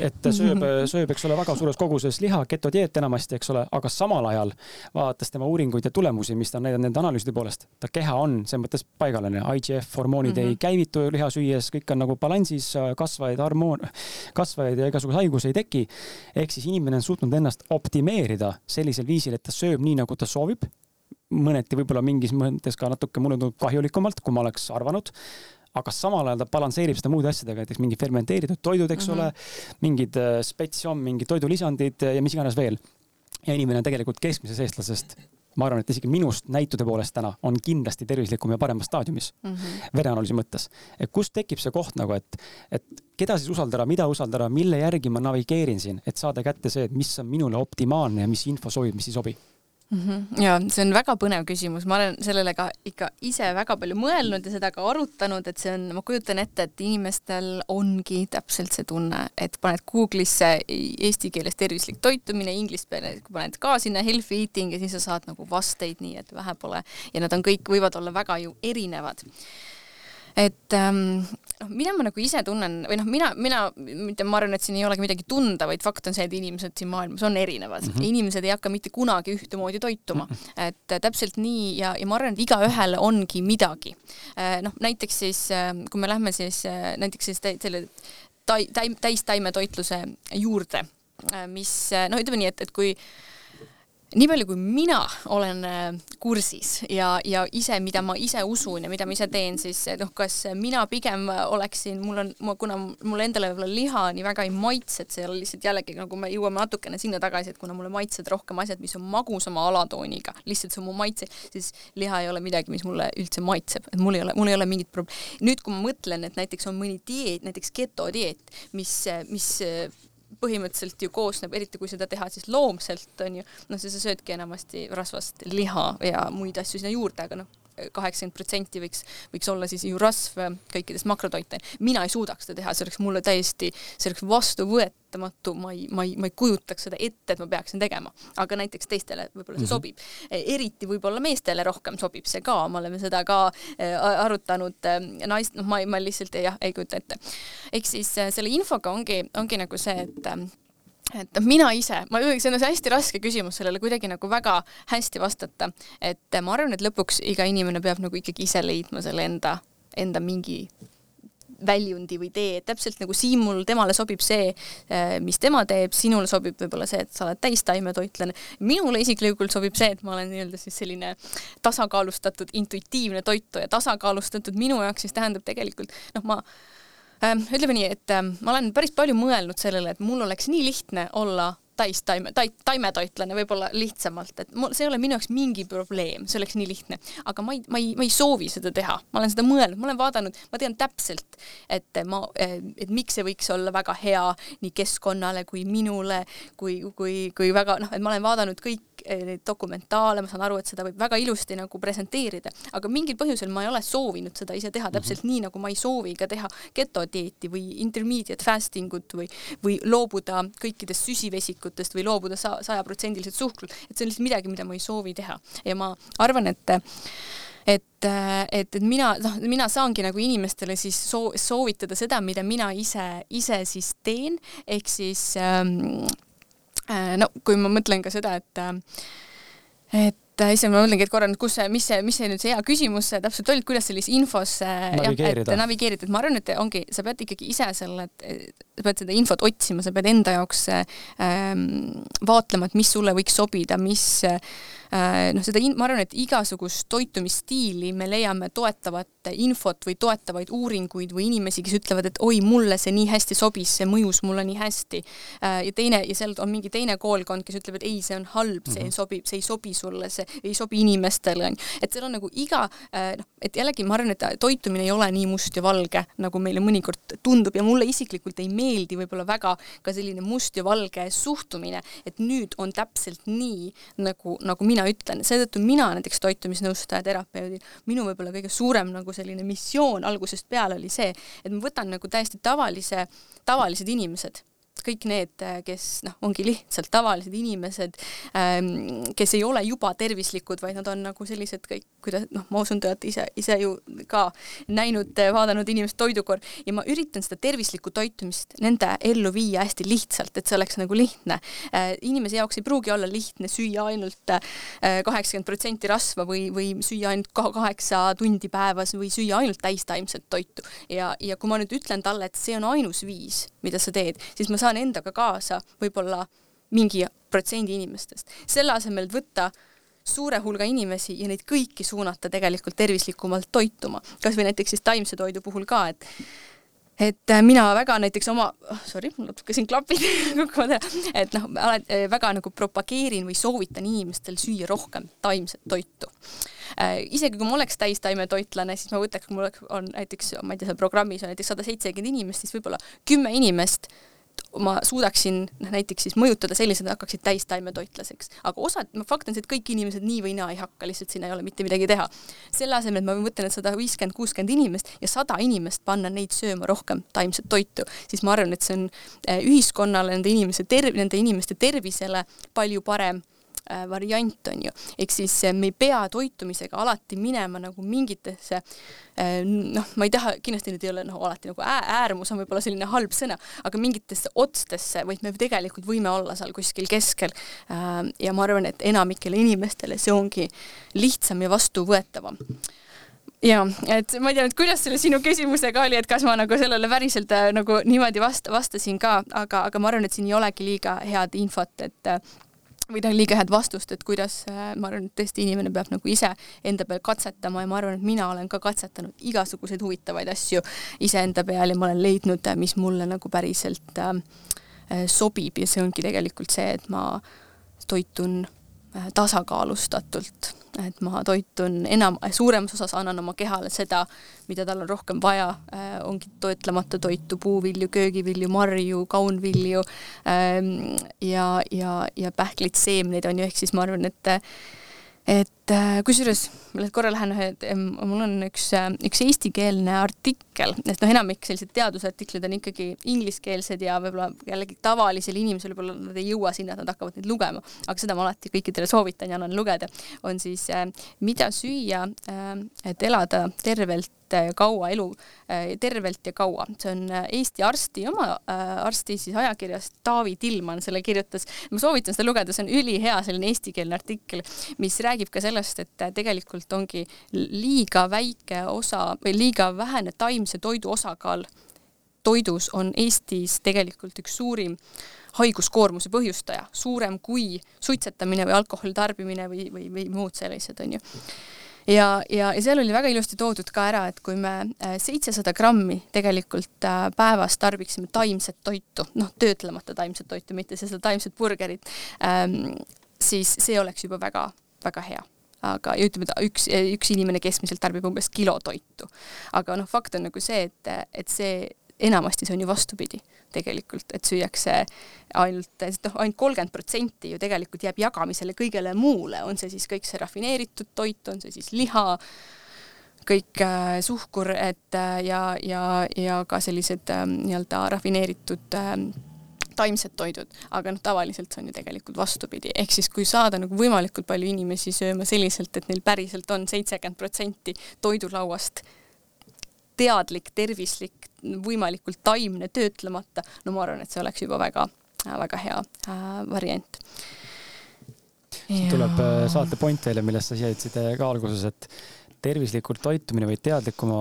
et ta sööb, sööb, eks ole, väga suures koguses liha, getodieet enamasti, eks ole, aga samal ajal vaadates tema uuringuid ja tulemusi, mis ta on näidanud nende analüüside poolest, ta keha on selles mõttes paigalane, IGF hormoonid mm -hmm. ei mhm. käivitu liha süües, kõik on nagu balansis, kasvajaid hormoon, kasvajaid ja igasuguseid haigusi ei teki. ehk siis inimene on suutnud ennast optimeerida sellisel viisil, et ta sööb nii, nagu ta soovib mõneti võib-olla mingis mõttes ka natuke mulle tundub kahjulikumalt, kui ma oleks arvanud aga samal ajal ta balansseerib seda muude asjadega, näiteks mingi fermenteeritud toidud, eks mm -hmm. ole, mingid äh, spetsiom, mingid toidulisandid ja mis iganes veel. ja inimene on tegelikult keskmisest eestlasest ma arvan, et isegi minust näitude poolest täna on kindlasti tervislikum ja paremas staadiumis mm -hmm. vereanalüüsi mõttes. et kust tekib see koht nagu, et, et keda siis usaldada, mida usaldada, mille järgi ma navigeerin siin, et saada kätte see, et mis on minule optimaalne ja mis info sobib, mis ei sobi mm. -hmm. ja see on väga põnev küsimus, ma olen sellele ka ikka ise väga palju mõelnud ja seda ka arutanud, et see on, ma kujutan ette, et inimestel ongi täpselt see tunne, et paned Google'isse eesti keeles tervislik toitumine, inglise keeles paned ka sinna healthy eating ja siis sa saad nagu vasteid nii, et vähe pole ja nad on kõik, võivad olla väga ju erinevad et ähm, noh, mida ma nagu ise tunnen või noh, mina, mina, mitte ma arvan, et siin ei olegi midagi tunda, vaid fakt on see, et inimesed siin maailmas on erinevad mm. -hmm. inimesed ei hakka mitte kunagi ühtemoodi toituma mm. -hmm. et äh, täpselt nii ja, ja ma arvan, et igaühele ongi midagi. Äh, noh, näiteks siis, äh, kui me lähme siis näiteks siis selle tai-, täistaimetoitluse juurde, mis noh, ütleme nii, et, et kui nii palju, kui mina olen äh, kursis ja, ja ise, mida ma ise usun ja mida ma ise teen, siis noh, kas mina pigem oleksin, mul on, kuna mulle endale võib-olla liha nii väga ei maitse, et ole lihtsalt jällegi nagu me jõuame natukene sinna tagasi, et kuna mulle maitsevad rohkem asjad, mis on magusama alatooniga, lihtsalt see on mu maitse, siis liha ei ole midagi, mis mulle üldse maitseb, et mul ei ole, mul ei ole mingit probleemi. nüüd, kui ma mõtlen, et näiteks on mõni dieet, näiteks getodieet, mis, mis põhimõtteliselt ju koosneb, eriti kui seda teha siis loomselt, on ju, noh, siis sa söödki enamasti rasvast liha ja muid asju sinna juurde, aga noh, kaheksakümmend protsenti võiks, võiks olla siis ju rasv kõikidest makrotoite. mina ei suudaks seda teha, see oleks mulle täiesti, see oleks vastuvõetamatu, ma ei, ma ei, ma ei kujutaks seda ette, et ma peaksin tegema. aga näiteks teistele võib-olla see -hmm. sobib. eriti võib-olla meestele rohkem sobib see ka, me oleme seda ka äh, arutanud äh, naist, noh, ma, ma lihtsalt jah, ei kujuta ette. ehk siis äh, selle infoga ongi, ongi nagu see, et et noh, mina ise, ma, see on hästi raske küsimus sellele kuidagi nagu väga hästi vastata, et ma arvan, et lõpuks iga inimene peab nagu ikkagi ise leidma selle enda, enda mingi väljundi või tee, et täpselt nagu Siimul, temale sobib see, eh, mis tema teeb, sinule sobib võib-olla see, et sa oled täistaimetoitlane. minule isiklikult sobib see, et ma olen nii-öelda siis selline tasakaalustatud intuitiivne toituja, tasakaalustatud. Minu jaoks siis tähendab tegelikult noh, ma ütleme nii, et ähm, ma olen päris palju mõelnud sellele, et mul oleks nii lihtne olla täistaime, taimetoitlane võib-olla lihtsamalt, et mul, see ei ole minu jaoks mingi probleem, see oleks nii lihtne, aga ma ei, ma ei, ma ei soovi seda teha, ma olen seda mõelnud, ma olen vaadanud, ma tean täpselt, et ma, et miks see võiks olla väga hea nii keskkonnale kui minule, kui, kui, kui väga noh, et ma olen vaadanud kõik Eh, dokumentaale, ma saan aru, et seda võib väga ilusti nagu presenteerida, aga mingil põhjusel ma ei ole soovinud seda ise teha, täpselt mm -hmm. nii, nagu ma ei soovi ka teha getodieeti või intermediate fasting ut või, või loobuda kõikidest süsivesikutest või loobuda sa-, sajaprotsendiliselt suhkrut, et see on lihtsalt midagi, mida ma ei soovi teha. Ja ma arvan, et et, et, et mina, noh, mina saangi nagu inimestele siis soo-, soovitada seda, mida mina ise, ise siis teen, ehk siis ähm, Äh, no kui ma mõtlen ka seda, et äh, et äh, ise ma mõtlengi, et korra nüüd, kus see, mis see, mis see nüüd see hea küsimus täpselt oli, et kuidas sellise infosse navigeerida, navigeerida, et ma arvan, et ongi, sa pead ikkagi ise selle, sa pead seda infot otsima, sa pead enda jaoks ähm, vaatlema, et mis sulle võiks sobida, mis äh, Äh, noh, seda in-, ma arvan, et igasugust toitumisstiili me leiame toetavat infot või toetavaid uuringuid või inimesi, kes ütlevad, et oi, mulle see nii hästi sobis, see mõjus mulle nii hästi. Äh, ja teine, ja seal on mingi teine koolkond, kes ütleb, et ei, see on halb, see mm -hmm. sobib, see ei sobi sulle, see ei sobi inimestele, on ju. et seal on nagu iga äh, noh, et jällegi ma arvan, et toitumine ei ole nii must ja valge, nagu meile mõnikord tundub ja mulle isiklikult ei meeldi võib-olla väga ka selline must ja valge suhtumine, et nüüd on täpselt nii, nagu, nagu mina mina ütlen, seetõttu mina näiteks toitumisnõustaja terapeudil, minu võib-olla kõige suurem nagu selline missioon algusest peale oli see, et ma võtan nagu täiesti tavalise, tavalised inimesed kõik need, kes noh, ongi lihtsalt tavalised inimesed, ähm, kes ei ole juba tervislikud, vaid nad on nagu sellised kõik, kuidas noh, ma usun, te olete ise, ise ju ka näinud, vaadanud inimeste toidukorv ja ma üritan seda tervislikku toitumist nende ellu viia hästi lihtsalt, et see oleks nagu lihtne. Äh, inimese jaoks ei pruugi olla lihtne süüa ainult äh, kaheksakümmend protsenti rasva või, või süüa ainult kaheksa tundi päevas või süüa ainult täistaimset toitu ja, ja kui ma nüüd ütlen talle, et see on ainus viis, mida sa teed, siis ma saan endaga kaasa võib-olla mingi protsendi inimestest. selle asemel, et võtta suure hulga inimesi ja neid kõiki suunata tegelikult tervislikumalt toituma. kas või näiteks siis taimse toidu puhul ka, et et äh, mina väga näiteks oma, oh, sorry, mul natuke siin klapid kukuvad ära, et noh, äh, väga nagu propageerin või soovitan inimestel süüa rohkem taimset toitu äh,. isegi kui ma oleks täistaimetoitlane, siis ma võtaks, kui mul on näiteks, ma ei tea, seal programmis on näiteks sada seitsekümmend inimest, siis võib-olla kümme inimest ma suudaksin noh, näiteks siis mõjutada sellised, et hakkaksid täistaimetoitlaseks. aga osad, fakt on see, et kõik inimesed nii või naa ei hakka, lihtsalt siin ei ole mitte midagi teha. selle asemel, et ma mõtlen, et sada viiskümmend, kuuskümmend inimest ja sada inimest panna neid sööma rohkem taimset toitu, siis ma arvan, et see on eh, ühiskonnale, nende inimese terv-, nende inimeste tervisele palju parem Äh, variant, on ju. ehk siis äh, me ei pea toitumisega alati minema nagu mingitesse äh, noh, ma ei taha, kindlasti nüüd ei ole noh, alati nagu äärmus on võib-olla selline halb sõna, aga mingitesse otstesse, vaid me tegelikult võime olla seal kuskil keskel. ja ma arvan, et enamikele inimestele see ongi lihtsam ja vastuvõetavam ja et ma ei tea, et kuidas selle sinu küsimusega oli, et kas ma nagu sellele päriselt nagu niimoodi vast-, vastasin ka, aga, aga ma arvan, et siin ei olegi liiga head infot, et või noh, liiga head vastust, et kuidas, äh, ma arvan, et tõesti inimene peab nagu ise enda peal katsetama ja ma arvan, et mina olen ka katsetanud igasuguseid huvitavaid asju iseenda peal ja ma olen leidnud, äh, mis mulle nagu päriselt äh, äh, sobib. Ja see ongi tegelikult see, et ma toitun tasakaalustatult. Et ma toitun enam, suuremas osas annan oma kehale seda, mida tal on rohkem vaja äh,, ongi toitlemata toitu, puuvilju, köögivilju, marju, kaunvilju ähm, ja, ja, ja pähkleid, seemneid on ju, ehk siis ma arvan, et et äh, kusjuures, ma nüüd korra lähen ühe, mul on üks, äh, üks eestikeelne artikkel, sest noh, enamik sellised teadusartiklid on ikkagi ingliskeelsed ja võib-olla jällegi tavalisel inimesel võib-olla nad ei jõua sinna, et nad hakkavad neid lugema, aga seda ma alati kõikidele soovitan ja annan lugeda, on siis äh, Mida süüa, et elada tervelt ja kaua elu, tervelt ja kaua. see on Eesti arsti oma arsti siis ajakirjast Taavi Tillmann selle kirjutas. ma soovitan seda lugeda, see on ülihea selline eestikeelne artikkel, mis räägib ka sellest, et tegelikult ongi liiga väike osa või liiga vähene taimse toidu osakaal toidus on Eestis tegelikult üks suurim haiguskoormuse põhjustaja, suurem kui suitsetamine või alkoholi tarbimine või, või, või muud sellised, on ju ja, ja, ja seal oli väga ilusti toodud ka ära, et kui me äh, seitsesada grammi tegelikult äh, päevas tarbiksime taimset toitu, noh, töötlemata taimset toitu, mitte seda taimset burgerit ähm,, siis see oleks juba väga, väga hea aga, ja ütleme, et üks, üks inimene keskmiselt tarbib umbes kilo toitu. aga noh, fakt on nagu see, et, et see enamasti see on ju vastupidi tegelikult, et süüakse ainult, noh, ainult kolmkümmend protsenti ju tegelikult jääb jagamisele kõigele muule, on see siis kõik see rafineeritud toit, on see siis liha, kõik äh, suhkur, et äh, ja, ja, ja ka sellised äh, nii-öelda rafineeritud äh, taimsed toidud, aga noh, tavaliselt see on ju tegelikult vastupidi, ehk siis kui saada nagu võimalikult palju inimesi sööma selliselt, et neil päriselt on seitsekümmend protsenti toidulauast teadlik, tervislik, võimalikult taimne, töötlemata, no ma arvan, et see oleks juba väga, väga hea äh, variant. siin tuleb äh, saate point teile, millest sa siia ka alguses, et tervislikult toitumine või teadlikuma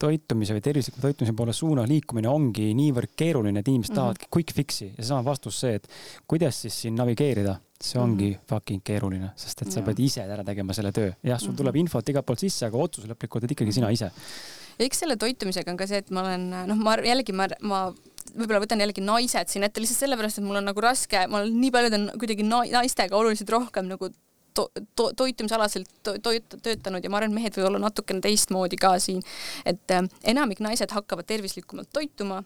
toitumise või tervisliku toitumise poole suuna liikumine ongi niivõrd keeruline, et inimesed mm -hmm. tahavadki quick fix'i ja seesama vastus see, et kuidas siis siin navigeerida, see ongi mm -hmm. fucking keeruline, sest et sa ja. pead ise ära tegema selle töö. jah, sul mm -hmm. tuleb infot igalt poolt sisse, aga otsus lõplikult oled ikkagi sina ise. Eks selle toitumisega on ka see, et ma olen, noh, ma jällegi ma, ma võib-olla võtan jällegi naised siin ette lihtsalt sellepärast, et mul on nagu raske, ma olen nii paljude kuidagi naistega oluliselt rohkem nagu to, to, toitumisalaselt to, to, töötanud ja ma arvan, et mehed võivad olla natukene teistmoodi ka siin, et äh, enamik naised hakkavad tervislikumalt toituma,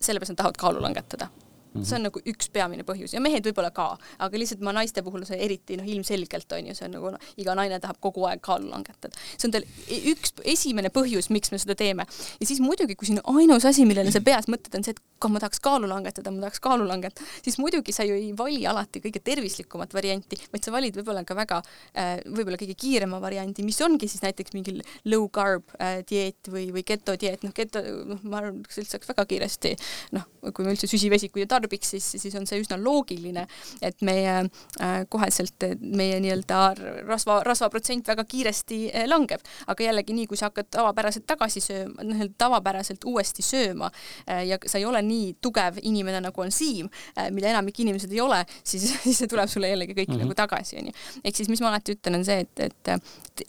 sellepärast nad tahavad kaalu langetada Mm -hmm. see on nagu üks peamine põhjus ja mehed võib-olla ka, aga lihtsalt ma naiste puhul see eriti noh, ilmselgelt on ju, see on nagu no, iga naine tahab kogu aeg kaalu langetada. see on tal üks esimene põhjus, miks me seda teeme. ja siis muidugi, kui sinu ainus asi, millele sa peas mõtled, on see, et kui ma tahaks kaalu langetada, ma tahaks kaalu langetada, siis muidugi sa ju ei vali alati kõige tervislikumat varianti, vaid sa valid võib-olla ka väga äh, võib-olla kõige kiirema variandi, mis ongi siis näiteks mingi low carb äh, dieet või, või keto dieet, noh keto, noh ma arvan, see üldse saaks väga kiiresti noh, kui me üldse süsivesikuid ei tarbi, tarbiks, siis, siis on see üsna loogiline, et meie äh, koheselt meie nii-öelda rasva, rasvaprotsent väga kiiresti äh, langeb. aga jällegi nii, kui sa hakkad tavapäraselt tagasi sööma, noh, tavapäraselt uuesti sööma äh, ja sa ei ole nii tugev inimene, nagu on Siim äh,, mida enamik inimesed ei ole, siis, siis see tuleb sulle jällegi kõik mm -hmm. nagu tagasi, onju. ehk siis, mis ma alati ütlen, on see, et, et,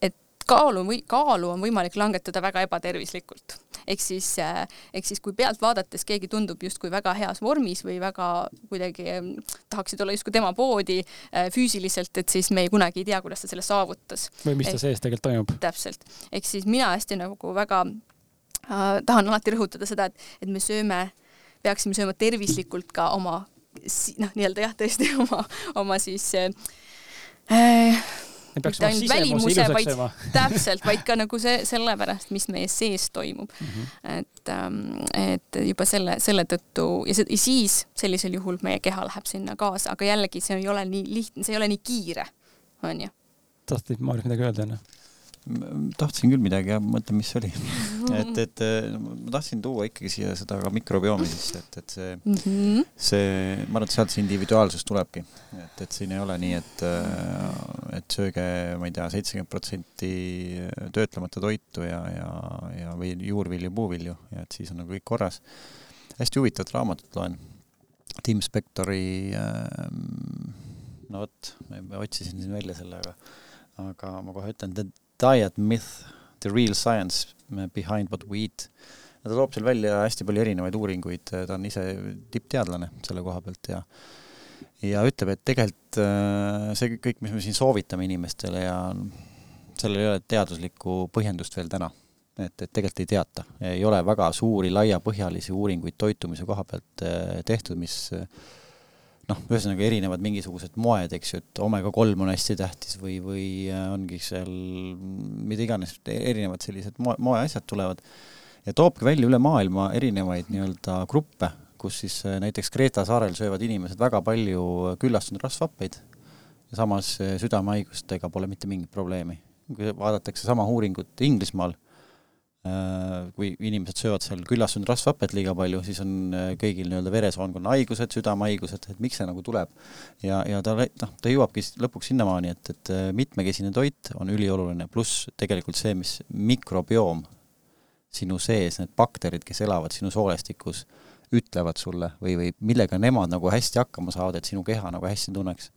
et kaalu kaalu on võimalik langetada väga ebatervislikult. Ehk siis, äh, ehk siis kui pealt vaadates keegi tundub justkui väga heas vormis või väga kuidagi ähm, tahaksid olla justkui tema poodi äh, füüsiliselt, et siis me ei kunagi ei tea, kuidas ta selle saavutas. või mis ta sees tegelikult toimub. täpselt, ehk siis mina hästi nagu väga äh, tahan alati rõhutada seda, et, et me sööme, peaksime sööma tervislikult ka oma noh, nii-öelda jah, tõesti oma, oma siis äh, mitte ainult välimuse, vaid täpselt, vaid ka nagu see, sellepärast, mis meie sees toimub mm. -hmm. et, ähm, et juba selle, selle tõttu ja, see, ja siis sellisel juhul meie keha läheb sinna kaasa, aga jällegi see ei ole nii lihtne, see ei ole nii kiire, onju. tahtsid, Maarja, midagi öelda enne? Tahtsin küll midagi mõtlen, mis see oli. et, et ma tahtsin tuua ikkagi siia seda ka mikrobiomi sisse, et, et see mm, -hmm. see, ma arvan, et sealt see individuaalsus tulebki. et, et siin ei ole nii, et, et sööge, ma ei tea, seitsekümmend protsenti töötlemata toitu ja, ja, ja või juurvilju, puuvilju ja et siis on nagu kõik korras. hästi huvitavat raamatut loen. Tim Spectori ähm, no vot, ma otsisin siin välja selle, aga aga ma kohe ütlen, diet myth, the real science behind what we eat. ta toob seal välja hästi palju erinevaid uuringuid, ta on ise tippteadlane selle koha pealt ja ja ütleb, et tegelikult äh, see kõik, mis me siin soovitame inimestele ja sellel ei ole teaduslikku põhjendust veel täna. et, et tegelikult ei teata, ei ole väga suuri laiapõhjalisi uuringuid toitumise koha pealt äh, tehtud, mis noh, ühesõnaga erinevad mingisugused moed, eks ju, et omega kolm on hästi tähtis või, või äh, ongi seal mida iganes, erinevad sellised moe, moeasjad tulevad ja toobki välja üle maailma erinevaid nii-öelda gruppe, kus siis äh, näiteks Kreeta saarel söövad inimesed väga palju küllastunud rasvhappeid ja samas äh, südamehaigustega pole mitte mingit probleemi. kui vaadatakse sama uuringut Inglismaal Äh, kui inimesed söövad seal küllastunud rasvhapet liiga palju, siis on äh, kõigil nii-öelda veresoonkonna haigused, südamehaigused, et miks see nagu tuleb. ja, ja ta noh, ta jõuabki lõpuks sinnamaani, et, et äh, mitmekesine toit on ülioluline, pluss tegelikult see, mis mikrobioom sinu sees, need bakterid, kes elavad sinu soolestikus, ütlevad sulle või, või millega nemad nagu hästi hakkama saavad, et sinu keha nagu hästi tunneks.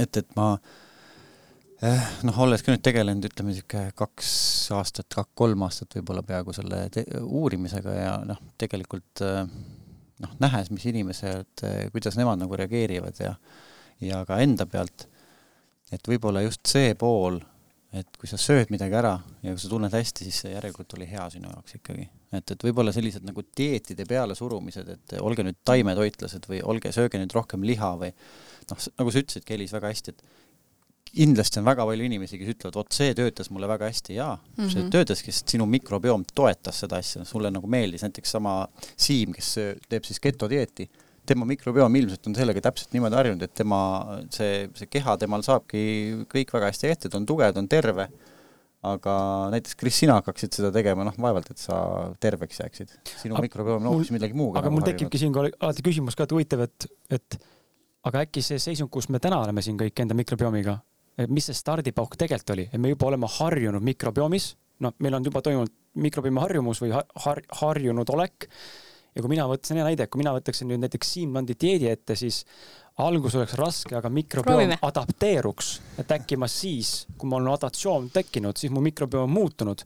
et, et ma äh, noh, olles ka nüüd tegelenud, ütleme niisugune kaks aastat, kolm aastat võib-olla peaaegu selle uurimisega ja noh, tegelikult eh, noh, nähes, mis inimesed, eh, kuidas nemad nagu reageerivad ja ja ka enda pealt, et võib-olla just see pool, et kui sa sööd midagi ära ja kui sa tunned hästi, siis see järelikult oli hea sinu jaoks ikkagi. et, et võib-olla sellised nagu dieetide pealesurumised, et olge nüüd taimetoitlased või olge, sööge nüüd rohkem liha või noh, nagu sa ütlesidki, Elis, väga hästi, et kindlasti on väga palju inimesi, kes ütlevad, vot see töötas mulle väga hästi, jaa mm, -hmm. see töötaski, sest sinu mikrobioom toetas seda asja, sulle nagu meeldis, näiteks sama Siim, kes teeb siis getodieeti, tema mikrobiom ilmselt on sellega täpselt niimoodi harjunud, et tema see, see keha temal saabki kõik väga hästi ette, ta on tugev, ta on terve, aga näiteks Kris, sina hakkaksid seda tegema, noh, vaevalt, et sa terveks jääksid. sinu mikrobiom on hoopis millegi muuga. aga nagu mul tekibki siinkohal alati küsimus ka, et huvitav, et, et aga äkki see seisund, kus me täna oleme siin kõik enda mikrobiomiga, mis see stardipauk tegelikult oli, et me juba oleme harjunud mikrobiomis, noh, meil on juba toimunud mikrobiomi harjumus või har harjunud olek. ja kui mina võtsin näide, kui mina võtaksin nüüd näiteks Siim Landi dieedi ette, siis algus oleks raske, aga mikrobiom Proovime. adapteeruks, et äkki ma siis, kui mul on adaptatsioon tekkinud, siis mu mikrobiom on muutunud.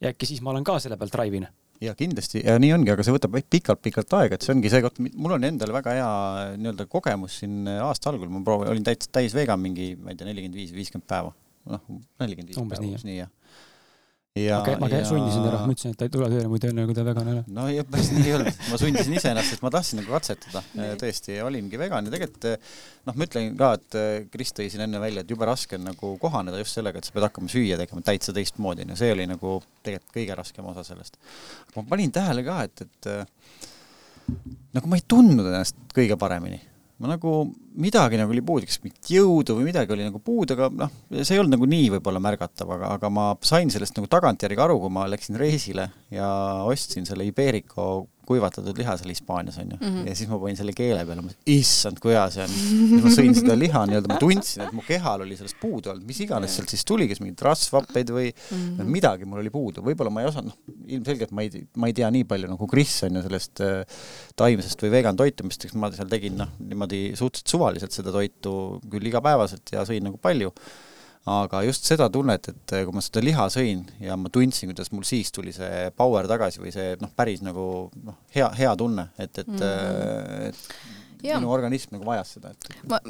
ja äkki siis ma olen ka selle pealt drive in ja kindlasti. Ja nii ongi, aga see võtab pikalt-pikalt aega, et see ongi see koht, mul on endal väga hea nii-öelda kogemus siin aasta algul, ma proovin, olin täitsa täis vegan mingi, ma ei tea, nelikümmend viis, viiskümmend päeva. noh, nelikümmend viis päeva, umbes nii jah ja okay, ma ja... sundisin ära, ma ütlesin, et ta ei tule tööle muidu enne, kui ta vegan ei ole. no jah, päris nii ei olnud, ma sundisin iseennast, sest ma tahtsin nagu katsetada tõesti, olingi vegan ja tegelikult noh, ma ütlen ka, et äh, Kris tõi siin enne välja, et jube raske on nagu kohaneda just sellega, et sa pead hakkama süüa tegema täitsa teistmoodi, no see oli nagu tegelikult kõige raskem osa sellest. ma panin tähele ka, et, et äh, nagu ma ei tundnud ennast kõige paremini ma nagu midagi nagu oli puudu, kas mingit jõudu või midagi oli nagu puudu, aga noh, see ei olnud nagu nii võib-olla märgatav, aga, aga ma sain sellest nagu tagantjärgi aru, kui ma läksin reisile ja ostsin selle Iberico kuivatatud liha seal Hispaanias onju mm -hmm. ja siis ma panin selle keele peale, issand, kui hea see on. siis ma sõin seda liha nii-öelda, ma tundsin, et mu kehal oli sellest puudu olnud, mis iganes sealt siis tuli, kas mingeid rasvhappeid või mm -hmm. midagi mul oli puudu, võib-olla ma ei osanud, noh, ilmselgelt ma ei, ma ei tea nii palju nagu Kris on ju sellest äh, taimsest või vegan toitumist, eks ma seal tegin noh, niimoodi suhteliselt suvaliselt seda toitu küll igapäevaselt ja sõin nagu palju aga just seda tunnet, et kui ma seda liha sõin ja ma tundsin, kuidas mul siis tuli see power tagasi või see noh, päris nagu noh, hea, hea tunne, et, et mm, -hmm. et ja. minu organism nagu vajas seda, et. ma,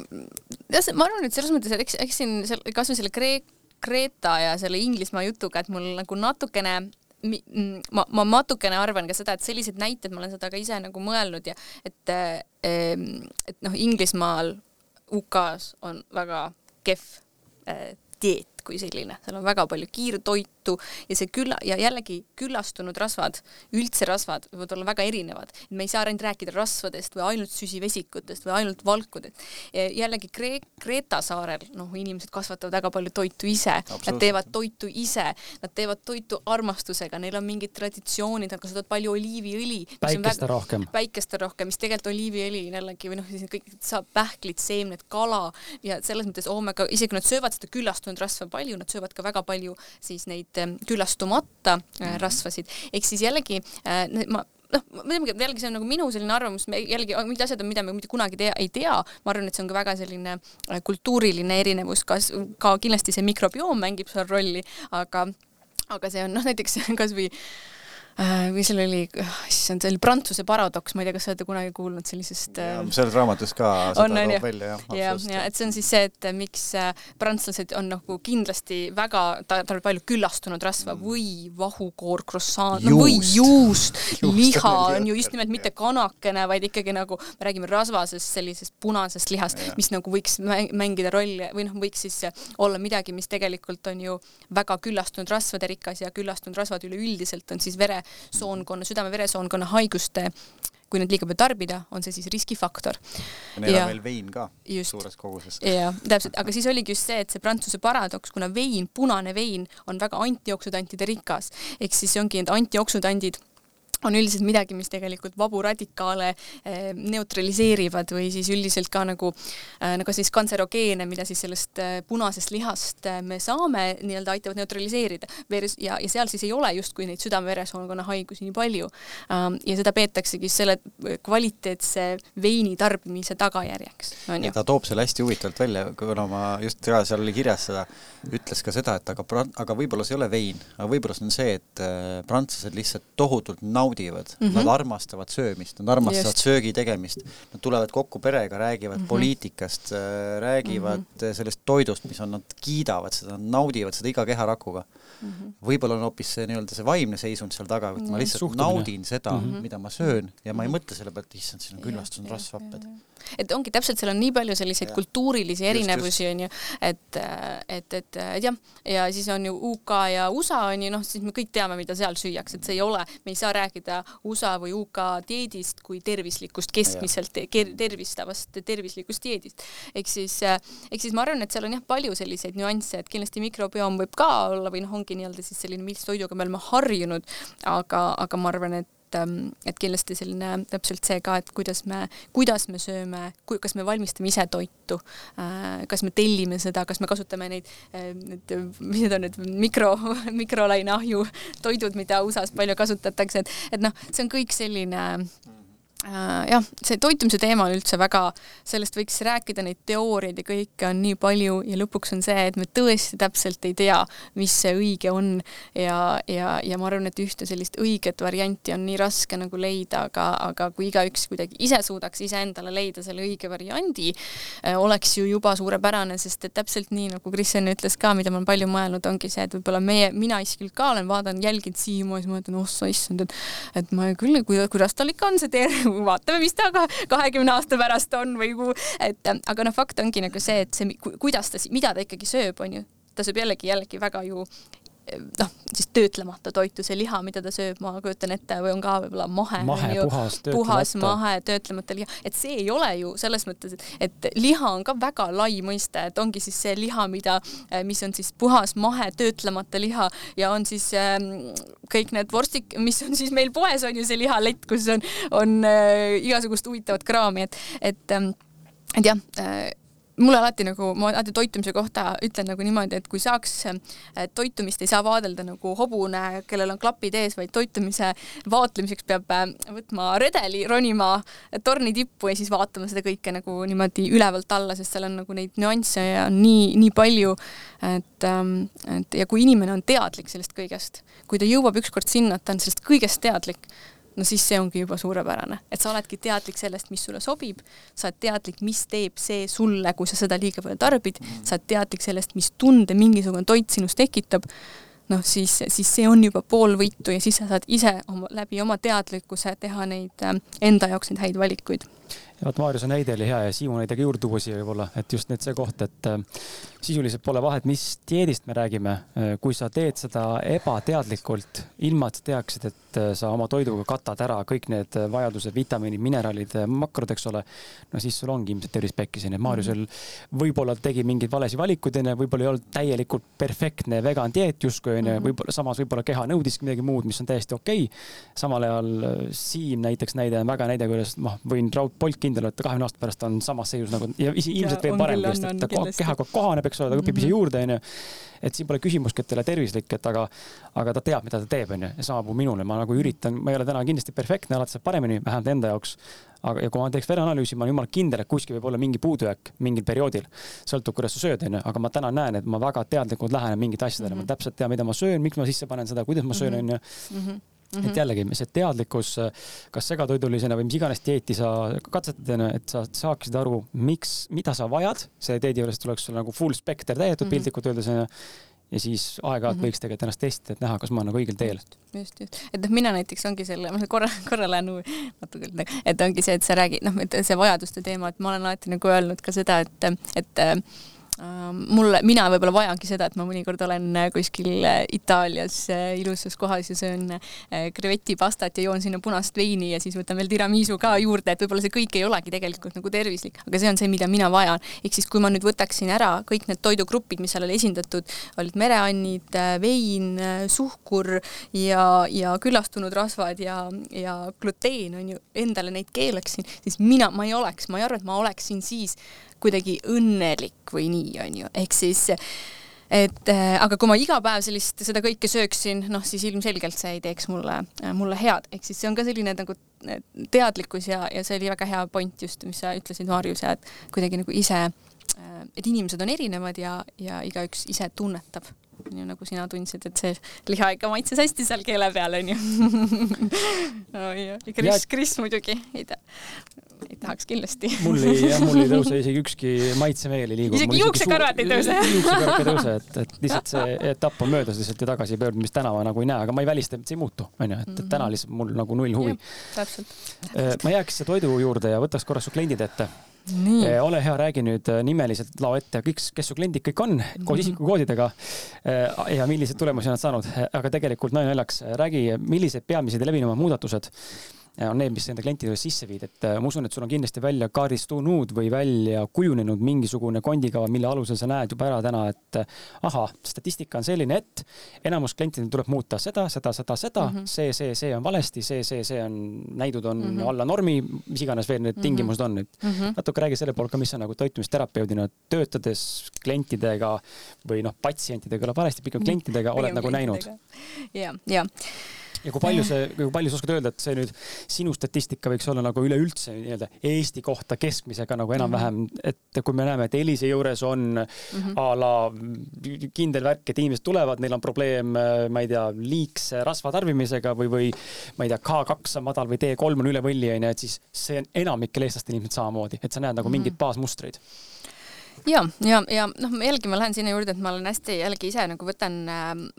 jah, ma arvan, et selles mõttes, et eks, eks siin seal kasvõi selle Kree-, Kreeta ja selle Inglismaa jutuga, et mul nagu natukene mm, ma, ma natukene arvan ka seda, et selliseid näiteid, ma olen seda ka ise nagu mõelnud ja et, et noh, Inglismaal, UK-s on väga kehv dieet kui selline, seal on väga palju kiirtoitu ja see külla ja jällegi küllastunud rasvad, üldse rasvad võivad olla väga erinevad. me ei saa ainult rääkida rasvadest või ainult süsivesikutest või ainult valkudest. jällegi Kree-, Kreeta saarel, noh, inimesed kasvatavad väga palju toitu ise, nad teevad toitu ise, nad teevad toitu armastusega, neil on mingid traditsioonid, nad kasutavad palju oliiviõli. päikest on rohkem. päikest on rohkem, mis tegelikult oliiviõli jällegi või noh, kõik saab pähklid, seemned, kala ja selles mõttes oomega, isegi kui nad söövad seda küllastunud rasva palju, nad söövad ka väga palju siis neid küllastumata äh, mhm. rasvasid, ehk siis jällegi äh, ma noh, muidugi jällegi see on nagu minu selline arvamus, me jällegi mingid asjad on, mida me mitte kunagi tea, ei tea, ma arvan, et see on ka väga selline kultuuriline erinevus, kas ka kindlasti see mikrobioom mängib seal rolli, aga aga see on noh, näiteks kasvõi Äh, või seal oli, ah, issand, see oli Prantsuse paradoks, ma ei tea, kas sa olete kunagi kuulnud sellisest äh, selles raamatus ka seda on, toob välja, jah. ja, ja et see on siis see, et miks äh, prantslased on nagu kindlasti väga, tal on palju küllastunud rasva mm. või vahukoor, croissant no, või juust, juust, liha on ju just nimelt mitte kanakene, vaid ikkagi nagu me räägime rasvasest sellisest punasest lihast, mis nagu võiks mängida rolli või noh, võiks siis olla midagi, mis tegelikult on ju väga küllastunud rasvade rikas ja küllastunud rasvad üleüldiselt on siis vere soonkonna, südame-veresoonkonna haiguste kui neid liiga palju tarbida, on see siis riskifaktor. Neil on veel vein ka just, suures koguses. jah, täpselt, aga siis oligi just see, et see Prantsuse paradoks, kuna vein, punane vein on väga antioksüdantide rikas, ehk siis ongi need antioksüdandid on üldiselt midagi, mis tegelikult vabu radikaale eh, neutraliseerivad või siis üldiselt ka nagu, eh, nagu siis kantserogeene, mida siis sellest eh, punasest lihast me saame, nii-öelda aitavad neutraliseerida. ja, ja seal siis ei ole justkui neid südame-veresoonkonna haigusi nii palju. Ja seda peetaksegi selle kvaliteetse veini tarbimise tagajärjeks. ta toob selle hästi huvitavalt välja, kuna ma just, seal oli kirjas seda, ütles ka seda, et aga, aga võib-olla see ei ole vein, aga võib-olla see on see, et prantslased lihtsalt tohutult naudavad naudivad mm, -hmm. nad armastavad söömist, nad armastavad Just. söögi tegemist, nad tulevad kokku perega, räägivad mm -hmm. poliitikast, äh, räägivad mm -hmm. sellest toidust, mis on, nad kiidavad seda, naudivad seda iga keharakuga mm -hmm.. võib-olla on hoopis see nii-öelda see vaimne seisund seal taga, et ma lihtsalt Suhtumine. naudin seda mm, -hmm. mida ma söön ja ma ei mõtle selle pealt, issand, siin on küllastunud rasvhapped et ongi täpselt, seal on nii palju selliseid ja. kultuurilisi erinevusi onju, et, et, et, et jah, ja siis on ju UK ja USA onju, noh, siis me kõik teame, mida seal süüakse, et see ei ole, me ei saa rääkida USA või UK dieedist kui tervislikust, keskmiselt tervistavast tervislikust dieedist. ehk siis, ehk siis ma arvan, et seal on jah, palju selliseid nüansse, et kindlasti mikrobioom võib ka olla või noh, ongi nii-öelda siis selline, millise toiduga me oleme harjunud, aga, aga ma arvan, et et, ähm, et kindlasti selline täpselt see ka, et kuidas me, kuidas me sööme, kas me valmistame ise toitu, äh, kas me tellime seda, kas me kasutame neid, äh, need, mis need on need mikro, mikrolaineahju toidud, mida USA-s palju kasutatakse, et, et noh, see on kõik selline jah, see toitumise teema on üldse väga, sellest võiks rääkida, neid teooriaid ja kõike on nii palju ja lõpuks on see, et me tõesti täpselt ei tea, mis see õige on. Ja, ja, ja ma arvan, et ühte sellist õiget varianti on nii raske nagu leida, aga, aga kui igaüks kuidagi ise suudaks iseendale leida selle õige variandi, äh, oleks ju juba suurepärane, sest et täpselt nii, nagu Kristjan ütles ka, mida ma olen palju mõelnud, ongi see, et võib-olla meie, mina isiklikult ka olen vaadanud, jälginud siiamaani, siis ma mõtlen, oh sa issand, et et ma küll, kuidas tal ikka on see terve vaatame, mis ta ka kahekümne aasta pärast on või kuhu, et aga noh, fakt ongi nagu see, et see, kuidas ta, mida ta ikkagi sööb, on ju, ta sööb jällegi, jällegi väga ju noh, siis töötlemata toitu, see liha, mida ta sööb, ma kujutan ette, või on ka võib-olla mahe, mahe, puhas, puhas mahe, töötlemata liha, et see ei ole ju selles mõttes, et, et liha on ka väga lai mõiste, et ongi siis see liha, mida, mis on siis puhas mahe, töötlemata liha ja on siis ähm, kõik need vorstik, mis on siis meil poes on ju see lihalett, kus on, on äh, igasugust huvitavat kraami, et, et ähm, et jah äh,, mulle alati nagu, ma alati toitumise kohta ütlen nagu niimoodi, et kui saaks, toitumist ei saa vaadelda nagu hobune, kellel on klapid ees, vaid toitumise vaatlemiseks peab äh, võtma redeli, ronima torni tippu ja siis vaatama seda kõike nagu niimoodi ülevalt alla, sest seal on nagu neid nüansse ja nii, nii palju, et, ähm, et ja kui inimene on teadlik sellest kõigest, kui ta jõuab ükskord sinna, et ta on sellest kõigest teadlik, no siis see ongi juba suurepärane, et sa oledki teadlik sellest, mis sulle sobib, sa oled teadlik, mis teeb see sulle, kui sa seda liiga palju tarbid, mm. sa oled teadlik sellest, mis tunde mingisugune toit sinus tekitab, noh siis, siis see on juba pool võitu ja siis sa saad ise oma, läbi oma teadlikkuse teha neid äh, enda jaoks neid häid valikuid vot Maarjuse näide oli hea ja Siimu näide ka juurde tuua siia võib-olla, et just nüüd see koht, et äh, sisuliselt pole vahet, mis dieedist me räägime, äh, kui sa teed seda ebateadlikult, ilma et sa teaksid, et äh, sa oma toiduga katad ära kõik need vajadused, vitamiinid, mineraalid, makrod, eks ole, no siis sul ongi ilmselt tervis pekkis, onju. Maarjusel võib-olla tegi mingeid valesid valikuid, onju, võib-olla ei olnud täielikult perfektne vegan dieet justkui, onju, mhm. võib-olla samas võib-olla keha nõudiski midagi muud, mis on täiesti okei okay.. samal ajal Siim näiteks näide on väga näide, kuidas, noh, võin raudpolt kindel et ta kahekümne aasta pärast on samas seisus nagu ja ilmselt veel paremgi, sest et ta keha kohaneb, eks ole, ta õpib ise mhm. juurde, onju. et siin pole küsimustki, et ei ole tervislik, et aga, aga ta teab, mida ta teeb, onju. ja sama puhul minule, ma nagu üritan, ma ei ole täna kindlasti perfektne, alati saab paremini, vähemalt enda jaoks. aga, ja kui ma teeks vereanalüüsi, ma olen jumala kindel, et kuskil võib olla mingi puudujääk mingil perioodil. sõltub, kuidas sa sööd, onju, aga ma täna näen, et ma väga teadlikult lähenen mingite asjadele mm, -hmm. ma täpselt tean, mida ma söön, miks ma sisse panen seda, kuidas ma söön, onju mhm. Mm -hmm. et jällegi see teadlikkus, kas segatoidulisena või mis iganes dieeti sa katsetad, onju, et sa saaksid aru, miks, mida sa vajad, selle dieedi juures tuleks sul nagu full spekter täidetud mm -hmm. piltlikult öeldes onju ja siis aeg-ajalt mm -hmm. võiks tegelikult ennast testida, et näha, kas ma olen nagu õigel teel. just, just, et noh, mina näiteks ongi selle, ma korra, korra lähen natuke, et ongi see, et sa räägid, noh, et see vajaduste teema, et ma olen alati nagu öelnud ka seda, et, et mulle, mina võib-olla vajangi seda, et ma mõnikord olen äh, kuskil äh, Itaalias äh, ilusas kohas ja söön krevetipastat ja joon sinna punast veini ja siis võtan veel tiramisu ka juurde, et võib-olla see kõik ei olegi tegelikult nagu tervislik, aga see on see, mida mina vajan. ehk siis, kui ma nüüd võtaksin ära kõik need toidugrupid, mis seal oli esindatud, olid mereannid, vein, suhkur ja, ja küllastunud rasvad ja, ja gluteen on ju, endale neid keelaksin, siis mina, ma ei oleks, ma ei arva, et ma oleksin siis kuidagi õnnelik või nii, on ju, ehk siis et äh, aga kui ma iga päev sellist, seda kõike sööksin, noh siis ilmselgelt see ei teeks mulle, äh, mulle head, ehk siis see on ka selline nagu äh, teadlikkus ja, ja see oli väga hea point just, mis sa ütlesid, Marjus, ja et kuidagi nagu ise, et inimesed on erinevad ja, ja igaüks ise tunnetab. Onju, nagu sina tundsid, et see liha ikka maitses hästi seal keele peal, onju. no ja Kris, Kris muidugi ei tea, ei tahaks kindlasti. mul ei, jah, mul ei tõuse isegi ükski maitsemeel ei liigu. isegi juuksekarvad ei tõuse. juuksekarvad ei tõuse, et, et lihtsalt see etapp on möödas lihtsalt ja tagasipöördumist tänava nagu ei näe, aga ma ei välista, et see ei muutu, onju, et, et täna mhm. lihtsalt mul nagu null huvi. täpselt. Äh, ma jääks toidu juurde ja võtaks korraks su kliendid ette Eh, ole hea, räägi nüüd eh, nimeliselt, lao ette, kõik, kes su kliendid kõik on koos mhm. isikukoodidega eh, ja milliseid tulemusi nad saanud, aga tegelikult nalja naljaks, räägi, millised peamised ja levinumad muudatused on need, mis enda klientide juures sisse viid, et äh, ma usun, et sul on kindlasti välja kaardistunud või välja kujunenud mingisugune kondikava, mille alusel sa näed juba ära täna, et äh, ahah, statistika on selline, et enamus klientidel tuleb muuta seda, seda, seda, seda mm, -hmm. see, see, see on valesti, see, see, see on, näidud on mm -hmm. alla normi, mis iganes veel need mhm. tingimused on, et mm -hmm. natuke räägi selle poolt ka, mis sa nagu toitumisterapeudina töötades klientidega või noh, patsientidega, kõlab valesti, pigem klientidega oled nagu näinud. ja, ja ja kui palju see, kui palju sa oskad öelda, et see nüüd sinu statistika võiks olla nagu üleüldse nii-öelda Eesti kohta keskmisega nagu enam-vähem, mhm. et kui me näeme, et Elise juures on mm -hmm. a la kindel värk, et inimesed tulevad, neil on probleem, ma ei tea, liigse rasva tarbimisega või, või ma ei tea, K2 on madal või T3 on üle võlli onju, et siis see on enamikel eestlastel ilmselt samamoodi, et sa näed nagu mingeid mm -hmm. baasmustreid ja, ja, ja noh, jällegi ma lähen sinna juurde, et ma olen hästi jällegi ise nagu võtan,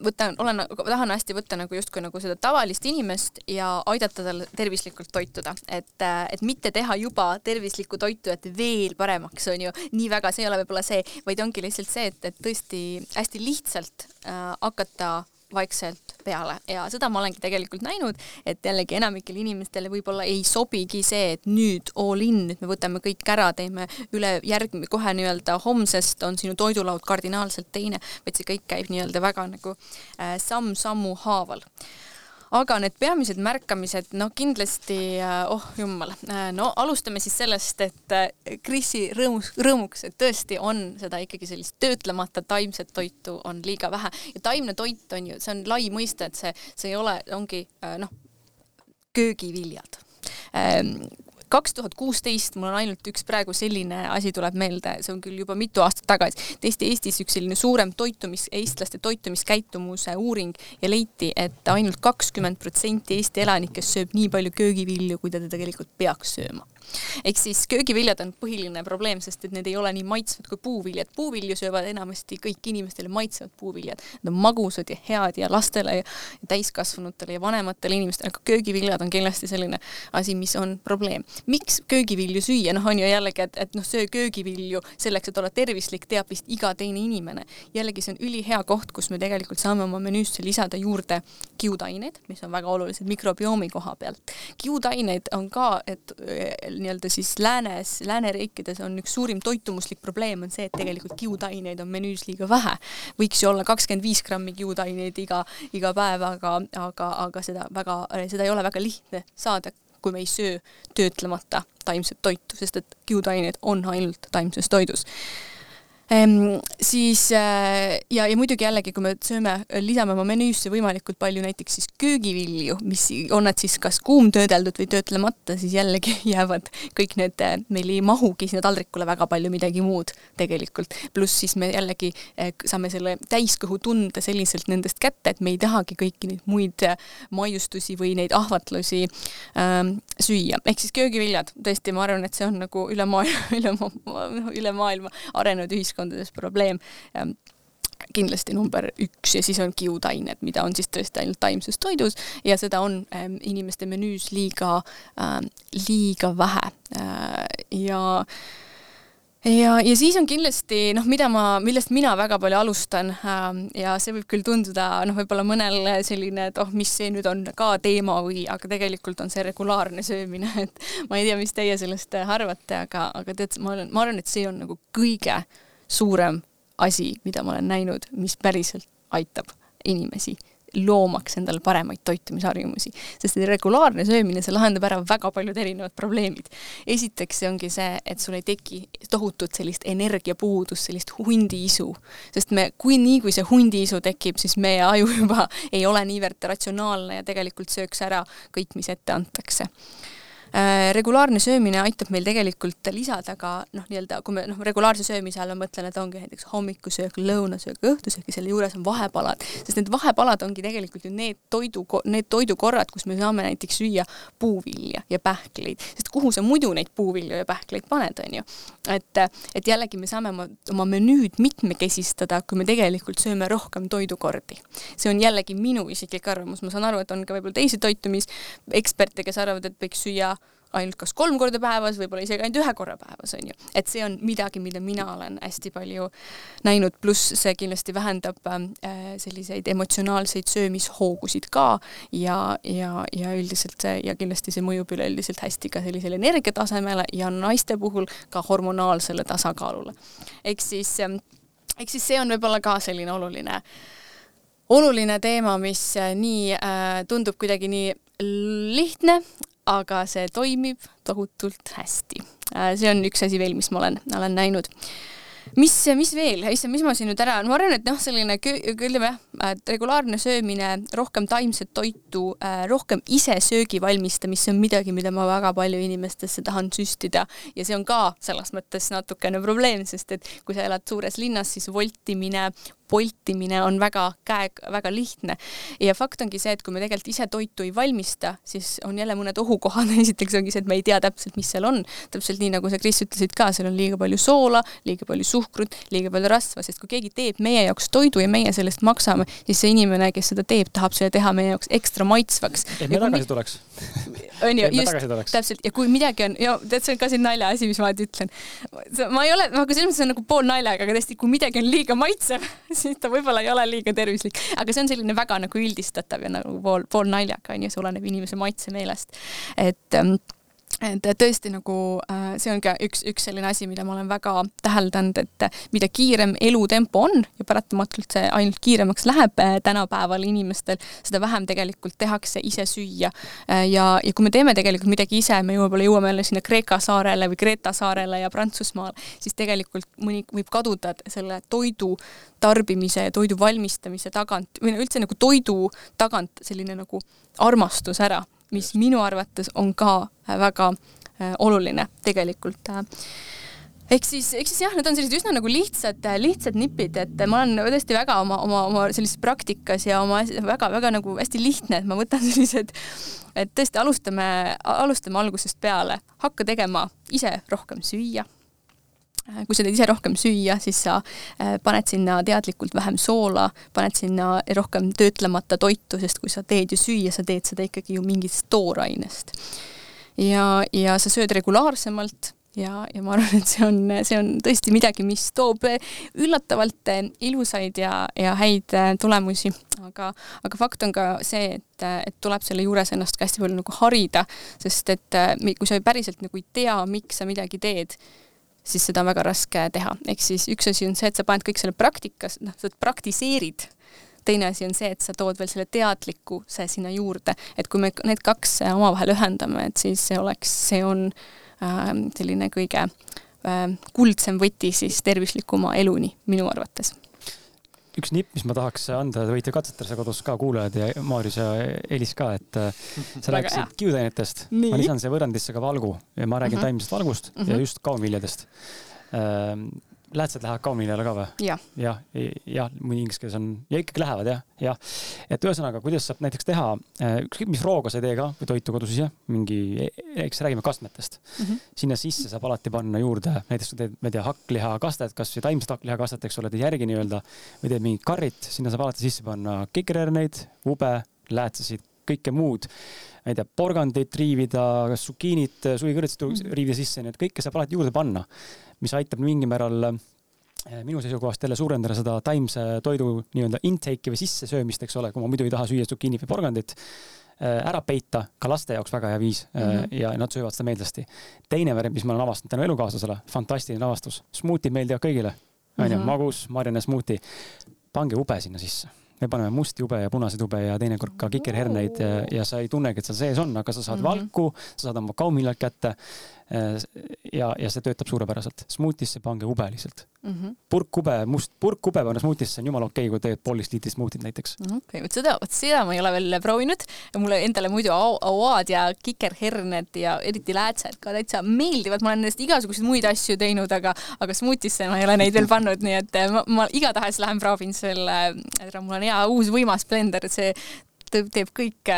võtan, olen, tahan hästi võtta nagu justkui nagu seda tavalist inimest ja aidata tal tervislikult toituda, et, et mitte teha juba tervislikku toitu, et veel paremaks on ju, nii väga see ei ole võib-olla see, vaid ongi lihtsalt see, et, et tõesti hästi lihtsalt äh, hakata vaikselt peale. Ja seda ma olengi tegelikult näinud, et jällegi enamikele inimestele võib-olla ei sobigi see, et nüüd all in, nüüd me võtame kõik ära, teeme üle järg-, kohe nii-öelda homsest on sinu toidulaud kardinaalselt teine, vaid see kõik käib nii-öelda väga nagu äh, samm sammu haaval aga need peamised märkamised, no kindlasti, äh, oh jumal, äh, no alustame siis sellest, et äh, Krisi rõõmus, rõõmuks, et tõesti on seda ikkagi sellist töötlemata taimset toitu on liiga vähe. Ja taimne toit on ju, see on lai mõiste, et see, see ei ole, ongi noh, köögiviljad. Ähm, kaks tuhat kuusteist, mul on ainult üks praegu selline asi tuleb meelde, see on küll juba mitu aastat tagasi, tehti Eestis üks selline suurem toitumis, eestlaste toitumiskäitumuse uuring ja leiti, et ainult kakskümmend protsenti Eesti elanikest sööb nii palju köögivilju, kui ta tegelikult peaks sööma ehk siis köögiviljad on põhiline probleem, sest et need ei ole nii maitsvad kui puuviljad. puuvilju söövad enamasti kõik inimestele maitsevad puuviljad. Need on magusad ja head ja lastele ja täiskasvanutele ja vanematele inimestele, aga köögiviljad on kindlasti selline asi, mis on probleem. miks köögivilju süüa, noh, on ju jällegi, et, et noh, söö köögivilju selleks, et olla tervislik, teab vist iga teine inimene. jällegi, see on ülihea koht, kus me tegelikult saame oma menüüsse lisada juurde kiudaineid, mis on väga olulised mikrobiomi koha pealt. kiudaineid on ka, et nii-öelda siis läänes, lääneriikides on üks suurim toitumuslik probleem on see, et tegelikult kiudaineid on menüüs liiga vähe. võiks ju olla kakskümmend viis grammi kiudaineid iga, iga päev, aga, aga, aga seda väga, seda ei ole väga lihtne saada, kui me ei söö töötlemata taimset toitu, sest et kiudaineid on ainult taimses toidus ehm,. siis äh, ja, ja muidugi jällegi, kui me sööme, lisame oma menüüsse võimalikult palju näiteks siis köögivilju, mis on nad siis kas kuumtöödeldud või töötlemata, siis jällegi jäävad kõik need, äh, meil ei mahugi sinna taldrikule väga palju midagi muud tegelikult. pluss siis me jällegi äh, saame selle täiskõhutunde selliselt nendest kätte, et me ei tahagi kõiki neid muid maiustusi või neid ahvatlusi ähm, süüa. ehk siis köögiviljad, tõesti, ma arvan, et see on nagu üle maailma, üle, üle maailma arenenud ühiskond ühiskondades probleem. Kindlasti number üks ja siis on kiudained, mida on siis tõesti ainult taimses toidus. Ja seda on ähm, inimeste menüüs liiga äh,, liiga vähe. Äh, ja ja, ja siis on kindlasti noh, mida ma, millest mina väga palju alustan äh, ja see võib küll tunduda noh, võib-olla mõnel selline, et oh, mis see nüüd on ka teema või, aga tegelikult on see regulaarne söömine, et ma ei tea, mis teie sellest arvate, aga, aga tead, ma olen, ma arvan, et see on nagu kõige suurem asi, mida ma olen näinud, mis päriselt aitab inimesi loomaks endale paremaid toitumisharjumusi, sest regulaarne söömine, see lahendab ära väga paljud erinevad probleemid. esiteks see ongi see, et sul ei teki tohutut sellist energiapuudust, sellist hundiisu, sest me, kui nii, kui see hundiisu tekib, siis meie aju juba ei ole niivõrd ratsionaalne ja tegelikult sööks ära kõik, mis ette antakse regulaarne söömine aitab meil tegelikult lisada ka noh, nii-öelda kui me noh, regulaarse söömise all ma mõtlen, et ongi näiteks hommikusöök, lõunasöök, õhtusöök ja selle juures on vahepalad, sest need vahepalad ongi tegelikult ju need toidu, need toidukorrad, kus me saame näiteks süüa puuvilja ja pähkleid, sest kuhu sa muidu neid puuvilju ja pähkleid paned, on ju. et, et jällegi me saame oma, oma menüüd mitmekesistada, kui me tegelikult sööme rohkem toidukordi. see on jällegi minu isiklik arvamus, ma saan aru, et on ka võib-olla teisi toitumiseksperte, kes arvavad, et võiks süüa ainult kas kolm korda päevas, võib-olla isegi ainult ühe korra päevas, on ju. et see on midagi, mida mina olen hästi palju näinud, pluss see kindlasti vähendab äh, selliseid emotsionaalseid söömishoogusid ka ja, ja, ja üldiselt see ja kindlasti see mõjub üleüldiselt hästi ka sellisele energiatasemele ja naiste puhul ka hormonaalsele tasakaalule. ehk siis äh,, ehk siis see on võib-olla ka selline oluline oluline teema, mis äh, nii äh, tundub kuidagi nii lihtne, aga see toimib tohutult hästi. Äh, see on üks asi veel, mis ma olen, olen näinud. Mis, mis veel, issand, mis ma siin nüüd ära, ma arvan, et noh, selline ütleme jah, et regulaarne söömine, rohkem taimset toitu, äh, rohkem ise söögi valmistamist, see on midagi, mida ma väga palju inimestesse tahan süstida. Ja see on ka selles mõttes natukene probleem, sest et kui sa elad suures linnas, siis voltimine, poltimine on väga käe, väga lihtne. ja fakt ongi see, et kui me tegelikult ise toitu ei valmista, siis on jälle mõned ohukohad, esiteks ongi see, et me ei tea täpselt, mis seal on, täpselt nii, nagu sa, Kris, ütlesid ka, seal on liiga palju soola, liiga palju suhkrut, liiga palju rasva, sest kui keegi teeb meie jaoks toidu ja meie selle eest maksame, siis see inimene, kes seda teeb, tahab selle teha meie jaoks ekstra maitsvaks. et me tagasi tuleks. on ju, just, täpselt, ja kui midagi on, ja tead, see on ka siin naljaasi, mis ma alati ütlen. ma ei ole, aga selles mõttes on nagu pool naljaga, aga tõesti, kui midagi on liiga maitsev, siis ta võib-olla ei ole liiga tervislik, aga see on selline väga nagu üldistatav ja nagu pool, pool naljaga onju, see oleneb inimese maitsemeelest. et ähm, et tõesti nagu äh, see on ka üks, üks selline asi, mida ma olen väga täheldanud, et mida kiirem elutempo on ja paratamatult see ainult kiiremaks läheb äh, tänapäeval inimestel, seda vähem tegelikult tehakse ise süüa. Äh, ja, ja kui me teeme tegelikult midagi ise, me võib-olla jõuame jälle sinna Kreeka saarele või Kreeta saarele ja Prantsusmaale, siis tegelikult mõni võib kaduda selle toidu tarbimise ja toidu valmistamise tagant või no üldse nagu toidu tagant selline nagu armastus ära mis minu arvates on ka äh, väga äh, oluline tegelikult äh. ehk siis, ehk siis jah, need on sellised üsna nagu lihtsad, lihtsad nipid, et ma olen tõesti väga oma, oma, oma sellises praktikas ja oma väga-väga nagu hästi lihtne, et ma võtan sellised, et tõesti alustame, alustame algusest peale, hakka tegema ise rohkem süüa kui sa teed ise rohkem süüa, siis sa äh, paned sinna teadlikult vähem soola, paned sinna rohkem töötlemata toitu, sest kui sa teed ju süüa, sa teed seda ikkagi ju mingist toorainest. ja, ja sa sööd regulaarsemalt ja, ja ma arvan, et see on, see on tõesti midagi, mis toob üllatavalt ilusaid ja, ja häid tulemusi, aga, aga fakt on ka see, et, et tuleb selle juures ennast ka hästi palju nagu harida, sest et kui sa päriselt nagu ei tea, miks sa midagi teed, siis seda on väga raske teha. ehk siis üks asi on see, et sa paned kõik selle praktikas, noh, sa praktiseerid, teine asi on see, et sa tood veel selle teadlikkuse sinna juurde, et kui me need kaks omavahel ühendame, et siis see oleks, see on äh, selline kõige äh, kuldsem võti siis tervislikuma eluni minu arvates üks nipp, mis ma tahaks anda, te võite katsetada seda kodus ka, kuulajad ja Maarjus ja Elis ka, et äh, sa rääkisid kiudainetest. ma lisan siia võrrandisse ka valgu ja ma räägin uh mhm. -huh. taimsest valgust uh -huh. ja mhm. just kaunviljadest läätsed lähevad kaunviljale ka või? jah, jah, jah, mõni inglise keeles on ja ikkagi lähevad jah, jah. et ühesõnaga, kuidas saab näiteks teha, äh, ükskõik mis rooga sa ei tee ka või toitu kodus ise, mingi, eks räägime kastmetest mm. -hmm. sinna sisse saab alati panna juurde, näiteks sa teed, ma ei tea, hakklihakastet, kasvõi taimset hakklihakastet, eks ole, teed järgi nii-öelda või teed mingit karrit, sinna saab alati sisse panna kikerherneid, ube, läätsesid, kõike muud ma ei tea, porgandit riivida, mm -hmm. riivida sisse, nii et kõike saab alati juurde panna mis aitab mingil määral eh, minu seisukohast jälle suurendada seda taimse toidu nii-öelda intake'i või sissesöömist, eks ole, kui ma muidu ei taha süüa zucchini või porgandit, eh, ära peita, ka laste jaoks väga hea viis mm -hmm. ja nad söövad seda meelsasti. teine variant, mis ma olen avastanud tänu elukaaslasele, fantastiline avastus, smuutid meeldivad kõigile, onju, mhm. magus, marjane smuuti. pange ube sinna sisse me paneme musti ube ja punaseid ube ja teinekord ka kikerherneid ja, ja sa ei tunnegi, et seal sees on, aga sa saad mm -hmm. valku, sa saad oma kaumiljad kätte. Äh, ja, ja see töötab suurepäraselt. Smuutisse pange ube lihtsalt mm. -hmm. purkkube, must purkkube panna smuutisse, on jumala okei okay,, kui teed poolteist liitrit smuutit näiteks. okei okay,, vot seda, vot seda ma ei ole veel proovinud. mulle endale muidu auaad ja kikerherned ja eriti läätsed ka täitsa meeldivad, ma olen nendest igasuguseid muid asju teinud, aga, aga smuutisse ma ei ole neid veel pannud, nii et ma, ma igatahes lähen proovin selle, mul on hea uus võimas blender, see teeb kõik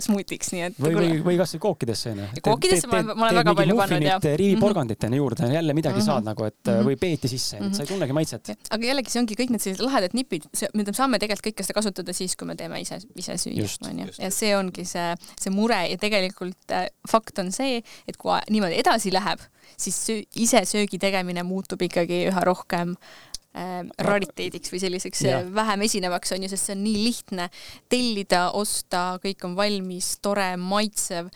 smuutiks, nii et või, või, või kasvõi kookidesse onju. kookidesse ma, ma olen väga palju pannud jah. riiviporgandit onju juurde, jälle midagi mm -hmm. saad nagu, et mm -hmm. või peeti sisse mm, -hmm. sa ei tunnegi maitset. aga jällegi, see ongi kõik need sellised lahedad nipid, mida me saame tegelikult kõike seda kasutada siis, kui me teeme ise, ise süüa, onju. ja see ongi see, see mure ja tegelikult äh, fakt on see, et kui niimoodi edasi läheb, siis ise söögi tegemine muutub ikkagi üha rohkem äh, rariteediks või selliseks ja. vähem esinevaks on ju, sest see on nii lihtne tellida, osta, kõik on valmis, tore, maitsev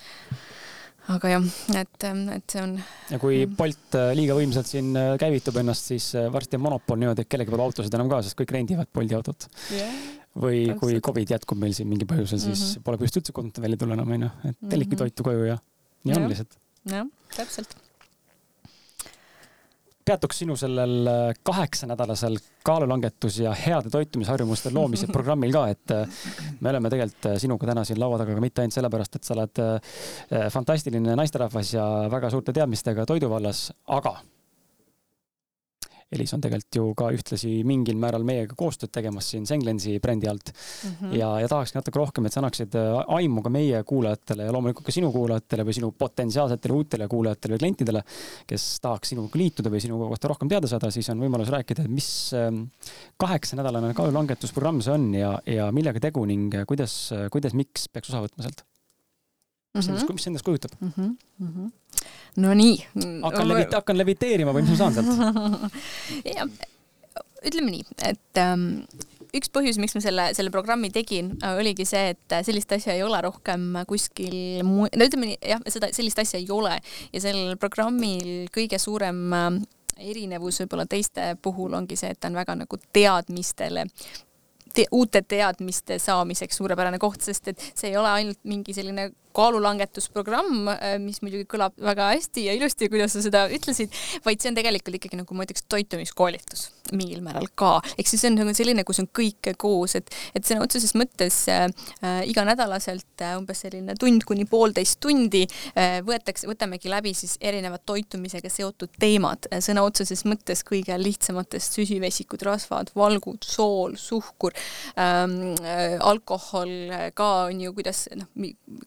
aga jah, et, et see on. ja kui Bolt äh, liiga võimsalt siin äh, käivitub ennast, siis äh, varsti on monopol niimoodi, et kellelgi pole autosid enam ka, sest kõik rendivad Bolti autot yeah,. või täpselt. kui Covid jätkub meil siin mingil põhjusel, siis mm -hmm. pole põhjust üldse kodunt välja tulla enam onju, et tellige mm -hmm. toitu koju ja nii on lihtsalt. jah, täpselt peatuks sinu sellel äh, kaheksanädalasel kaalulangetus ja heade toitumisharjumuste loomise programmil ka, et äh, me oleme tegelikult äh, sinuga täna siin laua taga ka mitte ainult sellepärast, et sa oled fantastiline naisterahvas ja väga suurte teadmistega toidu vallas, aga Elis on tegelikult ju ka ühtlasi mingil määral meiega koostööd tegemas siin Senglensi brändi alt mm. -hmm. ja, ja tahakski natuke rohkem, et sa annaksid äh, aimu ka meie kuulajatele ja loomulikult ka sinu kuulajatele või sinu potentsiaalsetele uutele kuulajatele või klientidele, kes tahaks sinuga liituda või sinu kohta rohkem teada saada, siis on võimalus rääkida, et mis ähm, kaheksanädalane kaalulangetusprogramm see on ja, ja millega tegu ning kuidas, kuidas, miks peaks osa võtma sealt? mis mm -hmm. endast, mis endast kujutab mm? -hmm. Mm -hmm no nii. hakkan levit-, hakkan leviteerima või mis ma saan sealt? ütleme nii, et ähm, üks põhjus, miks ma selle, selle programmi tegin, oligi see, et sellist asja ei ole rohkem kuskil mu-, no ütleme nii, jah, seda, sellist asja ei ole ja sellel programmil kõige suurem äh, erinevus võib-olla teiste puhul ongi see, et ta on väga nagu teadmistele te uute teadmiste saamiseks suurepärane koht, sest et see ei ole ainult mingi selline kaalulangetusprogramm, äh, mis muidugi kõlab väga hästi ja ilusti, kuidas sa seda ütlesid, vaid see on tegelikult ikkagi nagu ma ütleks, toitumiskoolitus mingil määral ka. ehk siis see on nagu selline, kus on kõike koos, et, et sõna otseses mõttes äh, äh, iganädalaselt äh, umbes selline tund kuni poolteist tundi äh, võetakse, võtamegi läbi siis erinevad toitumisega seotud teemad äh, sõna otseses mõttes kõige lihtsamatest süsivesikud, rasvad, valgud, sool, suhkur ähm,, äh, alkohol ka on ju, kuidas noh,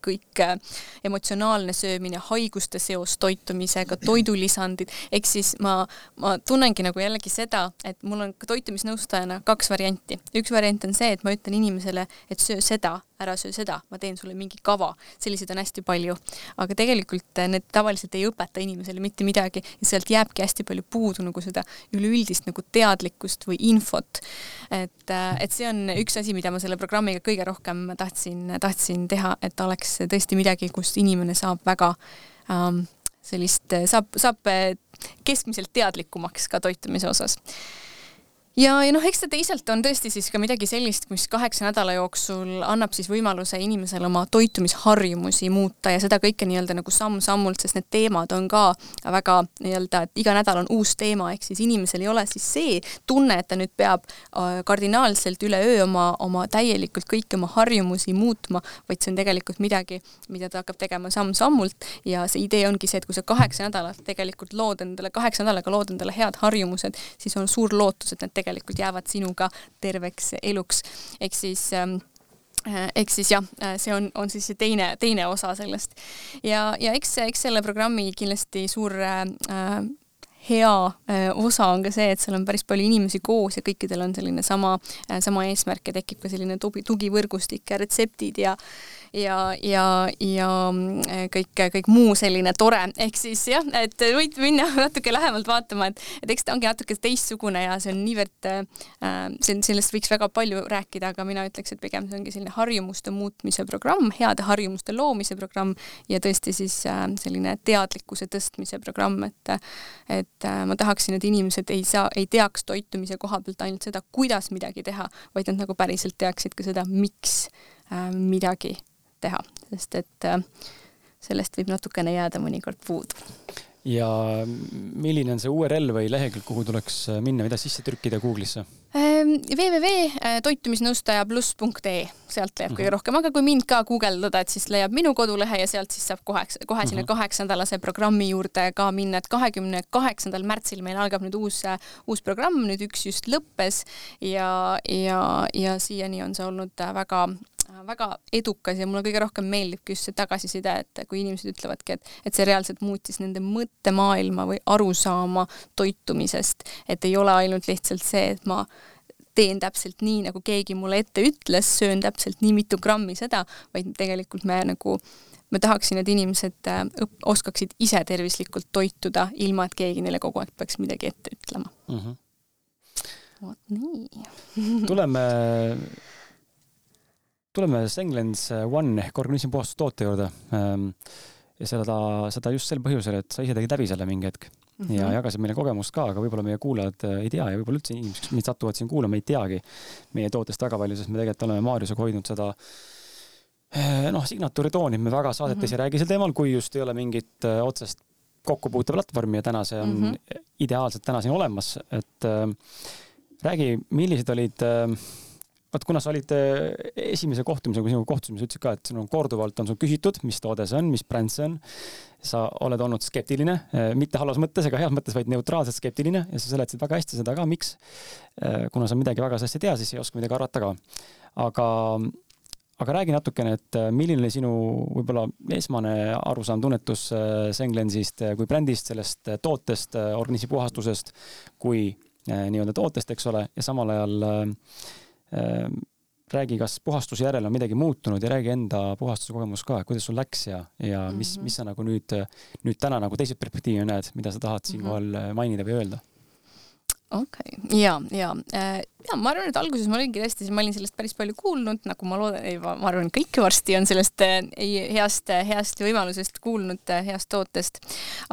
kõik kõik emotsionaalne söömine, haiguste seos toitumisega, toidulisandid, ehk siis ma, ma tunnengi nagu jällegi seda, et mul on toitumisnõustajana kaks varianti. üks variant on see, et ma ütlen inimesele, et söö seda ära söö seda, ma teen sulle mingi kava, selliseid on hästi palju. aga tegelikult eh, need tavaliselt ei õpeta inimesele mitte midagi ja sealt jääbki hästi palju puudu nagu seda üleüldist nagu teadlikkust või infot. et, eh, et see on üks asi, mida ma selle programmiga kõige rohkem tahtsin, tahtsin teha, et oleks tõesti midagi, kust inimene saab väga ähm, sellist, saab, saab eh, keskmiselt teadlikumaks ka toitumise osas ja, ja noh, eks ta teisalt on tõesti siis ka midagi sellist, mis kaheksa nädala jooksul annab siis võimaluse inimesele oma toitumisharjumusi muuta ja seda kõike nii-öelda nagu samm-sammult, sest need teemad on ka väga nii-öelda, et iga nädal on uus teema, ehk siis inimesel ei ole siis see tunne, et ta nüüd peab äh, kardinaalselt üleöö oma, oma täielikult kõiki oma harjumusi muutma, vaid see on tegelikult midagi, mida ta hakkab tegema samm-sammult. Ja see idee ongi see, et kui sa kaheksa nädalat tegelikult lood endale, kaheksa nädalaga lood endale head harjumused, siis on suur lootus, et need tegelikult jäävad sinuga terveks eluks. ehk siis ähm, äh, eks siis jah, äh, see on, on siis see teine, teine osa sellest. ja, ja eks, eks selle programmi kindlasti suur äh, hea äh, osa on ka see, et seal on päris palju inimesi koos ja kõikidel on selline sama, sama eesmärk ja tekib ka selline tugi, tugivõrgustik ja retseptid ja ja, ja, ja mm, kõik, kõik muu selline tore, ehk siis jah, et võid minna natuke lähemalt vaatama, et, et eks ta ongi natuke teistsugune ja see on niivõrd äh,, see, sellest võiks väga palju rääkida, aga mina ütleks, et pigem see ongi selline harjumuste muutmise programm, heade harjumuste loomise programm ja tõesti siis äh, selline teadlikkuse tõstmise programm, et et äh, ma tahaksin, et inimesed ei saa, ei teaks toitumise koha pealt ainult seda, kuidas midagi teha, vaid nad nagu päriselt teaksid ka seda, miks äh, midagi teha, sest et äh, sellest võib natukene jääda mõnikord puudu. ja milline on see URL või lehekülg, kuhu tuleks äh, minna, mida sisse trükkida Google'isse? Ähm, www.toitumisnõustajapluss.ee, sealt leiab kõige mhm. rohkem, aga kui mind ka guugeldada, et siis leiab minu kodulehe ja sealt siis saab kohe, kohe sinna mhm. kaheksandalase programmi juurde ka minna, et kahekümne kaheksandal märtsil meil algab nüüd uus, uus programm, nüüd üks just lõppes ja, ja, ja siiani on see olnud väga väga edukas ja mulle kõige rohkem meeldibki just see tagasiside, et kui inimesed ütlevadki, et, et see reaalselt muutis nende mõttemaailma või arusaama toitumisest, et ei ole ainult lihtsalt see, et ma teen täpselt nii, nagu keegi mulle ette ütles, söön täpselt nii mitu grammi seda, vaid tegelikult me nagu ma tahaksin, et inimesed äh, õp-, oskaksid ise tervislikult toituda, ilma et keegi neile kogu aeg peaks midagi ette ütlema mm. -hmm. vot nii tuleme tuleme Senglens One ehk organismi puhastustoote juurde. Ehm, ja seda, seda just sel põhjusel, et sa ise tegid läbi selle mingi hetk mm -hmm. ja jagasid meile kogemust ka, aga võib-olla meie kuulajad äh, ei tea ja võib-olla üldse inimesed, kes meid satuvad siin kuulama, ei teagi meie tootest väga palju, sest me tegelikult oleme Maarjusega hoidnud seda äh, noh, signatuuri tooni, me väga saadetes mm -hmm. ei räägi sel teemal, kui just ei ole mingit äh, otsest kokkupuuteplatvormi ja täna see on mm -hmm. ideaalselt täna siin olemas, et äh, räägi, millised olid äh, vaat kuna sa olid äh, esimese kohtumisega, kui sinuga kohtusime, sa ütlesid ka, et sul on korduvalt on sul küsitud, mis toode see on, mis bränd see on. sa oled olnud skeptiline, äh, mitte halvas mõttes ega heas mõttes, vaid neutraalselt skeptiline ja sa seletasid väga hästi seda ka, miks. Äh, kuna sa midagi väga sellest ei tea, siis ei oska midagi arvata ka. aga, aga räägi natukene, et milline oli sinu võib-olla esmane arusaam, tunnetus Senglensist kui brändist, sellest tootest, organismi puhastusest kui nii-öelda tootest, eks ole, ja samal ajal äh, räägi, kas puhastuse järel on midagi muutunud ja räägi enda puhastuse kogemus ka, kuidas sul läks ja, ja mis mm, -hmm. mis sa nagu nüüd, nüüd täna nagu teise perspektiivi näed, mida sa tahad siinkohal mm -hmm. mainida või öelda? okei okay., ja, ja äh, ja ma arvan, et alguses ma olingi tõesti, ma olin sellest päris palju kuulnud, nagu ma loodan, ei, ma arvan, kõik varsti on sellest heast, heast võimalusest kuulnud, heast tootest.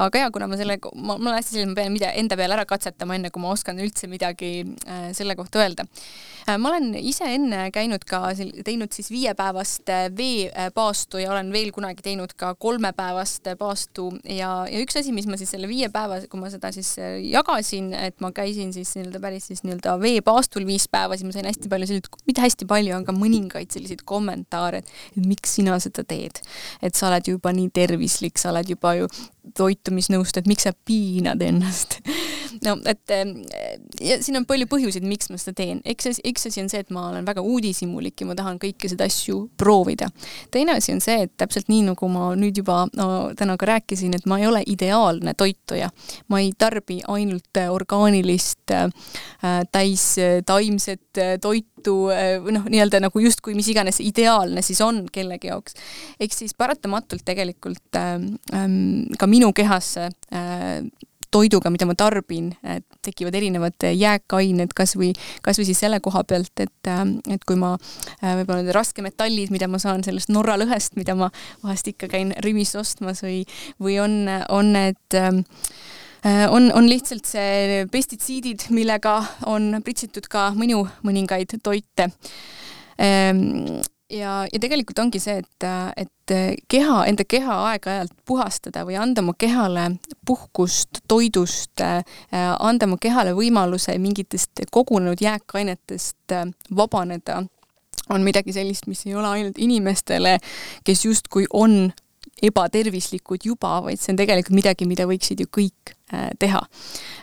aga ja kuna ma selle, ma, mul on hästi selline, ma pean mida, enda peal ära katsetama, enne kui ma oskan üldse midagi äh, selle kohta öelda äh,. ma olen ise enne käinud ka, teinud siis viiepäevast äh, veepaastu ja olen veel kunagi teinud ka kolmepäevast paastu ja, ja üks asi, mis ma siis selle viie päeva, kui ma seda siis jagasin, et ma käisin siis nii-öelda päris siis nii-öelda veepaastul õhtul viis päeva, siis ma sain hästi palju selliseid, mitte hästi palju, aga mõningaid selliseid kommentaare, et miks sina seda teed. et sa oled juba nii tervislik, sa oled juba ju toitumisnõustaja, et miks sa piinad ennast no et ja siin on palju põhjuseid, miks ma seda teen. eks, üks asi on see, et ma olen väga uudishimulik ja ma tahan kõiki seda asju proovida. teine asi on see, et täpselt nii, nagu ma nüüd juba no, täna ka rääkisin, et ma ei ole ideaalne toituja. ma ei tarbi ainult orgaanilist äh, täis taimset äh, toitu äh, või noh, nii-öelda nagu justkui mis iganes ideaalne siis on kellegi jaoks. ehk siis paratamatult tegelikult ähm, ähm ka minu kehasse äh, toiduga, mida ma tarbin, tekivad erinevad jääkained, kas või, kas või siis selle koha pealt, et, äh, et kui ma äh, võib-olla need raskemetallid, mida ma saan sellest Norra lõhest, mida ma vahest ikka käin Rimis ostmas või, või on, on need ähm, on, on lihtsalt see pestitsiidid, millega on pritsitud ka minu mõningaid toite. Ähm, ja, ja tegelikult ongi see, et, et keha, enda keha aeg-ajalt puhastada või anda oma kehale puhkust toidust, anda oma kehale võimaluse mingitest kogunenud jääkainetest vabaneda, on midagi sellist, mis ei ole ainult inimestele, kes justkui on ebatervislikud juba, vaid see on tegelikult midagi, mida võiksid ju kõik teha.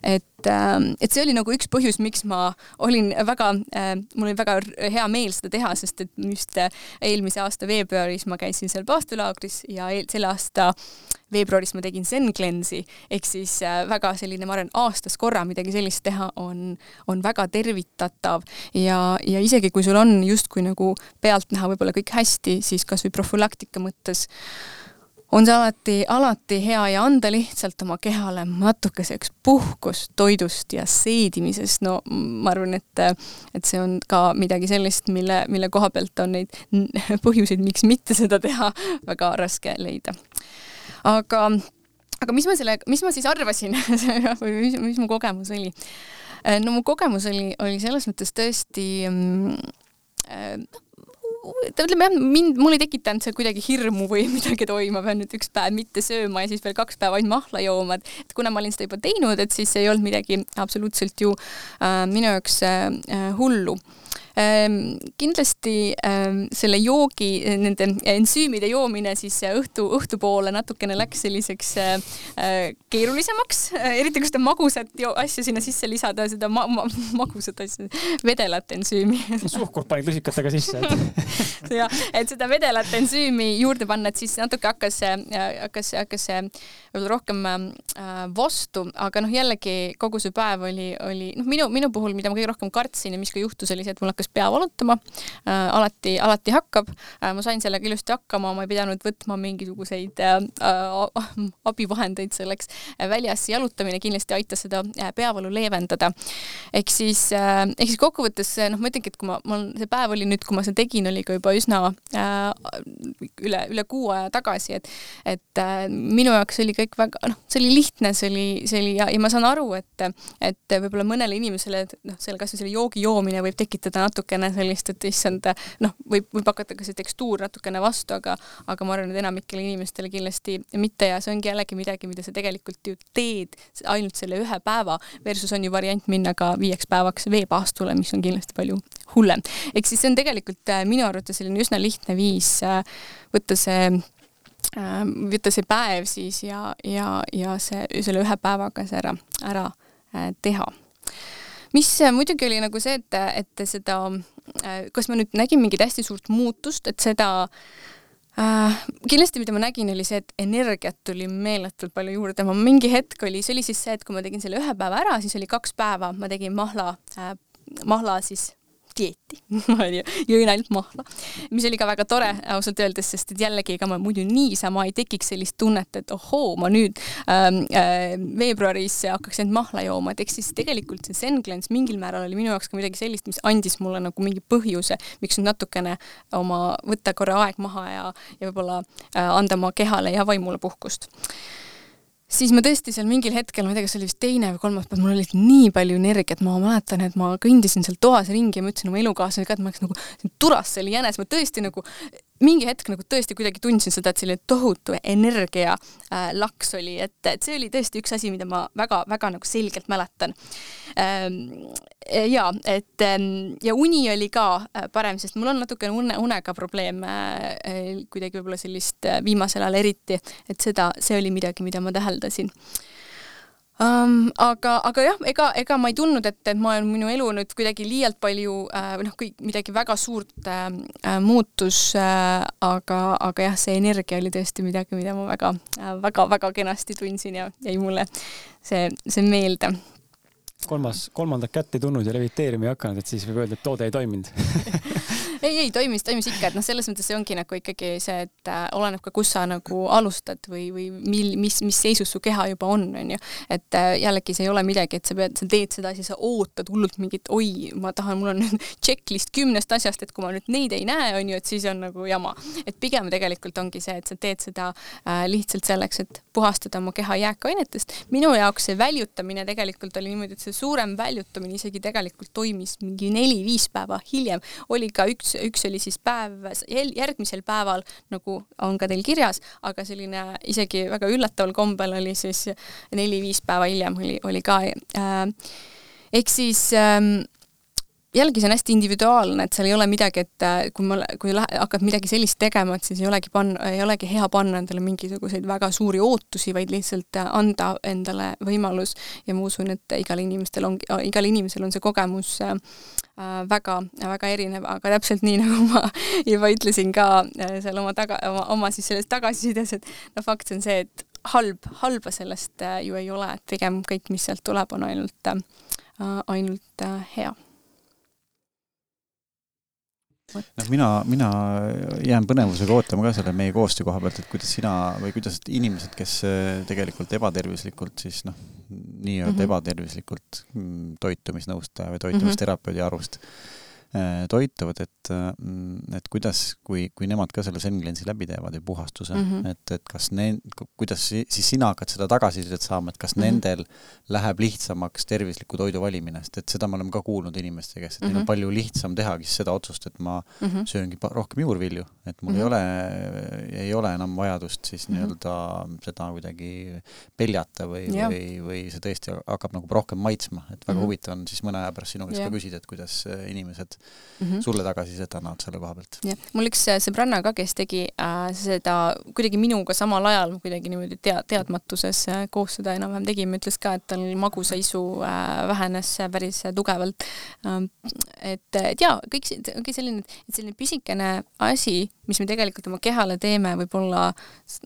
et, ähm, et see oli nagu üks põhjus, miks ma olin väga, äh, mul oli väga hea meel seda teha, sest et just äh, eelmise aasta veebruaris ma käisin seal paastulaagris ja selle aasta veebruaris ma tegin Zen Cleanse'i ehk siis väga selline, ma arvan, aastas korra midagi sellist teha on, on väga tervitatav ja, ja isegi kui sul on justkui nagu pealtnäha võib-olla kõik hästi, siis kasvõi profülaktika mõttes on see alati, alati hea ja anda lihtsalt oma kehale natukeseks puhkust toidust ja seedimisest, no ma arvan, et et see on ka midagi sellist, mille, mille koha pealt on neid põhjuseid, miks mitte seda teha, väga raske leida. aga, aga mis ma selle, mis ma siis arvasin või mis, mis mu kogemus oli? no mu kogemus oli, oli selles mõttes tõesti mm, noh, ütleme jah, mind, mul ei tekitanud see kuidagi hirmu või midagi, et oi, ma pean nüüd üks päev mitte sööma ja siis veel kaks päeva ainult mahla jooma, et kuna ma olin seda juba teinud, et siis ei olnud midagi absoluutselt ju äh, minu jaoks äh, hullu. Ehm, kindlasti ehm, selle joogi, nende ensüümide joomine siis õhtu, õhtupoole natukene läks selliseks äh, keerulisemaks, eriti kui seda magusat asja sinna sisse lisada, seda ma ma magusat asja, vedelat ensüümi. suhkurt panid lusikatega sisse et jah, et seda vedelat ensüümi juurde panna, et siis natuke hakkas, hakkas, hakkas võib-olla rohkem vastu, aga noh, jällegi kogu see päev oli, oli noh, minu, minu puhul, mida ma kõige rohkem kartsin ja mis ka juhtus, oli see, et mul hakkas pea valutama äh,, alati, alati hakkab äh,. ma sain sellega ilusti hakkama, ma ei pidanud võtma mingisuguseid äh, abivahendeid selleks. väljas jalutamine kindlasti aitas seda äh, peavalu leevendada. ehk siis äh,, ehk siis kokkuvõttes noh, ma ütlengi, et kui ma, mul see päev oli nüüd, kui ma seda tegin, oli ka juba üsna äh, üle, üle kuu aja tagasi, et, et äh, minu jaoks oli kõik väga, noh, see oli lihtne, see oli, see oli ja, ja ma saan aru, et, et võib-olla mõnele inimesele, noh, selle kasvõi selle joogi joomine võib tekitada natuke natukene sellist, et issand, noh, võib, võib hakata ka see tekstuur natukene vastu, aga, aga ma arvan, et enamikele inimestele kindlasti mitte ja see ongi jällegi midagi, mida sa tegelikult ju teed ainult selle ühe päeva versus on ju variant minna ka viieks päevaks veepaastule, mis on kindlasti palju hullem. ehk siis see on tegelikult äh, minu arvates selline üsna lihtne viis äh, võtta see äh, võtta see päev siis ja, ja, ja see, selle ühe päevaga see ära, ära teha mis äh, muidugi oli nagu see, et, et seda, äh, kas ma nüüd nägin mingit hästi suurt muutust, et seda äh, kindlasti, mida ma nägin, oli see, et energiat tuli meeletult palju juurde, ma mingi hetk oli, see oli siis see, et kui ma tegin selle ühe päeva ära, siis oli kaks päeva, ma tegin mahla äh,, mahla siis dieeti onju, jõin ainult mahla, mis oli ka väga tore ausalt öeldes, sest et jällegi, ega ma muidu niisama ei tekiks sellist tunnet, et ohoo, ma nüüd ähm, äh, veebruaris hakkaks ainult mahla jooma, et eks siis tegelikult see Zen Cleanse mingil määral oli minu jaoks ka midagi sellist, mis andis mulle nagu mingi põhjuse, miks nüüd natukene oma, võtta korra aeg maha ja, ja võib-olla äh, anda oma kehale ja vaimule puhkust siis ma tõesti seal mingil hetkel, ma ei tea, kas see oli vist teine või kolmas päev, mul oli nii palju energiat, ma mäletan, et ma kõndisin seal toas ringi ja ma ütlesin oma elukaaslasele ka, et ma oleks nagu turas see oli jänes, ma tõesti nagu mingi hetk nagu tõesti kuidagi tundsin seda, et selline tohutu energia äh, laks oli, et, et see oli tõesti üks asi, mida ma väga-väga nagu selgelt mäletan ähm,. Ja et ja uni oli ka äh, parem, sest mul on natukene une, unega probleem äh, äh, kuidagi võib-olla sellist äh, viimasel ajal eriti, et seda, see oli midagi, mida ma täheldasin äh, um,. aga, aga jah, ega, ega ma ei tundnud, et, et ma olen minu elu nüüd kuidagi liialt palju või äh, noh, kõik midagi väga suurt äh, muutus äh,, aga, aga jah, see energia oli tõesti midagi, mida ma väga äh,, väga-väga kenasti tundsin ja jäi mulle see, see meelde kolmas, kolmandat kätt ei tundnud ja leviteerima ei hakanud, et siis võib öelda, et toode ei toiminud ei, ei toimis, toimis ikka, et noh, selles mõttes see ongi nagu ikkagi see, et äh, oleneb ka, kus sa nagu alustad või, või mil, mis, mis seisus su keha juba on, onju. et äh, jällegi see ei ole midagi, et sa pead, sa teed seda, siis sa ootad hullult mingit, oi, ma tahan, mul on nüüd checklist kümnest asjast, et kui ma nüüd neid ei näe, onju, et siis on nagu jama. et pigem tegelikult ongi see, et sa teed seda äh, lihtsalt selleks, et puhastada oma keha jääkainetest. minu jaoks see väljutamine tegelikult oli niimoodi, et see suurem väljutamine isegi tegelikult toimis mingi neli-viis päeva hiljem. oli ka üks, üks oli siis päev järgmisel päeval, nagu on ka teil kirjas, aga selline isegi väga üllataval kombel oli siis neli-viis päeva hiljem oli, oli ka äh, ehk siis ähm, jällegi see on hästi individuaalne, et seal ei ole midagi, et äh, kui ma, kui lähe, hakkad midagi sellist tegema, et siis ei olegi panna, ei olegi hea panna endale mingisuguseid väga suuri ootusi, vaid lihtsalt äh, anda endale võimalus. Ja ma usun, et igal inimestel on, igal inimesel on see kogemus äh, väga, väga erinev, aga täpselt nii, nagu ma juba ütlesin ka seal oma taga, oma siis selles tagasisides, et no fakt on see, et halb, halba sellest ju ei ole, et pigem kõik, mis sealt tuleb, on ainult, ainult hea noh, mina, mina jään põnevusega ootama ka selle meie koostöö koha pealt, et kuidas sina või kuidas inimesed, kes äh, tegelikult ebatervislikult siis noh, nii-öelda mm -hmm. ebatervislikult toitumisnõustaja või toitumisterapeudi arust mm -hmm toituvad, et, mm, et kuidas, kui, kui nemad ka selle Zen-Cleanse'i läbi teevad ja puhastuse mm, -hmm. et, et kas ne-, kuidas siis sina hakkad seda tagasisidet saama, et kas mm -hmm. nendel läheb lihtsamaks tervisliku toidu valimine, sest et seda me oleme ka kuulnud inimeste käest, et mm -hmm. neil on mhm. palju lihtsam tehagi seda otsust, et ma mm -hmm. sööngi rohkem juurvilju, et mul mm -hmm. ei ole, ei ole enam vajadust siis mm -hmm. nii-öelda seda kuidagi peljata või, või, või see tõesti hakkab nagu rohkem maitsma, et väga mm -hmm. huvitav on siis mõne aja pärast sinu käest ka küsida, et kuidas inimesed mm -hmm. sulle tagasisidet annavad selle koha pealt. jah, mul üks äh, sõbranna ka, kes tegi äh, seda kuidagi minuga samal ajal kuidagi niimoodi tea-, teadmatuses äh, koos seda enam-vähem tegime, ütles ka, et tal magusaisu äh, vähenes päris tugevalt ähm,. et, et jaa, kõik see, ongi selline, et selline pisikene asi, mis me tegelikult oma kehale teeme, võib olla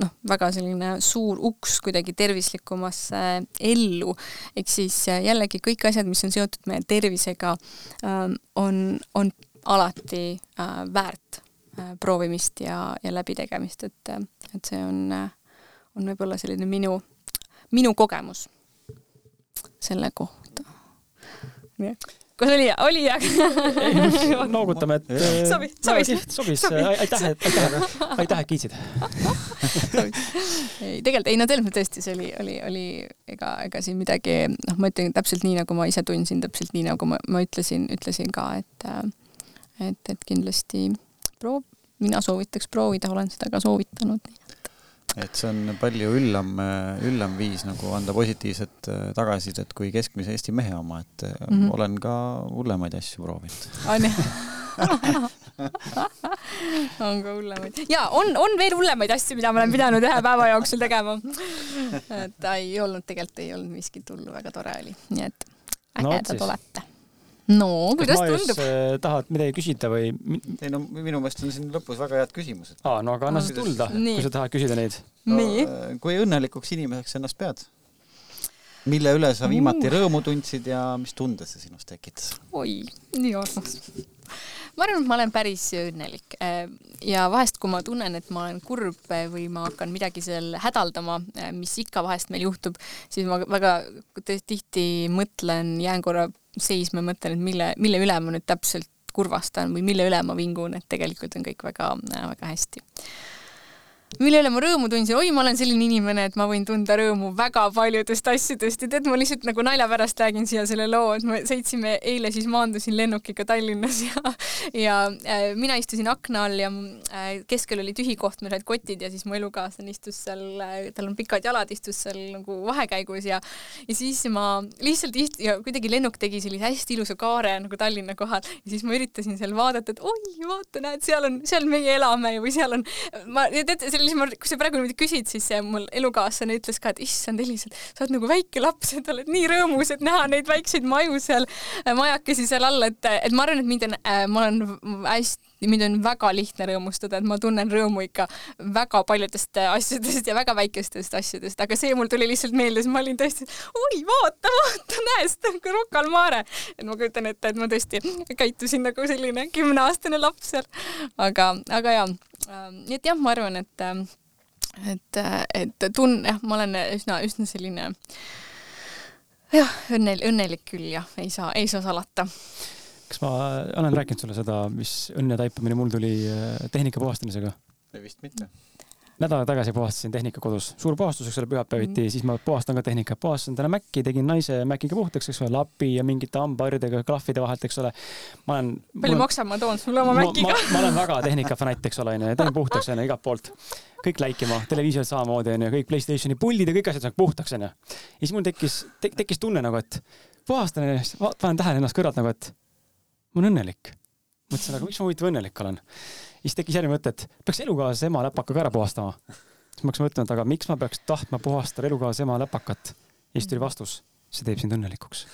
noh, väga selline suur uks kuidagi tervislikumasse ellu. ehk siis äh, jällegi kõik asjad, mis on seotud meie tervisega, ähm, on, on alati äh, väärt äh, proovimist ja, ja läbitegemist, et, et see on on võib-olla selline minu, minu kogemus selle kohta. Kas oli, oli hea? noogutame, et sobis, sobis, sobis, aitäh, aitäh, aitäh, et kiitsid. ei, tegelikult ei, no selles mõttes tõesti, see oli, oli, oli, ega, ega siin midagi, noh, ma ütlen täpselt nii, nagu ma ise tundsin, täpselt nii, nagu ma, ma ütlesin, ütlesin ka, et äh, et, et kindlasti proov-, mina soovitaks proovida, olen seda ka soovitanud, et see on palju üllam, üllam viis nagu anda positiivset äh, tagasisidet kui keskmise Eesti mehe oma, et mm -hmm. olen ka hullemaid asju proovinud. on jah? on ka hullemaid. ja on, on veel hullemaid asju, mida ma olen pidanud ühe päeva jooksul tegema. et ei olnud, tegelikult ei olnud miskit hullu, väga tore oli, nii et ägedad no, olete no kuidas tundub? Äh, tahad midagi küsida või? ei no minu meelest on siin lõpus väga head küsimused. aa, no aga anna siis tulda, kui sa tahad küsida neid no,. Äh, kui õnnelikuks inimeseks ennast pead? mille üle sa viimati rõõmu tundsid ja mis tunde see sinus tekitas? oi, nii armas ma arvan, et ma olen päris õnnelik. Ja vahest, kui ma tunnen, et ma olen kurb või ma hakkan midagi seal hädaldama, mis ikka vahest meil juhtub, siis ma väga tihti mõtlen, jään korra seisma ja mõtlen, et mille, mille üle ma nüüd täpselt kurvastan või mille üle ma vingun, et tegelikult on kõik väga, väga hästi mille üle ma rõõmu tundsin, oi, ma olen selline inimene, et ma võin tunda rõõmu väga paljudest asjadest. Ja tead, ma lihtsalt nagu nalja pärast räägin siia selle loo, et me sõitsime eile, siis maandusin lennukiga Tallinnas ja ja äh, mina istusin akna all ja äh, keskel oli tühi koht, meil olid kotid ja siis mu elukaaslane istus seal äh,, tal on pikad jalad, istus seal nagu vahekäigus ja ja siis ma lihtsalt ist- ja kuidagi lennuk tegi sellise hästi ilusa kaare nagu Tallinna kohal. Ja siis ma üritasin seal vaadata, et oi, vaata, näed, seal on, seal meie elame või seal on, ma, tead, siis ma, kui sa praegu niimoodi küsid, siis mul elukaaslane ütles ka, et issand, Elisabeth, sa oled nagu väike laps, et oled nii rõõmus, et näha neid väikseid maju seal, äh, majakesi seal all, et, et ma arvan, et mind on, äh, ma olen hästi mind on väga lihtne rõõmustada, et ma tunnen rõõmu ikka väga paljudest äh, asjadest ja väga väikestest asjadest, aga see mul tuli lihtsalt meelde, siis ma olin tõesti, oi, vaata, vaata, näe, seda nagu Rocca al Mare. et ma kujutan ette, et ma tõesti käitusin nagu selline kümneaastane laps seal. aga, aga jaa, nii et jah, ma arvan, et et, et tun-, jah, ma olen üsna, üsna selline jah, õnnel-, õnnelik küll jah, ei saa, ei saa salata. kas ma olen rääkinud sulle seda, mis õnne taipamine mul tuli äh, tehnika puhastamisega? vist mitte nädal tagasi puhastasin tehnika kodus, suur puhastus, eks ole, pühapäeviti mm., siis ma puhastan ka tehnikat, puhastasin täna Maci, tegin naise Maciga puhtaks, eks ole, lapi ja mingite hambahardidega, klahvide vahelt, eks ole. ma olen. palju maksab, ma toon sulle oma Maciga. ma olen väga tehnikafanatt, eks ole, onju, teen puhtaks onju igalt poolt. kõik läikima, televiisorid samamoodi onju, kõik Playstationi puldid ja kõik asjad saavad puhtaks onju. ja siis mul tekkis tek,, tekkis tunne nagu, et puhastan ennast, panen tähele ennast kõrvalt nagu, et ma olen õnnelik. mõtlesin, aga miks ma huvitav õnnelik olen siis tekkis järgmine mõte, et peaks elukaaslase ema läpaka ka ära puhastama. siis ma hakkasin mõtlema, et aga miks ma peaks tahtma puhastada elukaaslase ema läpakat. ja siis tuli vastus, see teeb sind õnnelikuks.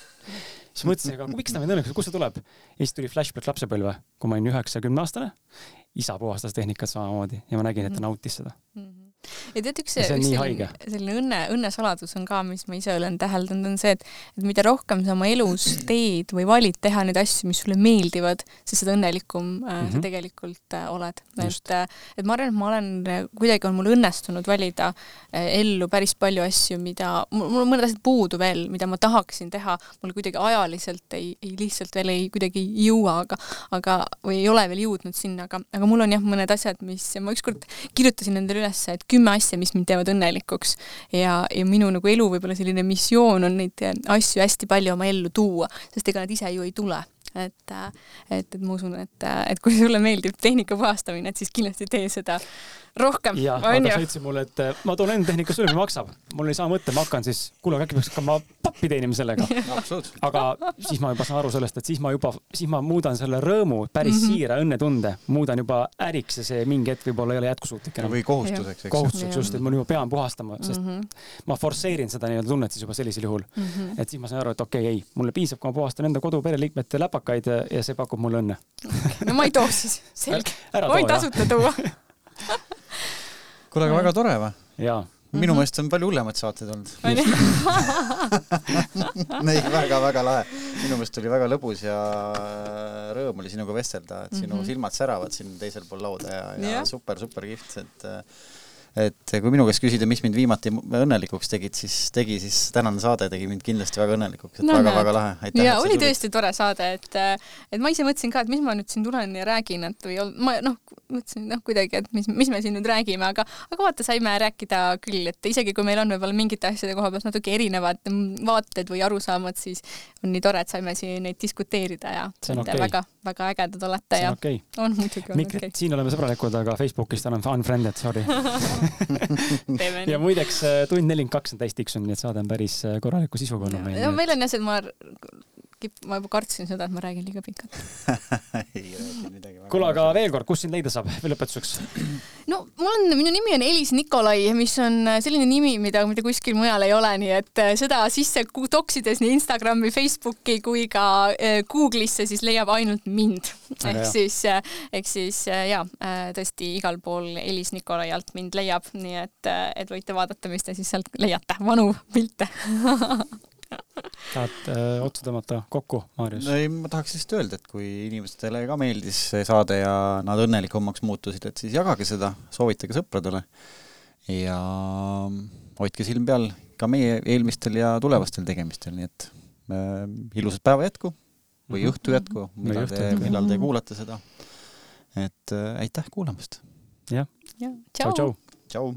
siis mõtlesin, aga miks ta mind õnnelikuks, kust see tuleb? ja siis tuli flashback lapsepõlve, kui ma olin üheksa-kümne aastane. isa puhastas tehnikat samamoodi ja ma nägin, et ta nautis seda mm. -hmm ja tead, üks, üks selline, selline õnne, õnnesaladus on ka, mis ma ise olen täheldanud, on see, et, et mida rohkem sa oma elus teed või valid teha neid asju, mis sulle meeldivad, siis seda õnnelikum mm -hmm. sa mhm. tegelikult äh, oled. et, äh, et ma arvan, et ma olen, kuidagi on mul õnnestunud valida äh, ellu päris palju asju, mida, mul on mõned asjad puudu veel, mida ma tahaksin teha, mul kuidagi ajaliselt ei, ei lihtsalt veel ei kuidagi ei jõua, aga, aga, või ei ole veel jõudnud sinna, aga, aga mul on jah, mõned asjad, mis ma ükskord kirjutasin endale üles, et kümme asja, mis mind teevad õnnelikuks. ja, ja minu nagu elu võib-olla selline missioon on neid asju hästi palju oma ellu tuua, sest ega nad ise ju ei tule et, et, et ma usun, et, et kui sulle meeldib tehnika puhastamine, et siis kindlasti tee seda rohkem. jah, aga sa ütlesid mulle, et ma toon enda tehnika mis maksab. mul oli sama mõte, ma hakkan siis, kuule, äkki peaks hakkama pappi teenima sellega. aga siis ma juba saan aru sellest, et siis ma juba, siis ma muudan selle rõõmu, päris mm -hmm. siira õnnetunde, muudan juba äriks ja see mingi hetk võib-olla ei ole jätkusuutlik enam. või kohustuseks, eks. kohustuseks just, et ma juba pean puhastama, sest mm -hmm. ma forsseerin seda nii-öelda tunnet siis juba sellisel juhul mm. -hmm. et siis ma saan aru, et okei okay,, ei, mulle piisab, kui ma puhastan enda kodu pereliikmete läpakaid ja see pakub mulle õnne okay.. no ma ei too siis, selge. võin tasuta tuua kuule, aga väga tore või? jaa minu mhm. meelest on palju hullemaid saateid olnud. ei, väga-väga lahe. minu meelest oli väga lõbus ja rõõm oli sinuga vestelda, et sinu mm -hmm. silmad säravad siin teisel pool lauda ja, ja yeah. super, super kihvt, et äh, et kui minu käest küsida, mis mind viimati õnnelikuks tegid, siis tegi, siis tänane saade tegi mind kindlasti väga õnnelikuks, et väga-väga no, lahe. ja oli tulid. tõesti tore saade, et, et ma ise mõtlesin ka, et mis ma nüüd siin tulen ja räägin, et või ma noh, mõtlesin noh, kuidagi, et mis, mis me siin nüüd räägime, aga, aga vaata, saime rääkida küll, et isegi kui meil on võib-olla mingite asjade koha pealt natuke erinevad vaated või arusaamad, siis on nii tore, et saime siin neid diskuteerida ja okay. väga, väga ägedad olete ja okay. on muidugi on okei okay.. siin oleme sõbralikud, aga Facebookist olen unfriended, sorry ja muideks äh, tund nelikümmend kaks on täis tiksunud, nii et saade on päris äh, korraliku sisuga olnud meil. no meil on jah see, ma kipp-, ma juba kartsin seda, et ma räägin liiga pikalt ei räägi midagi. kuule, aga veel kord, kus sind leida saab veel lõpetuseks? no mul on, minu nimi on Elis Nikolai, mis on äh, selline nimi, mida mitte kuskil mujal ei ole, nii et äh, seda sisse toksides nii Instagrami, Facebooki kui ka äh, Google'isse, siis leiab ainult mind. ehk siis, ehk siis jaa, tõesti igal pool Elis Nikolai alt mind leiab, nii et, et võite vaadata, mis te siis sealt leiate, vanu pilte tahad öö, otsa tõmmata kokku, Maarjus? no ei, ma tahaks lihtsalt öelda, et kui inimestele ka meeldis see saade ja nad õnnelikumaks muutusid, et siis jagage seda, soovitage sõpradele ja hoidke silm peal ka meie eelmistel ja tulevastel tegemistel, nii et äh, ilusat päeva jätku või õhtu jätku, millal te, millal te kuulate seda. et äh, aitäh kuulamast! jah, tšau, tšau! tšau!